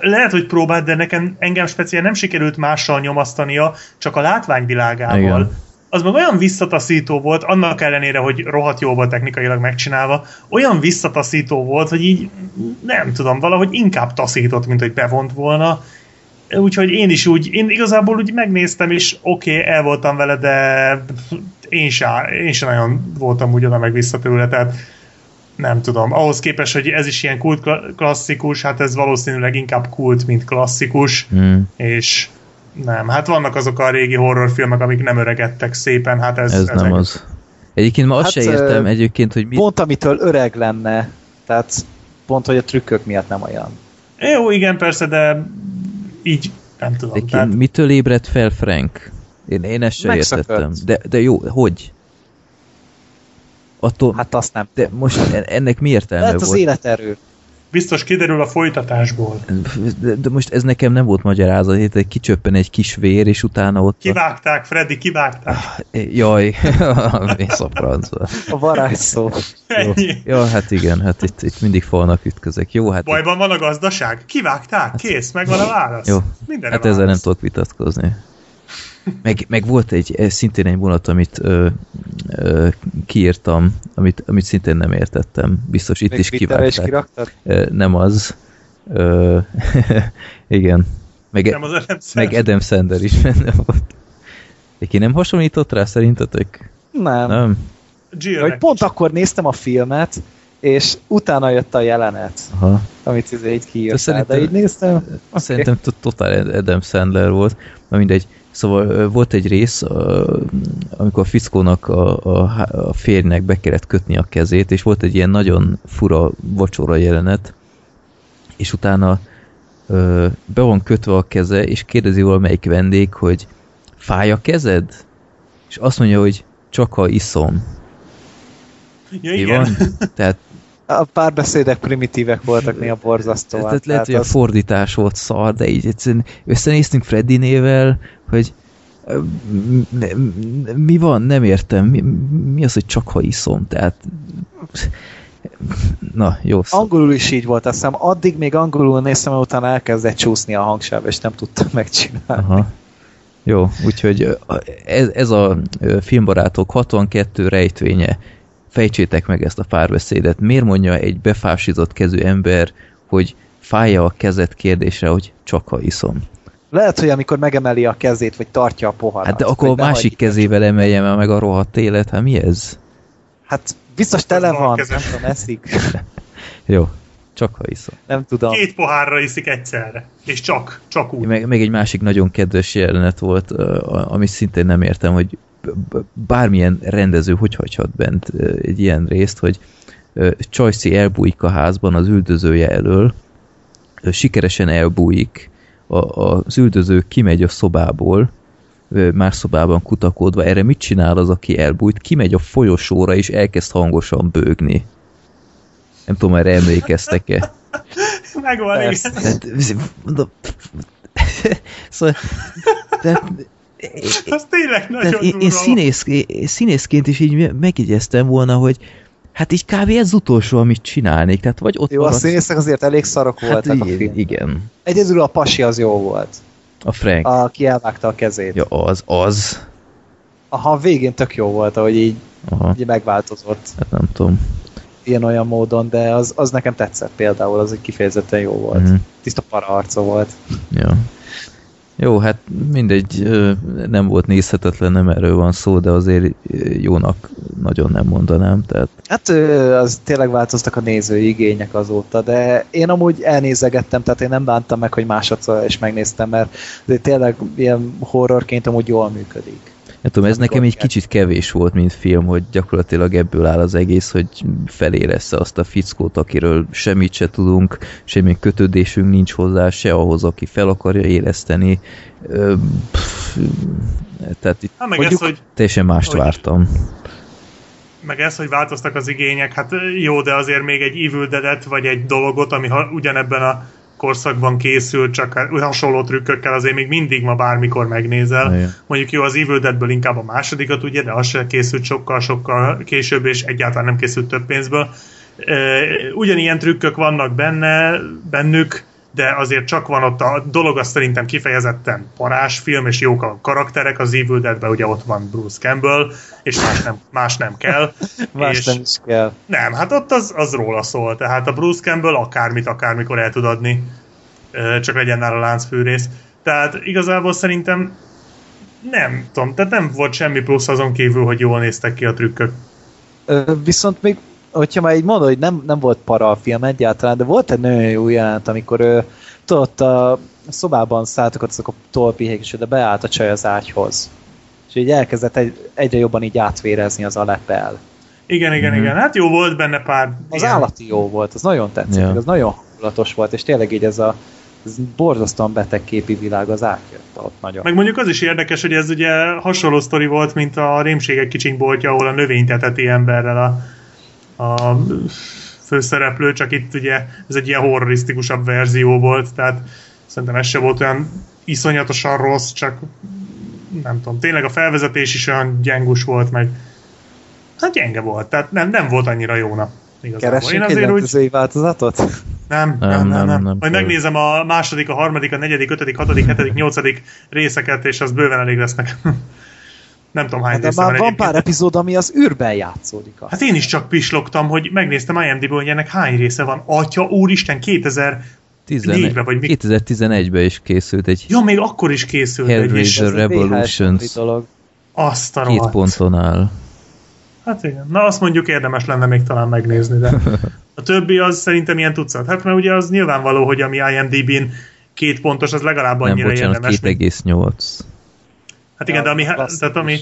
lehet, hogy próbált, de nekem engem speciál nem sikerült mással nyomasztania, csak a látványvilágával. Igen. Az meg olyan visszataszító volt, annak ellenére, hogy rohadt jó volt technikailag megcsinálva, olyan visszataszító volt, hogy így nem tudom, valahogy inkább taszított, mint hogy bevont volna. Úgyhogy én is úgy, én igazából úgy megnéztem, és oké, okay, el voltam vele, de én sem, én sem nagyon voltam úgy oda meg vissza tőle, tehát nem tudom. Ahhoz képest, hogy ez is ilyen kult klasszikus, hát ez valószínűleg inkább kult, mint klasszikus, Hmm. és nem, hát vannak azok a régi horrorfilmek, amik nem öregedtek szépen, hát ez, Ez, ez nem az. Egyébként ma azt Hát, se értem egyébként, hogy mi... Pont amitől öreg lenne, tehát pont, hogy a trükkök miatt nem olyan. Jó, igen, persze, de így nem tudom. Egyébként Tehát, mitől ébredt fel Frank? Én, én ezt se Megszökött. értettem. De, de jó, hogy? Attól, Hát azt nem. de most en- ennek mi értelme Lehet az volt? életerő. Biztos kiderül a folytatásból. De, de most ez nekem nem volt magyarázat, hogy kicsöppen egy kis vér, és utána ott... Kivágták, Freddy, kivágták. Jaj, mész a francba. A varázsszó. Jó. Ennyi. Ja, hát igen, hát itt, itt mindig falnak ütközök. Jó, hát, Bajban van a gazdaság? Kivágták? Kész, megvan a válasz. jó. Mindenre hát ezzel nem válasz. tudok vitatkozni. Meg, meg volt egy, ez szintén egy vonat, amit ö, ö, kiírtam, amit, amit szintén nem értettem. Biztos itt Még is kivágták. kiraktad? Nem az. Ö, igen. Meg, Nem az a nem meg Adam Sander is benne volt. De ki nem hasonlított rá szerintetek? Nem. Nem? Hogy pont akkor néztem a filmet, és utána jött a jelenet, Aha. amit izé így kiírtál. De így néztem. Okay. Szerintem to- totál Adam Sandler volt. Na mindegy. Szóval volt egy rész, amikor a fickónak a, a, a férjnek be kellett kötni a kezét, és volt egy ilyen nagyon fura vacsora jelenet, és utána be van kötve a keze, és kérdezi valamelyik vendég, hogy fáj a kezed? És azt mondja, hogy csak ha iszom. Ja, igen. van? Tehát, A párbeszédek primitívek voltak néha borzasztóan. tehát lehet, hogy a az- fordítás volt szar, de így egyszerűen összenéztünk Freddinével, hogy mi van, nem értem, mi, mi az, hogy csak ha iszom, tehát na, jó szó. Angolul is így volt, azt hiszem addig még angolul néztem, utána elkezdett csúszni a hangsáv, és nem tudtam megcsinálni. Aha. Jó, úgyhogy ez, ez a filmbarátok 62 rejtvénye. Fejtsétek meg ezt a párbeszédet. Miért mondja egy befásított kezű ember, hogy fájja a kezet kérdésre, hogy csak ha iszom? Lehet, hogy amikor megemeli a kezét, vagy tartja a poharat. Hát de akkor a másik kezével emeljem el meg a rohadt élet, hát mi ez? Hát biztos Az tele van nem tudom, eszik. Jó, csak ha iszom. Nem tudom. Két pohárra iszik egyszerre. És csak, csak úgy. Meg, meg egy másik nagyon kedves jelenet volt, ami szintén nem értem, hogy bármilyen rendező hogy hagyhat bent egy ilyen részt, hogy Joyce elbújik a házban az üldözője elől, sikeresen elbújik, a, az üldöző kimegy a szobából, más szobában kutakodva, erre mit csinál az, aki elbújt? Kimegy a folyosóra és elkezd hangosan bőgni. Nem tudom, erre emlékeztek-e. Megvan, igen. Mondom, szóval, tehát, Az tényleg nagyon tehát én, én színész, én színészként is így megjegyeztem volna, hogy hát így kb. ez utolsó, amit csinálnék. Tehát vagy ott Jó, a maradsz- színészek azért elég szarok hát voltak a igen, film. igen. Egyedül a pasi az jó volt. A Frank. Aki elvágta a kezét. Ja, az, az. Aha, a végén tök jó volt, ahogy így, Aha, így megváltozott hát nem tudom. ilyen-olyan módon, de az, az nekem tetszett például, az egy kifejezetten jó volt. Mhm. Tiszta para arca volt. Ja. Jó, hát mindegy, nem volt nézhetetlen, nem erről van szó, de azért jónak nagyon nem mondanám, tehát Hát az tényleg változtak a nézői igények azóta, de én amúgy elnézegettem, tehát én nem bántam meg, hogy másodszor is megnéztem, mert de tényleg ilyen horrorként amúgy jól működik. Nem tudom, ez nekem egy kicsit kevés volt, mint film, hogy gyakorlatilag ebből áll az egész, hogy feléresse azt a fickót, akiről semmit se tudunk, semmi kötődésünk nincs hozzá, se ahhoz, aki fel akarja. Ö, pff, tehát itt Hát meg Mondjuk- ez, hogy teljesen mást hogy- vártam. meg ez, hogy változtak az igények, hát jó, de azért még egy Evil Dead-et, vagy egy dologot, ami ha ugyanebben a korszakban készült, csak hasonló trükkökkel azért még mindig ma bármikor megnézel. Igen. Mondjuk jó, az Evil Deadből inkább a másodikat, ugye, de az se készült sokkal-sokkal később, és egyáltalán nem készült több pénzből. Ugyanilyen trükkök vannak benne, bennük, de azért csak van ott a dolog, az szerintem kifejezetten parásfilm, és jók a karakterek, az Evil Deadben ugye ott van Bruce Campbell, és más nem, más nem kell. Más és nem is kell. nem, hát ott az, az róla szól, tehát a Bruce Campbell akármit, akármikor el tud adni, csak legyen nála láncfűrész. Tehát igazából szerintem nem tudom, tehát nem volt semmi plusz azon kívül, hogy jól néztek ki a trükkök. Viszont még, hogyha már így mondod, hogy nem, nem volt para a film egyáltalán, de volt egy nagyon jó jelenet, amikor ő, tudod, a szobában szálltak ott azok a tolpihék, és oda beállt a csaj az ágyhoz. És így elkezdett egy, egyre jobban így átvérezni az aleppel. Igen, igen, Mhm. igen, hát jó volt benne pár Az ilyen- állati jó volt, az nagyon tetszett, ja. az nagyon hangulatos volt, és tényleg így ez a ez borzasztóan beteg képi világ az átjött ott nagyon. Meg mondjuk az is érdekes, hogy ez ugye hasonló sztori volt, mint a Rémségek kicsiny boltja, ahol a növényteteti emberrel a, a főszereplő, csak itt ugye ez egy ilyen horrorisztikusabb verzió volt, tehát szerintem ez se volt olyan iszonyatosan rossz, csak nem tudom, tényleg a felvezetés is olyan gyengus volt, meg hát gyenge volt, tehát nem, nem volt annyira jóna. Keressünk egy azért úgy, változatot? nem, nem, Nem, nem, nem, nem, Majd megnézem a második, a harmadik, a negyedik, ötödik, hatodik, hetedik, nyolcadik részeket, és az bőven elég lesznek. nem tudom hány Hát része már van van egyébként. pár epizód, ami az űrben játszódik. Hát én is csak pislogtam, hogy megnéztem IMDb-ből, hogy ennek hány része van. Atya, úristen, 2000... 11 Négybe vagy mi? 2011-ben is készült egy Ja, még akkor is készült egy is. Hellraiser a Revolutions. Azt a két rohadt. ponton áll. Hát igen. Na, azt mondjuk érdemes lenne még talán megnézni, de a többi az szerintem ilyen tucat. Hát mert ugye az nyilvánvaló, hogy ami IMDb-n két pontos, az legalább Nem, annyira bocsánat, érdemes. mint- 2,8. Hát igen, de ami, tehát ami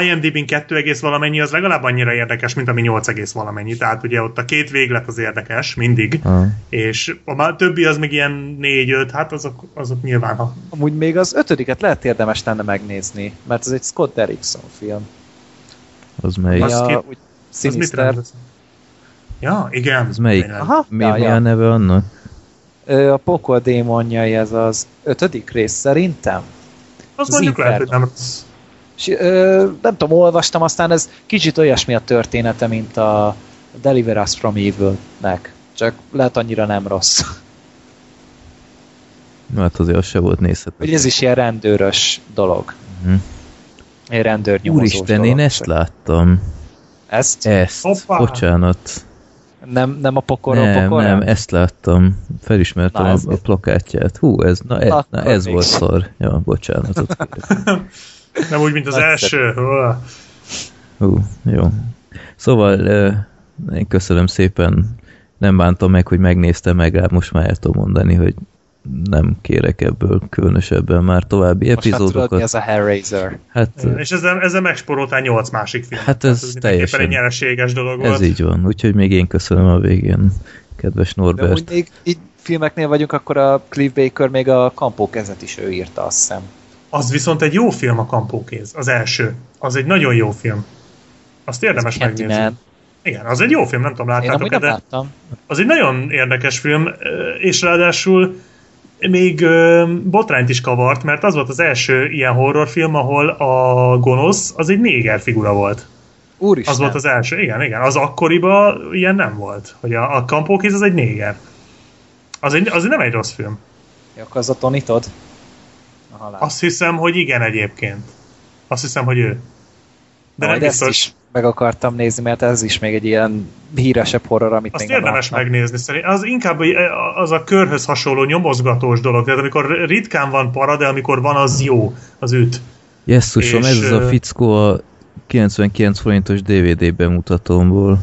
IMDb-n 2, egész valamennyi, az legalább annyira érdekes, mint ami 8 egész valamennyi. Tehát ugye ott a két véglet az érdekes, mindig. Ah. És a többi az még ilyen 4-5, hát azok, azok nyilván, ha Amúgy még az ötödiket lehet érdemes lenne megnézni, mert ez egy Scott Derrickson film. Az melyik? Az ki- az Sinister. rendez? Ja, igen. Az melyik? Aha, Mi, ja, mi ja. a neve annak? A pokol démonjai, ez az ötödik rész szerintem. Az az mondjuk lehet, hogy nem rossz. És, ö, nem tudom, olvastam, aztán ez kicsit olyasmi a története, mint a Deliver Us From Evil-nek. Csak lehet annyira nem rossz. Hát azért az se volt nézhető. Hogy ez is ilyen rendőrös dolog. Mhm. Egy rendőrnyomozós Úristen, dolog. én ezt láttam. Ezt? Ezt. Hoppá! Bocsánat. Nem, nem a pokorról Nem, pokol? nem, ezt láttam. Felismertem Na, a, ez- a plakátját. Hú, ez, na, ez, na, Akkor ez még volt szar. Ja, bocsánatot. Nem úgy, mint az első. Hú. Jó. Szóval én köszönöm szépen. Nem bántam meg, hogy megnéztem, meg rá most már el tudom mondani, hogy nem kérek ebből különösebben már további Most mi epizódokat. az a Hellraiser. Hát És ezzel, ezzel megsporoltál nyolc másik film. Hát ez mindenképpen teljesen- egy nyereséges dolog ez volt. így van. Úgyhogy még én köszönöm a végén, kedves De Norbert. úgy még így filmeknél vagyunk, akkor a Cliff Baker még a Kampó kezet is ő írta, azt hiszem. Az viszont egy jó film a Kampókéz, az első. Az egy nagyon jó film. Azt érdemes megnézni. Candyman. Igen, az egy jó film, nem tudom, Én láttátok amúgy -e, nem de láttam. az egy nagyon érdekes film, és ráadásul még ö, botrányt is kavart, mert az volt az első ilyen horrorfilm, ahol a gonosz az egy néger figura volt. Úristen. Az volt az első, igen, igen. Az akkoriban ilyen nem volt, hogy a, a Kampókéz az egy néger. Az, egy, az nem egy rossz film. Ja, akkor az a Tonitod? A halál. Azt hiszem, hogy igen egyébként. Azt hiszem, hogy ő. De Majd nem biztos. is meg akartam nézni, mert ez is még egy ilyen híresebb horror, amit Azt még nem érdemes láttam. megnézni szerintem. Az inkább egy- az a körhöz hasonló nyomozgatós dolog. Tehát amikor ritkán van para, de amikor van, az jó, az üt. Jesszusom, És, ez az a ö, fickó a 99 forintos DVD bemutatómból.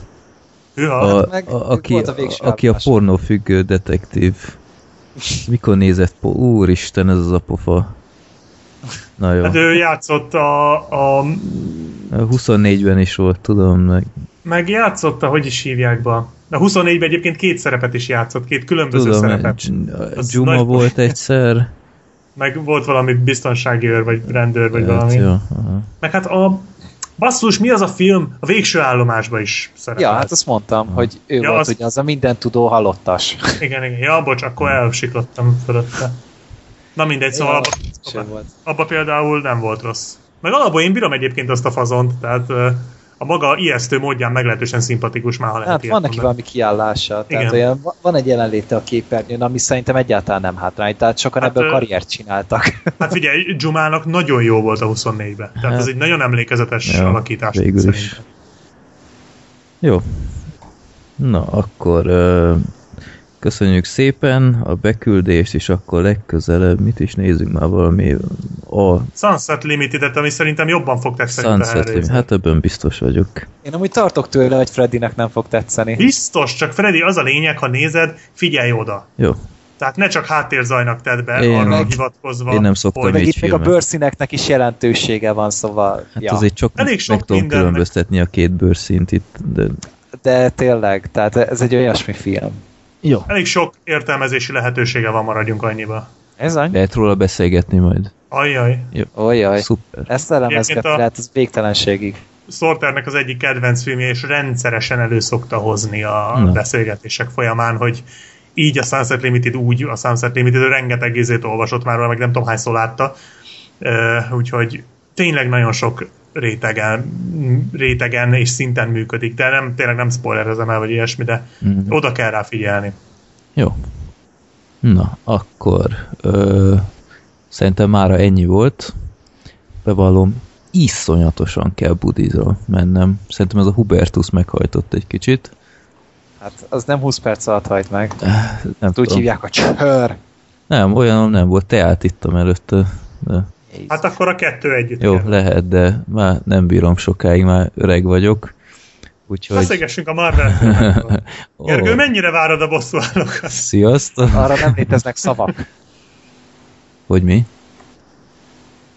Hűha. A, meg a, aki, volt a aki a pornófüggő detektív. Mikor nézett po? Úristen, ez az a pofa. Na jó. Hát ő játszott a, a A 24-ben is volt, tudom, meg meg játszott a, hogy is hívják be. A 24-ben egyébként két szerepet is játszott, két különböző tudom, szerepet. Juma nagy- volt egyszer. Meg volt valami biztonsági őr, vagy rendőr, vagy Hát, valami. jó, aha. Meg hát a basszus, mi az a film? A végső állomásban is szerepel. Ja, hát azt mondtam, hogy ő Ja, volt az- ugye az a minden tudó halottas. Igen, igen. Ja, bocs, akkor elsiklottam fölötte. Na mindegy, szóval abba, volt. abba például nem volt rossz. Meg alapból én bírom egyébként azt a fazont, tehát a maga ijesztő módján meglehetősen szimpatikus már, ha lehet Hát ilyet van neki mondani. valami kiállása, tehát Igen. olyan, va- van egy jelenléte a képernyőn, ami szerintem egyáltalán nem hátrány, tehát sokan Hát, ebből karriert csináltak. Hát figyelj, Jumának nagyon jó volt a 24-ben. Tehát Hát. ez egy nagyon emlékezetes Ja, alakítás. végül is. szerintem. Jó. Na, akkor ö, köszönjük szépen a beküldést, és akkor legközelebb mit is nézzünk már valami a Sunset Limited-et, ami szerintem jobban fog tetszeni. a Sunset Limit. Hellraiser. Hát ebben biztos vagyok. Én amúgy tartok tőle, hogy Freddynek nem fog tetszeni. Biztos, csak Freddy, az a lényeg, ha nézed, figyelj oda. Jó. Tehát ne csak háttérzajnak tedd be, Én- arra meg- hivatkozva. én nem szoktam hogy Meg így itt még a bőrszíneknek is jelentősége van, szóval... Hát ja. azért csak Elég sok meg tudom különböztetni a két bőrszint itt, de De tényleg, tehát ez egy olyasmi film. Jó. Elég sok értelmezési lehetősége van, maradjunk annyiba. Ez annyi? Lehet róla beszélgetni majd. Ajjaj. Olyaj. Szuper. Ezt elemezgetni a- lehet, ez végtelenségig. Sorternek az egyik kedvenc filmje, és rendszeresen elő szokta hozni a Na. beszélgetések folyamán, hogy így a Sunset Limited, úgy a Sunset Limited, rengeteg izét olvasott már, róla, meg nem tudom hányszor látta. Uh, úgyhogy tényleg nagyon sok rétegen, rétegen és szinten működik, de nem, tényleg nem spoilerezem el, vagy ilyesmi, de Mm. oda kell rá figyelni. Jó. Na, akkor ö, szerintem mára ennyi volt. Bevallom, iszonyatosan kell budizra mennem. Szerintem ez a Hubertus meghajtott egy kicsit. Hát az nem 20 perc alatt hajt meg. Nem Úgy tudom. hívják, hogy csör. Nem, olyan nem volt. Teát ittam előtte. De Hát akkor a kettő együtt. jó, kell. lehet, de már nem bírom sokáig, már öreg vagyok. Úgyhogy... Beszélgessünk a Marvel. Ó, Gergő, mennyire várod a bosszúállókat? Sziasztok! Arra nem léteznek szavak. Hogy mi?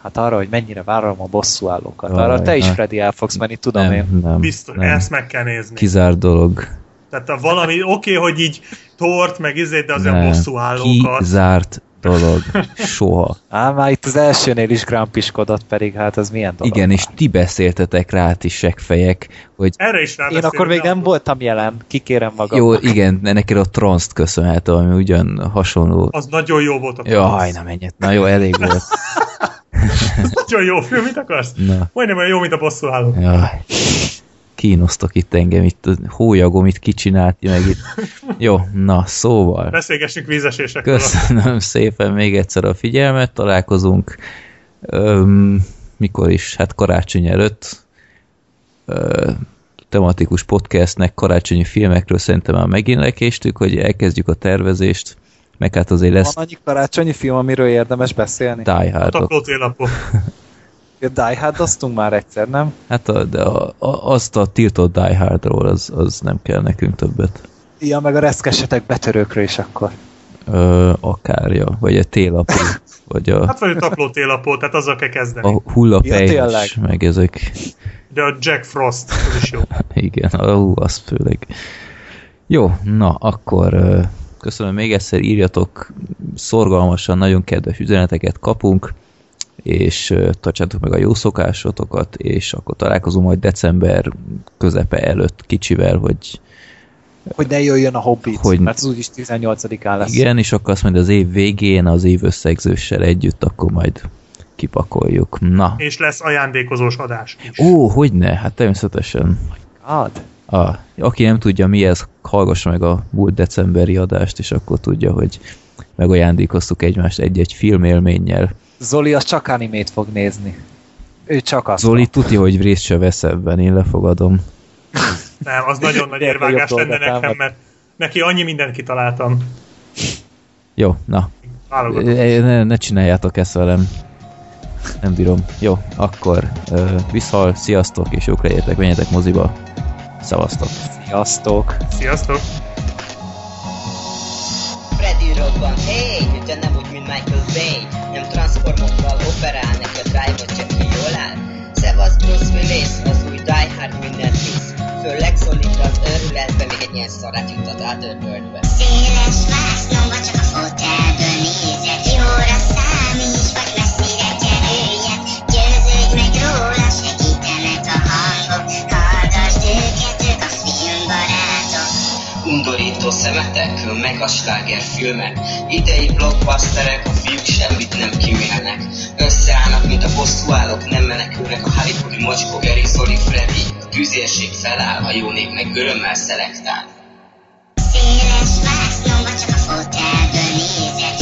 Hát arra, hogy mennyire várom a bosszúállókat. Arra te is, hát. Freddy, el fogsz menni, tudom én. nem, nem, Biztos, nem. ezt meg kell nézni. Kizárt dolog. Tehát a valami, oké, okay, hogy így tort, meg izét, de azért Nem. bosszú állókat. Kizárt dolog. Soha. Ám már itt az elsőnél is grampiskodott, pedig hát az milyen dolog. Igen, és ti beszéltetek rá, ti seggfejek, hogy Erre is rá Én akkor még nem voltam jelen, kikérem magam. jó, igen, neked a transzt köszönhet, ami ugyan hasonló. Az nagyon jó volt a Jaj, na menjek. Na jó, elég volt. Nagyon jó film, mit akarsz? Na, Majdnem olyan jó, mint a bosszú állók. jaj. Kínosztok itt engem, itt hólyagom, itt kicsinált, meg itt. Jó, na, szóval. Beszélgessünk vízesésekről. Köszönöm szépen még egyszer a figyelmet, találkozunk öm, mikor is, hát karácsony előtt ö, tematikus podcastnek karácsonyi filmekről szerintem már megint lekéstük, hogy elkezdjük a tervezést, meg hát azért lesz Van annyi karácsonyi film, amiről érdemes beszélni? Die Hard. Télapó. Ja, Die Hard már egyszer, nem? Hát a, de a, a, azt a tiltott Die Hardról, az, az nem kell nekünk többet. Ja, meg a reszkesetek betörőkről is akkor. Ö, akárja, vagy a télapó, vagy a, Hát vagy a takló télapó, tehát azzal kell kezdeni. a hullapejhes, Ja, meg ezek. De a Jack Frost, az is jó. Igen, ó, az főleg. Jó, na, akkor köszönöm még egyszer, írjatok szorgalmasan, nagyon kedves üzeneteket kapunk, és tartsátok meg a jó szokásotokat, és akkor találkozunk majd december közepe előtt kicsivel, hogy Hogy ne jöjjön a Hobbit, Hogy- mert az úgyis 18-án lesz. igen, és akkor azt majd az év végén, az év összegzőssel együtt, akkor majd kipakoljuk. Na, És lesz ajándékozós adás is. ó, hogyne, hát természetesen. God. A, aki nem tudja mi ez, hallgassa meg a múlt decemberi adást, és akkor tudja, hogy megajándékoztuk egymást egy-egy filmélménnyel. Zoli az csak animét fog nézni. Ő csak azt. Zoli tudja, hogy részt se vesz ebben, én lefogadom. Nem, az nagyon nagy érvágás lenne nekem, támad? mert neki annyi mindent kitaláltam. Jó, na, ne, ne csináljátok ezt velem. Nem bírom. Jó, akkor uh, visszhal, sziasztok, és jók legyetek, menjetek moziba. Szevasztok. Sziasztok. Sziasztok! Freddy robban, hey, de nem úgy, mint Michael Bay Szevasz Bruce Willis, az új Die Hard mindent visz Főleg szólít az őrületbe, még egy ilyen szarát juttat Otherworldbe Széles vásznomba csak a fotelből nézek Undorító szemetek, meg a slágerfilmek Idei blockbusterek, a fiúk semmit nem kimélnek Összeállnak, mint a bosszúállók, nem menekülnek a Hollywoodi mocskó Gary, Zoli, Freddy. A tűzérség feláll, a jó nép meg örömmel szelektál. Széles vásznomba csak a fotelből nézek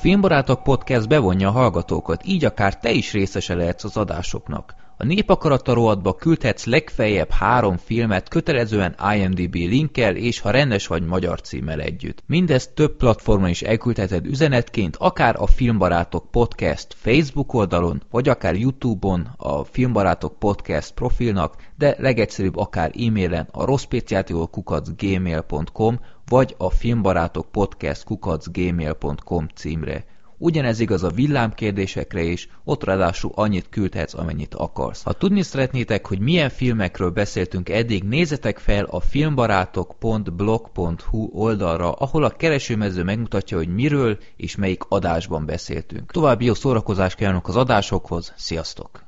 Filmbarátok Podcast bevonja a hallgatókat, így akár te is részese lehetsz az adásoknak. A Népakarata rovatba küldhetsz legfeljebb három filmet kötelezően IMDb linkkel és ha rendes vagy magyar címmel együtt. Mindezt több platformon is elküldheted üzenetként, akár a Filmbarátok Podcast Facebook oldalon, vagy akár Youtube-on a Filmbarátok Podcast profilnak, de legegyszerűbb akár e-mailen a rosszpéciátiolkukacgmail.com vagy a filmbarátok podcast kukacgmail.com címre. Ugyanez igaz a villámkérdésekre is, ott ráadásul annyit küldhetsz, amennyit akarsz. Ha tudni szeretnétek, hogy milyen filmekről beszéltünk eddig, nézzetek fel a filmbarátok.blog.hu oldalra, ahol a keresőmező megmutatja, hogy miről és melyik adásban beszéltünk. További jó szórakozást kívánok az adásokhoz, sziasztok!